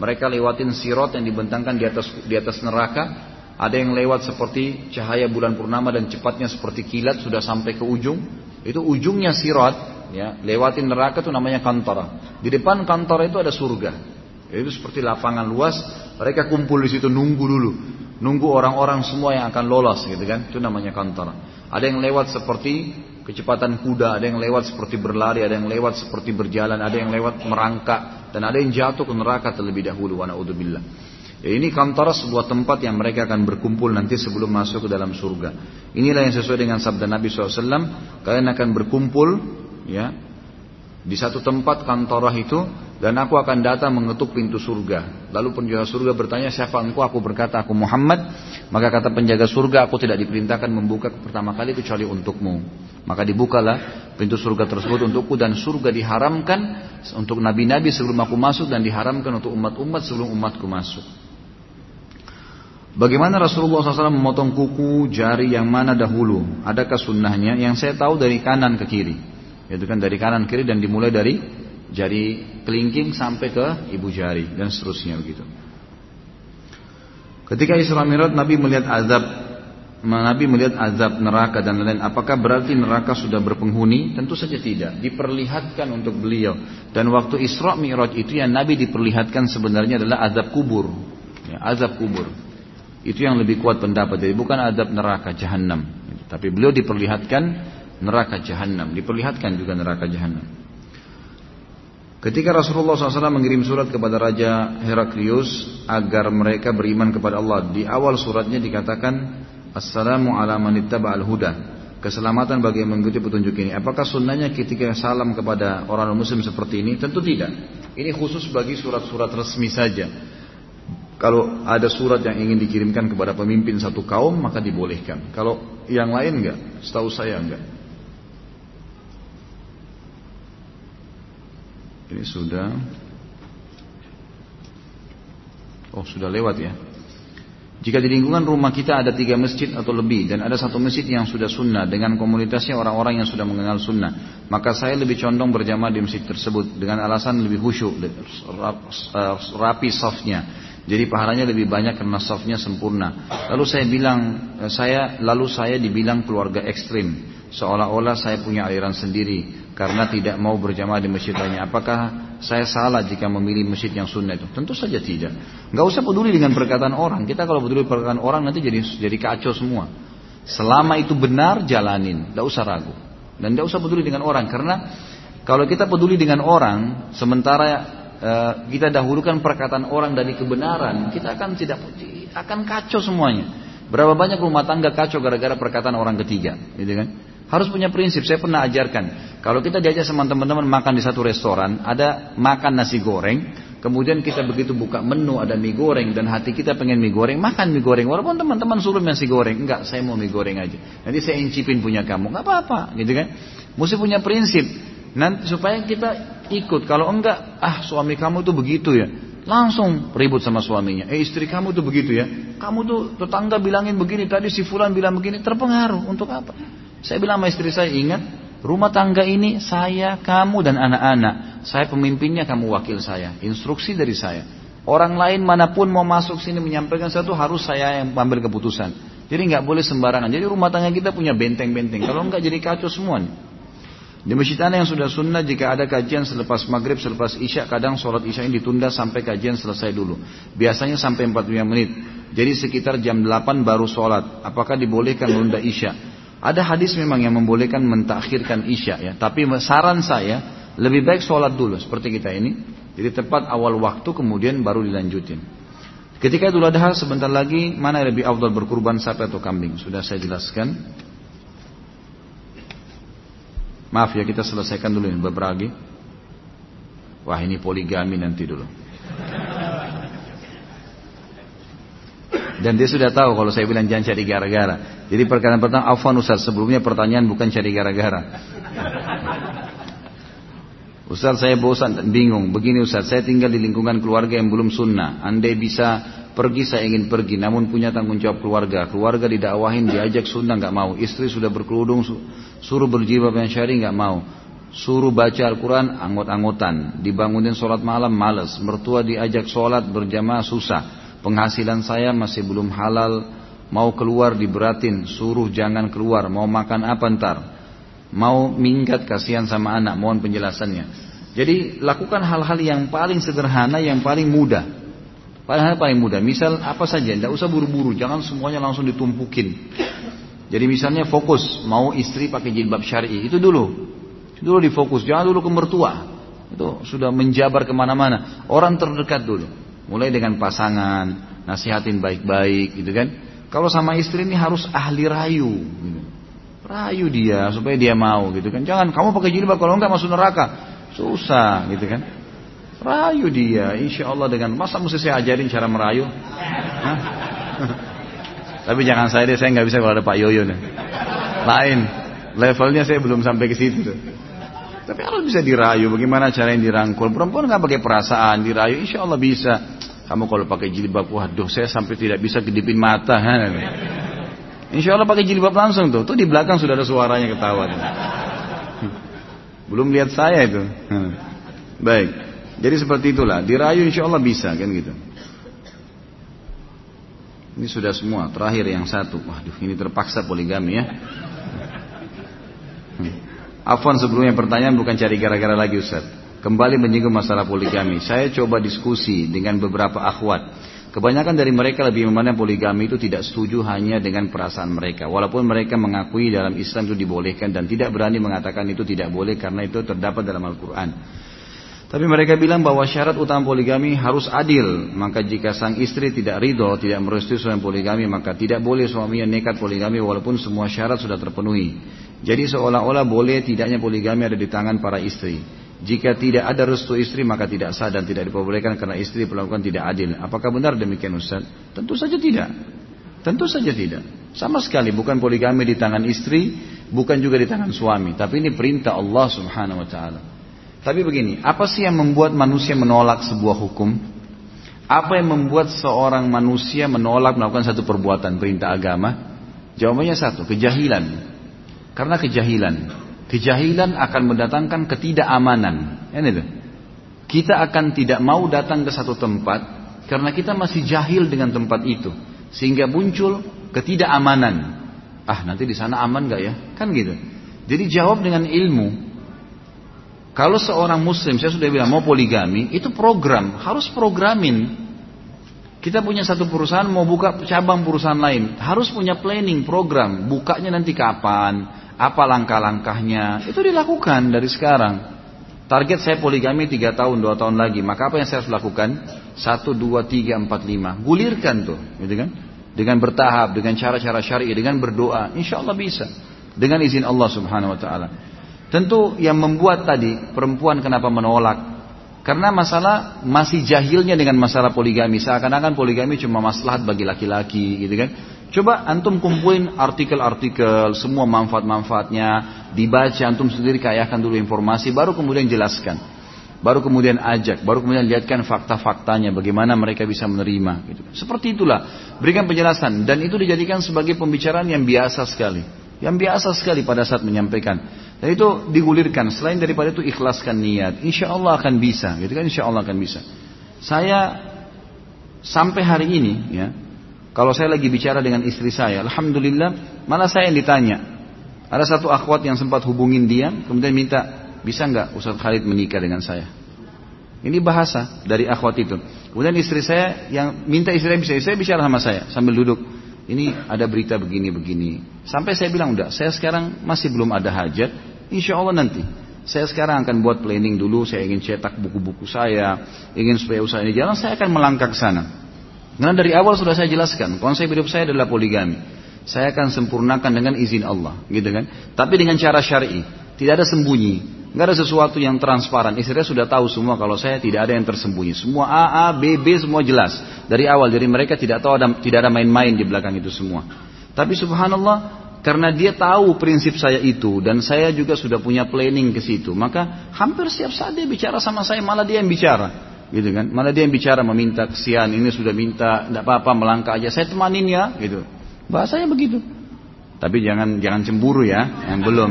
mereka lewatin sirat yang dibentangkan di atas di atas neraka, ada yang lewat seperti cahaya bulan purnama dan cepatnya seperti kilat sudah sampai ke ujung. Itu ujungnya sirat, ya, lewatin neraka itu namanya kantara. Di depan kantara itu ada surga. Itu seperti lapangan luas, mereka kumpul di situ nunggu dulu. Nunggu orang-orang semua yang akan lolos gitu kan. Itu namanya kantara. Ada yang lewat seperti kecepatan kuda, ada yang lewat seperti berlari, ada yang lewat seperti berjalan, ada yang lewat merangkak dan ada yang jatuh ke neraka terlebih dahulu. Wa na'udzubillah. Ya, ini kantara sebuah tempat yang mereka akan berkumpul nanti sebelum masuk ke dalam surga. Inilah yang sesuai dengan sabda Nabi SAW. Kalian akan berkumpul ya di satu tempat kantorah itu dan aku akan datang mengetuk pintu surga. Lalu penjaga surga bertanya, siapa engkau? Aku berkata, aku Muhammad. Maka kata penjaga surga, aku tidak diperintahkan membuka pertama kali kecuali untukmu. Maka dibukalah pintu surga tersebut untukku dan surga diharamkan untuk nabi-nabi sebelum aku masuk dan diharamkan untuk umat-umat sebelum umatku masuk. Bagaimana Rasulullah SAW memotong kuku jari yang mana dahulu? Adakah sunnahnya? Yang saya tahu dari kanan ke kiri. Yaitu kan dari kanan ke kiri dan dimulai dari jari kelingking sampai ke ibu jari dan seterusnya begitu. Ketika Isra Mi'raj Nabi melihat azab Nabi melihat azab neraka dan lain-lain apakah berarti neraka sudah berpenghuni? Tentu saja tidak. Diperlihatkan untuk beliau. Dan waktu Isra Mi'raj itu yang Nabi diperlihatkan sebenarnya adalah azab kubur. Ya, azab kubur. Itu yang lebih kuat pendapat. Jadi bukan azab neraka jahanam. Tapi beliau diperlihatkan neraka jahanam. Diperlihatkan juga neraka jahanam. Ketika Rasulullah SAW mengirim surat kepada Raja Heraklius agar mereka beriman kepada Allah, di awal suratnya dikatakan Assalamu ala manittaba al-huda. Keselamatan bagi yang mengikuti petunjuk ini. Apakah sunnahnya ketika salam kepada orang muslim seperti ini? Tentu tidak. Ini khusus bagi surat-surat resmi saja. Kalau ada surat yang ingin dikirimkan kepada pemimpin satu kaum maka dibolehkan. Kalau yang lain enggak, setahu saya enggak. Ini sudah Oh sudah lewat ya Jika di lingkungan rumah kita ada tiga masjid atau lebih Dan ada satu masjid yang sudah sunnah Dengan komunitasnya orang-orang yang sudah mengenal sunnah Maka saya lebih condong berjamaah di masjid tersebut Dengan alasan lebih khusyuk Rapi softnya jadi pahalanya lebih banyak karena softnya sempurna. Lalu saya bilang, saya lalu saya dibilang keluarga ekstrim, seolah-olah saya punya aliran sendiri karena tidak mau berjamaah di masjid lainnya. Apakah saya salah jika memilih masjid yang sunnah itu? Tentu saja tidak. Gak usah peduli dengan perkataan orang. Kita kalau peduli perkataan orang nanti jadi jadi kacau semua. Selama itu benar jalanin, gak usah ragu. Dan gak usah peduli dengan orang karena kalau kita peduli dengan orang sementara uh, kita dahulukan perkataan orang dari kebenaran, kita akan tidak akan kacau semuanya. Berapa banyak rumah tangga kacau gara-gara perkataan orang ketiga, gitu kan? Harus punya prinsip. Saya pernah ajarkan. Kalau kita diajak sama teman-teman makan di satu restoran, ada makan nasi goreng, kemudian kita begitu buka menu ada mie goreng dan hati kita pengen mie goreng, makan mie goreng. Walaupun teman-teman suruh nasi goreng, enggak, saya mau mie goreng aja. Nanti saya incipin punya kamu, enggak apa-apa, gitu kan? Mesti punya prinsip. Nanti supaya kita ikut. Kalau enggak, ah suami kamu tuh begitu ya. Langsung ribut sama suaminya. Eh istri kamu tuh begitu ya. Kamu tuh tetangga bilangin begini, tadi si fulan bilang begini, terpengaruh. Untuk apa? Saya bilang sama istri saya, ingat, rumah tangga ini saya, kamu dan anak-anak. Saya pemimpinnya, kamu wakil saya. Instruksi dari saya. Orang lain mana pun mau masuk sini menyampaikan satu harus saya yang ambil keputusan. Jadi nggak boleh sembarangan. Jadi rumah tangga kita punya benteng-benteng. Kalau nggak jadi kacau semua nih. Di masjid yang sudah sunnah jika ada kajian selepas maghrib, selepas isya, kadang sholat isya ini ditunda sampai kajian selesai dulu. Biasanya sampai 45 menit. Jadi sekitar jam 8 baru sholat. Apakah dibolehkan menunda isya? Ada hadis memang yang membolehkan mentakhirkan isya ya. Tapi saran saya lebih baik sholat dulu seperti kita ini. Jadi tepat awal waktu kemudian baru dilanjutin. Ketika Idul Adha sebentar lagi mana yang lebih afdal berkurban sapi atau kambing? Sudah saya jelaskan. Maaf ya kita selesaikan dulu ini beberapa lagi. Wah ini poligami nanti dulu. Dan dia sudah tahu kalau saya bilang jangan cari gara-gara. Jadi perkara pertama, Afwan Ustaz, sebelumnya pertanyaan bukan cari gara-gara. Ustaz saya bosan bingung. Begini Ustaz, saya tinggal di lingkungan keluarga yang belum sunnah. Andai bisa pergi saya ingin pergi, namun punya tanggung jawab keluarga. Keluarga didakwahin, diajak sunnah nggak mau. Istri sudah berkerudung, suruh berjilbab yang syari nggak mau. Suruh baca Al-Quran, anggot-anggotan. Dibangunin sholat malam, males. Mertua diajak sholat berjamaah, susah penghasilan saya masih belum halal, mau keluar diberatin, suruh jangan keluar, mau makan apa ntar, mau minggat kasihan sama anak, mohon penjelasannya. Jadi lakukan hal-hal yang paling sederhana, yang paling mudah. Paling paling mudah. Misal apa saja, tidak usah buru-buru, jangan semuanya langsung ditumpukin. Jadi misalnya fokus, mau istri pakai jilbab syari, itu dulu. Dulu difokus, jangan dulu ke mertua. Itu sudah menjabar ke mana-mana. Orang terdekat dulu. Mulai dengan pasangan, nasihatin baik-baik gitu kan. Kalau sama istri ini harus ahli rayu. Gitu. Rayu dia supaya dia mau gitu kan. Jangan kamu pakai jilbab kalau enggak masuk neraka. Susah gitu kan. Rayu dia, insya Allah dengan masa mesti saya ajarin cara merayu. Hah? Tapi jangan saya deh, saya nggak bisa kalau ada Pak Yoyo nih. Lain, levelnya saya belum sampai ke situ. Tuh. Tapi harus bisa dirayu, bagaimana cara yang dirangkul. Perempuan nggak pakai perasaan, dirayu, insya Allah bisa. Kamu kalau pakai jilbab, waduh saya sampai tidak bisa kedipin mata. Insya Allah pakai jilbab langsung tuh. Tuh di belakang sudah ada suaranya ketawa. Belum lihat saya itu. Baik. Jadi seperti itulah. Dirayu insya Allah bisa kan gitu. Ini sudah semua. Terakhir yang satu. Waduh ini terpaksa poligami ya. Afwan sebelumnya pertanyaan bukan cari gara-gara lagi Ustaz. Kembali menyinggung masalah poligami. Saya coba diskusi dengan beberapa akhwat. Kebanyakan dari mereka lebih memandang poligami itu tidak setuju hanya dengan perasaan mereka. Walaupun mereka mengakui dalam Islam itu dibolehkan dan tidak berani mengatakan itu tidak boleh karena itu terdapat dalam Al-Quran. Tapi mereka bilang bahwa syarat utama poligami harus adil. Maka jika sang istri tidak ridho, tidak merestui suami poligami, maka tidak boleh suaminya nekat poligami walaupun semua syarat sudah terpenuhi. Jadi seolah-olah boleh tidaknya poligami ada di tangan para istri. Jika tidak ada restu istri maka tidak sah dan tidak diperbolehkan karena istri melakukan tidak adil. Apakah benar demikian Ustaz? Tentu saja tidak. Tentu saja tidak. Sama sekali bukan poligami di tangan istri, bukan juga di tangan suami. Tapi ini perintah Allah subhanahu wa ta'ala. Tapi begini, apa sih yang membuat manusia menolak sebuah hukum? Apa yang membuat seorang manusia menolak melakukan satu perbuatan perintah agama? Jawabannya satu, kejahilan. Karena kejahilan. Kejahilan akan mendatangkan ketidakamanan. Ini tuh. Kita akan tidak mau datang ke satu tempat karena kita masih jahil dengan tempat itu. Sehingga muncul ketidakamanan. Ah nanti di sana aman gak ya? Kan gitu. Jadi jawab dengan ilmu. Kalau seorang muslim, saya sudah bilang mau poligami, itu program, harus programin. Kita punya satu perusahaan mau buka cabang perusahaan lain, harus punya planning program, bukanya nanti kapan, apa langkah-langkahnya, itu dilakukan dari sekarang. Target saya poligami 3 tahun, 2 tahun lagi. Maka apa yang saya harus lakukan? 1, 2, 3, 4, 5. Gulirkan tuh. Gitu kan? Dengan bertahap, dengan cara-cara syari'i, dengan berdoa. Insya Allah bisa. Dengan izin Allah subhanahu wa ta'ala. Tentu yang membuat tadi perempuan kenapa menolak. Karena masalah masih jahilnya dengan masalah poligami. Seakan-akan poligami cuma maslahat bagi laki-laki gitu kan. Coba antum kumpulin artikel-artikel, semua manfaat-manfaatnya, dibaca antum sendiri kayakan dulu informasi, baru kemudian jelaskan. Baru kemudian ajak, baru kemudian lihatkan fakta-faktanya, bagaimana mereka bisa menerima. Gitu. Seperti itulah, berikan penjelasan. Dan itu dijadikan sebagai pembicaraan yang biasa sekali. Yang biasa sekali pada saat menyampaikan. Dan itu digulirkan, selain daripada itu ikhlaskan niat. Insya Allah akan bisa, gitu kan? Insya Allah akan bisa. Saya sampai hari ini, ya, kalau saya lagi bicara dengan istri saya, Alhamdulillah, malah saya yang ditanya. Ada satu akhwat yang sempat hubungin dia, kemudian minta, bisa nggak Ustaz Khalid menikah dengan saya? Ini bahasa dari akhwat itu. Kemudian istri saya yang minta istri saya bisa, saya bicara sama saya sambil duduk. Ini ada berita begini-begini. Sampai saya bilang, udah, saya sekarang masih belum ada hajat. Insya Allah nanti. Saya sekarang akan buat planning dulu, saya ingin cetak buku-buku saya, ingin supaya usaha ini jalan, saya akan melangkah ke sana. Karena dari awal sudah saya jelaskan, konsep hidup saya adalah poligami. Saya akan sempurnakan dengan izin Allah, gitu kan? Tapi dengan cara syar'i, tidak ada sembunyi, nggak ada sesuatu yang transparan. Istri sudah tahu semua kalau saya tidak ada yang tersembunyi. Semua A, A, B, B semua jelas. Dari awal, dari mereka tidak tahu ada, tidak ada main-main di belakang itu semua. Tapi subhanallah, karena dia tahu prinsip saya itu dan saya juga sudah punya planning ke situ, maka hampir setiap saat dia bicara sama saya malah dia yang bicara gitu kan mana dia yang bicara meminta kesian ini sudah minta tidak apa-apa melangkah aja saya temanin ya gitu bahasanya begitu tapi jangan jangan cemburu ya yang belum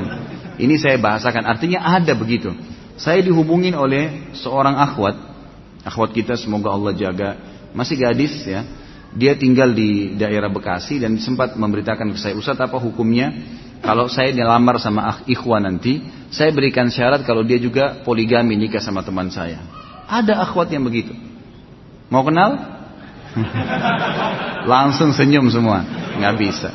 ini saya bahasakan artinya ada begitu saya dihubungin oleh seorang akhwat akhwat kita semoga Allah jaga masih gadis ya dia tinggal di daerah Bekasi dan sempat memberitakan ke saya Ustaz apa hukumnya kalau saya dilamar sama ikhwan nanti saya berikan syarat kalau dia juga poligami nikah sama teman saya ada akhwat yang begitu. Mau kenal? Langsung senyum semua. Nggak bisa.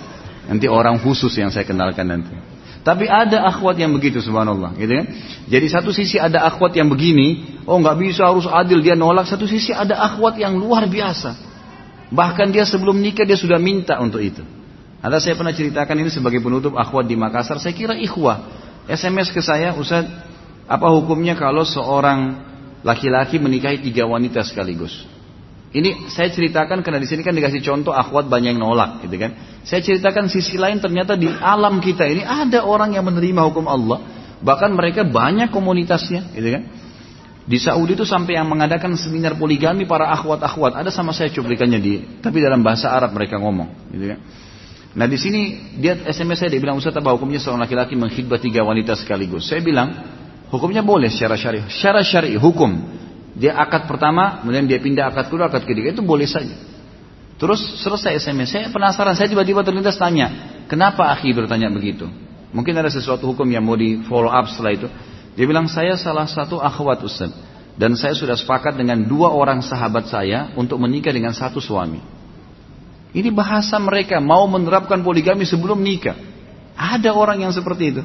Nanti orang khusus yang saya kenalkan nanti. Tapi ada akhwat yang begitu subhanallah, gitu kan? Jadi satu sisi ada akhwat yang begini, oh nggak bisa harus adil dia nolak. Satu sisi ada akhwat yang luar biasa. Bahkan dia sebelum nikah dia sudah minta untuk itu. Ada saya pernah ceritakan ini sebagai penutup akhwat di Makassar. Saya kira ikhwah. SMS ke saya, Ustaz, apa hukumnya kalau seorang laki-laki menikahi tiga wanita sekaligus. Ini saya ceritakan karena di sini kan dikasih contoh akhwat banyak yang nolak, gitu kan. Saya ceritakan sisi lain ternyata di alam kita ini ada orang yang menerima hukum Allah, bahkan mereka banyak komunitasnya, gitu kan. Di Saudi itu sampai yang mengadakan seminar poligami para akhwat-akhwat, ada sama saya cuplikannya di, tapi dalam bahasa Arab mereka ngomong, gitu kan. Nah di sini dia SMS saya dia bilang Ustaz apa hukumnya seorang laki-laki menghidbah tiga wanita sekaligus. Saya bilang hukumnya boleh secara syari. Secara syari hukum dia akad pertama, kemudian dia pindah akad kedua, akad ketiga itu boleh saja. Terus selesai SMS, saya penasaran, saya tiba-tiba terlintas tanya, kenapa akhi bertanya begitu? Mungkin ada sesuatu hukum yang mau di follow up setelah itu. Dia bilang saya salah satu akhwat Ustaz dan saya sudah sepakat dengan dua orang sahabat saya untuk menikah dengan satu suami. Ini bahasa mereka mau menerapkan poligami sebelum nikah. Ada orang yang seperti itu.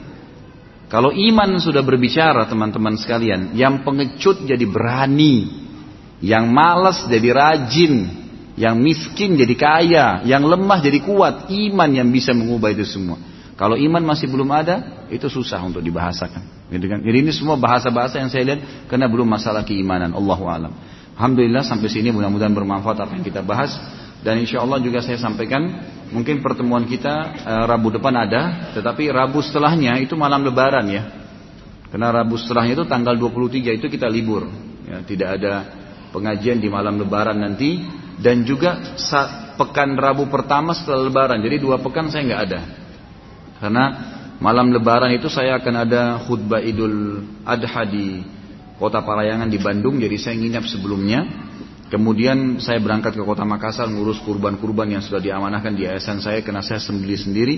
Kalau iman sudah berbicara teman-teman sekalian, yang pengecut jadi berani, yang malas jadi rajin, yang miskin jadi kaya, yang lemah jadi kuat, iman yang bisa mengubah itu semua. Kalau iman masih belum ada, itu susah untuk dibahasakan. Gitu kan? Jadi ini semua bahasa-bahasa yang saya lihat karena belum masalah keimanan. Allahu alam. Alhamdulillah sampai sini mudah-mudahan bermanfaat apa yang kita bahas. Dan insya Allah juga saya sampaikan mungkin pertemuan kita e, Rabu depan ada, tetapi Rabu setelahnya itu malam Lebaran ya. Karena Rabu setelahnya itu tanggal 23 itu kita libur, ya, tidak ada pengajian di malam Lebaran nanti dan juga pekan Rabu pertama setelah Lebaran. Jadi dua pekan saya nggak ada, karena malam Lebaran itu saya akan ada khutbah Idul Adha di Kota Parayangan di Bandung, jadi saya nginap sebelumnya. Kemudian saya berangkat ke kota Makassar ngurus kurban-kurban yang sudah diamanahkan di yayasan saya karena saya sembeli sendiri.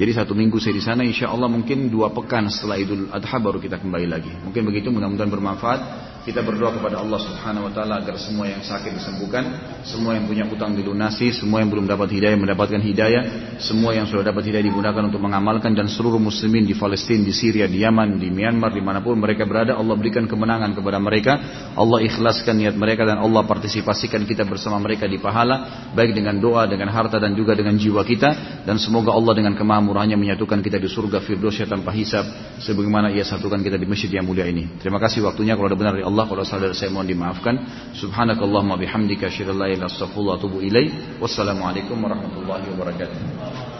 Jadi satu minggu saya di sana, insya Allah mungkin dua pekan setelah Idul Adha baru kita kembali lagi. Mungkin begitu, mudah-mudahan bermanfaat. Kita berdoa kepada Allah Subhanahu Wa Taala agar semua yang sakit disembuhkan, semua yang punya utang dilunasi, semua yang belum dapat hidayah mendapatkan hidayah, semua yang sudah dapat hidayah digunakan untuk mengamalkan dan seluruh muslimin di Palestina, di Syria, di Yaman, di Myanmar, di mana pun mereka berada, Allah berikan kemenangan kepada mereka, Allah ikhlaskan niat mereka dan Allah partisipasikan kita bersama mereka di pahala, baik dengan doa, dengan harta dan juga dengan jiwa kita, dan semoga Allah dengan kemahamurahnya menyatukan kita di surga Firdausya tanpa hisab, sebagaimana Ia satukan kita di masjid yang mulia ini. Terima kasih waktunya. Kalau ada benar dari Allah kalau salah dari saya mohon dimaafkan. Subhanakallahumma bihamdika asyhadu an la ilaha wassalamualaikum warahmatullahi wabarakatuh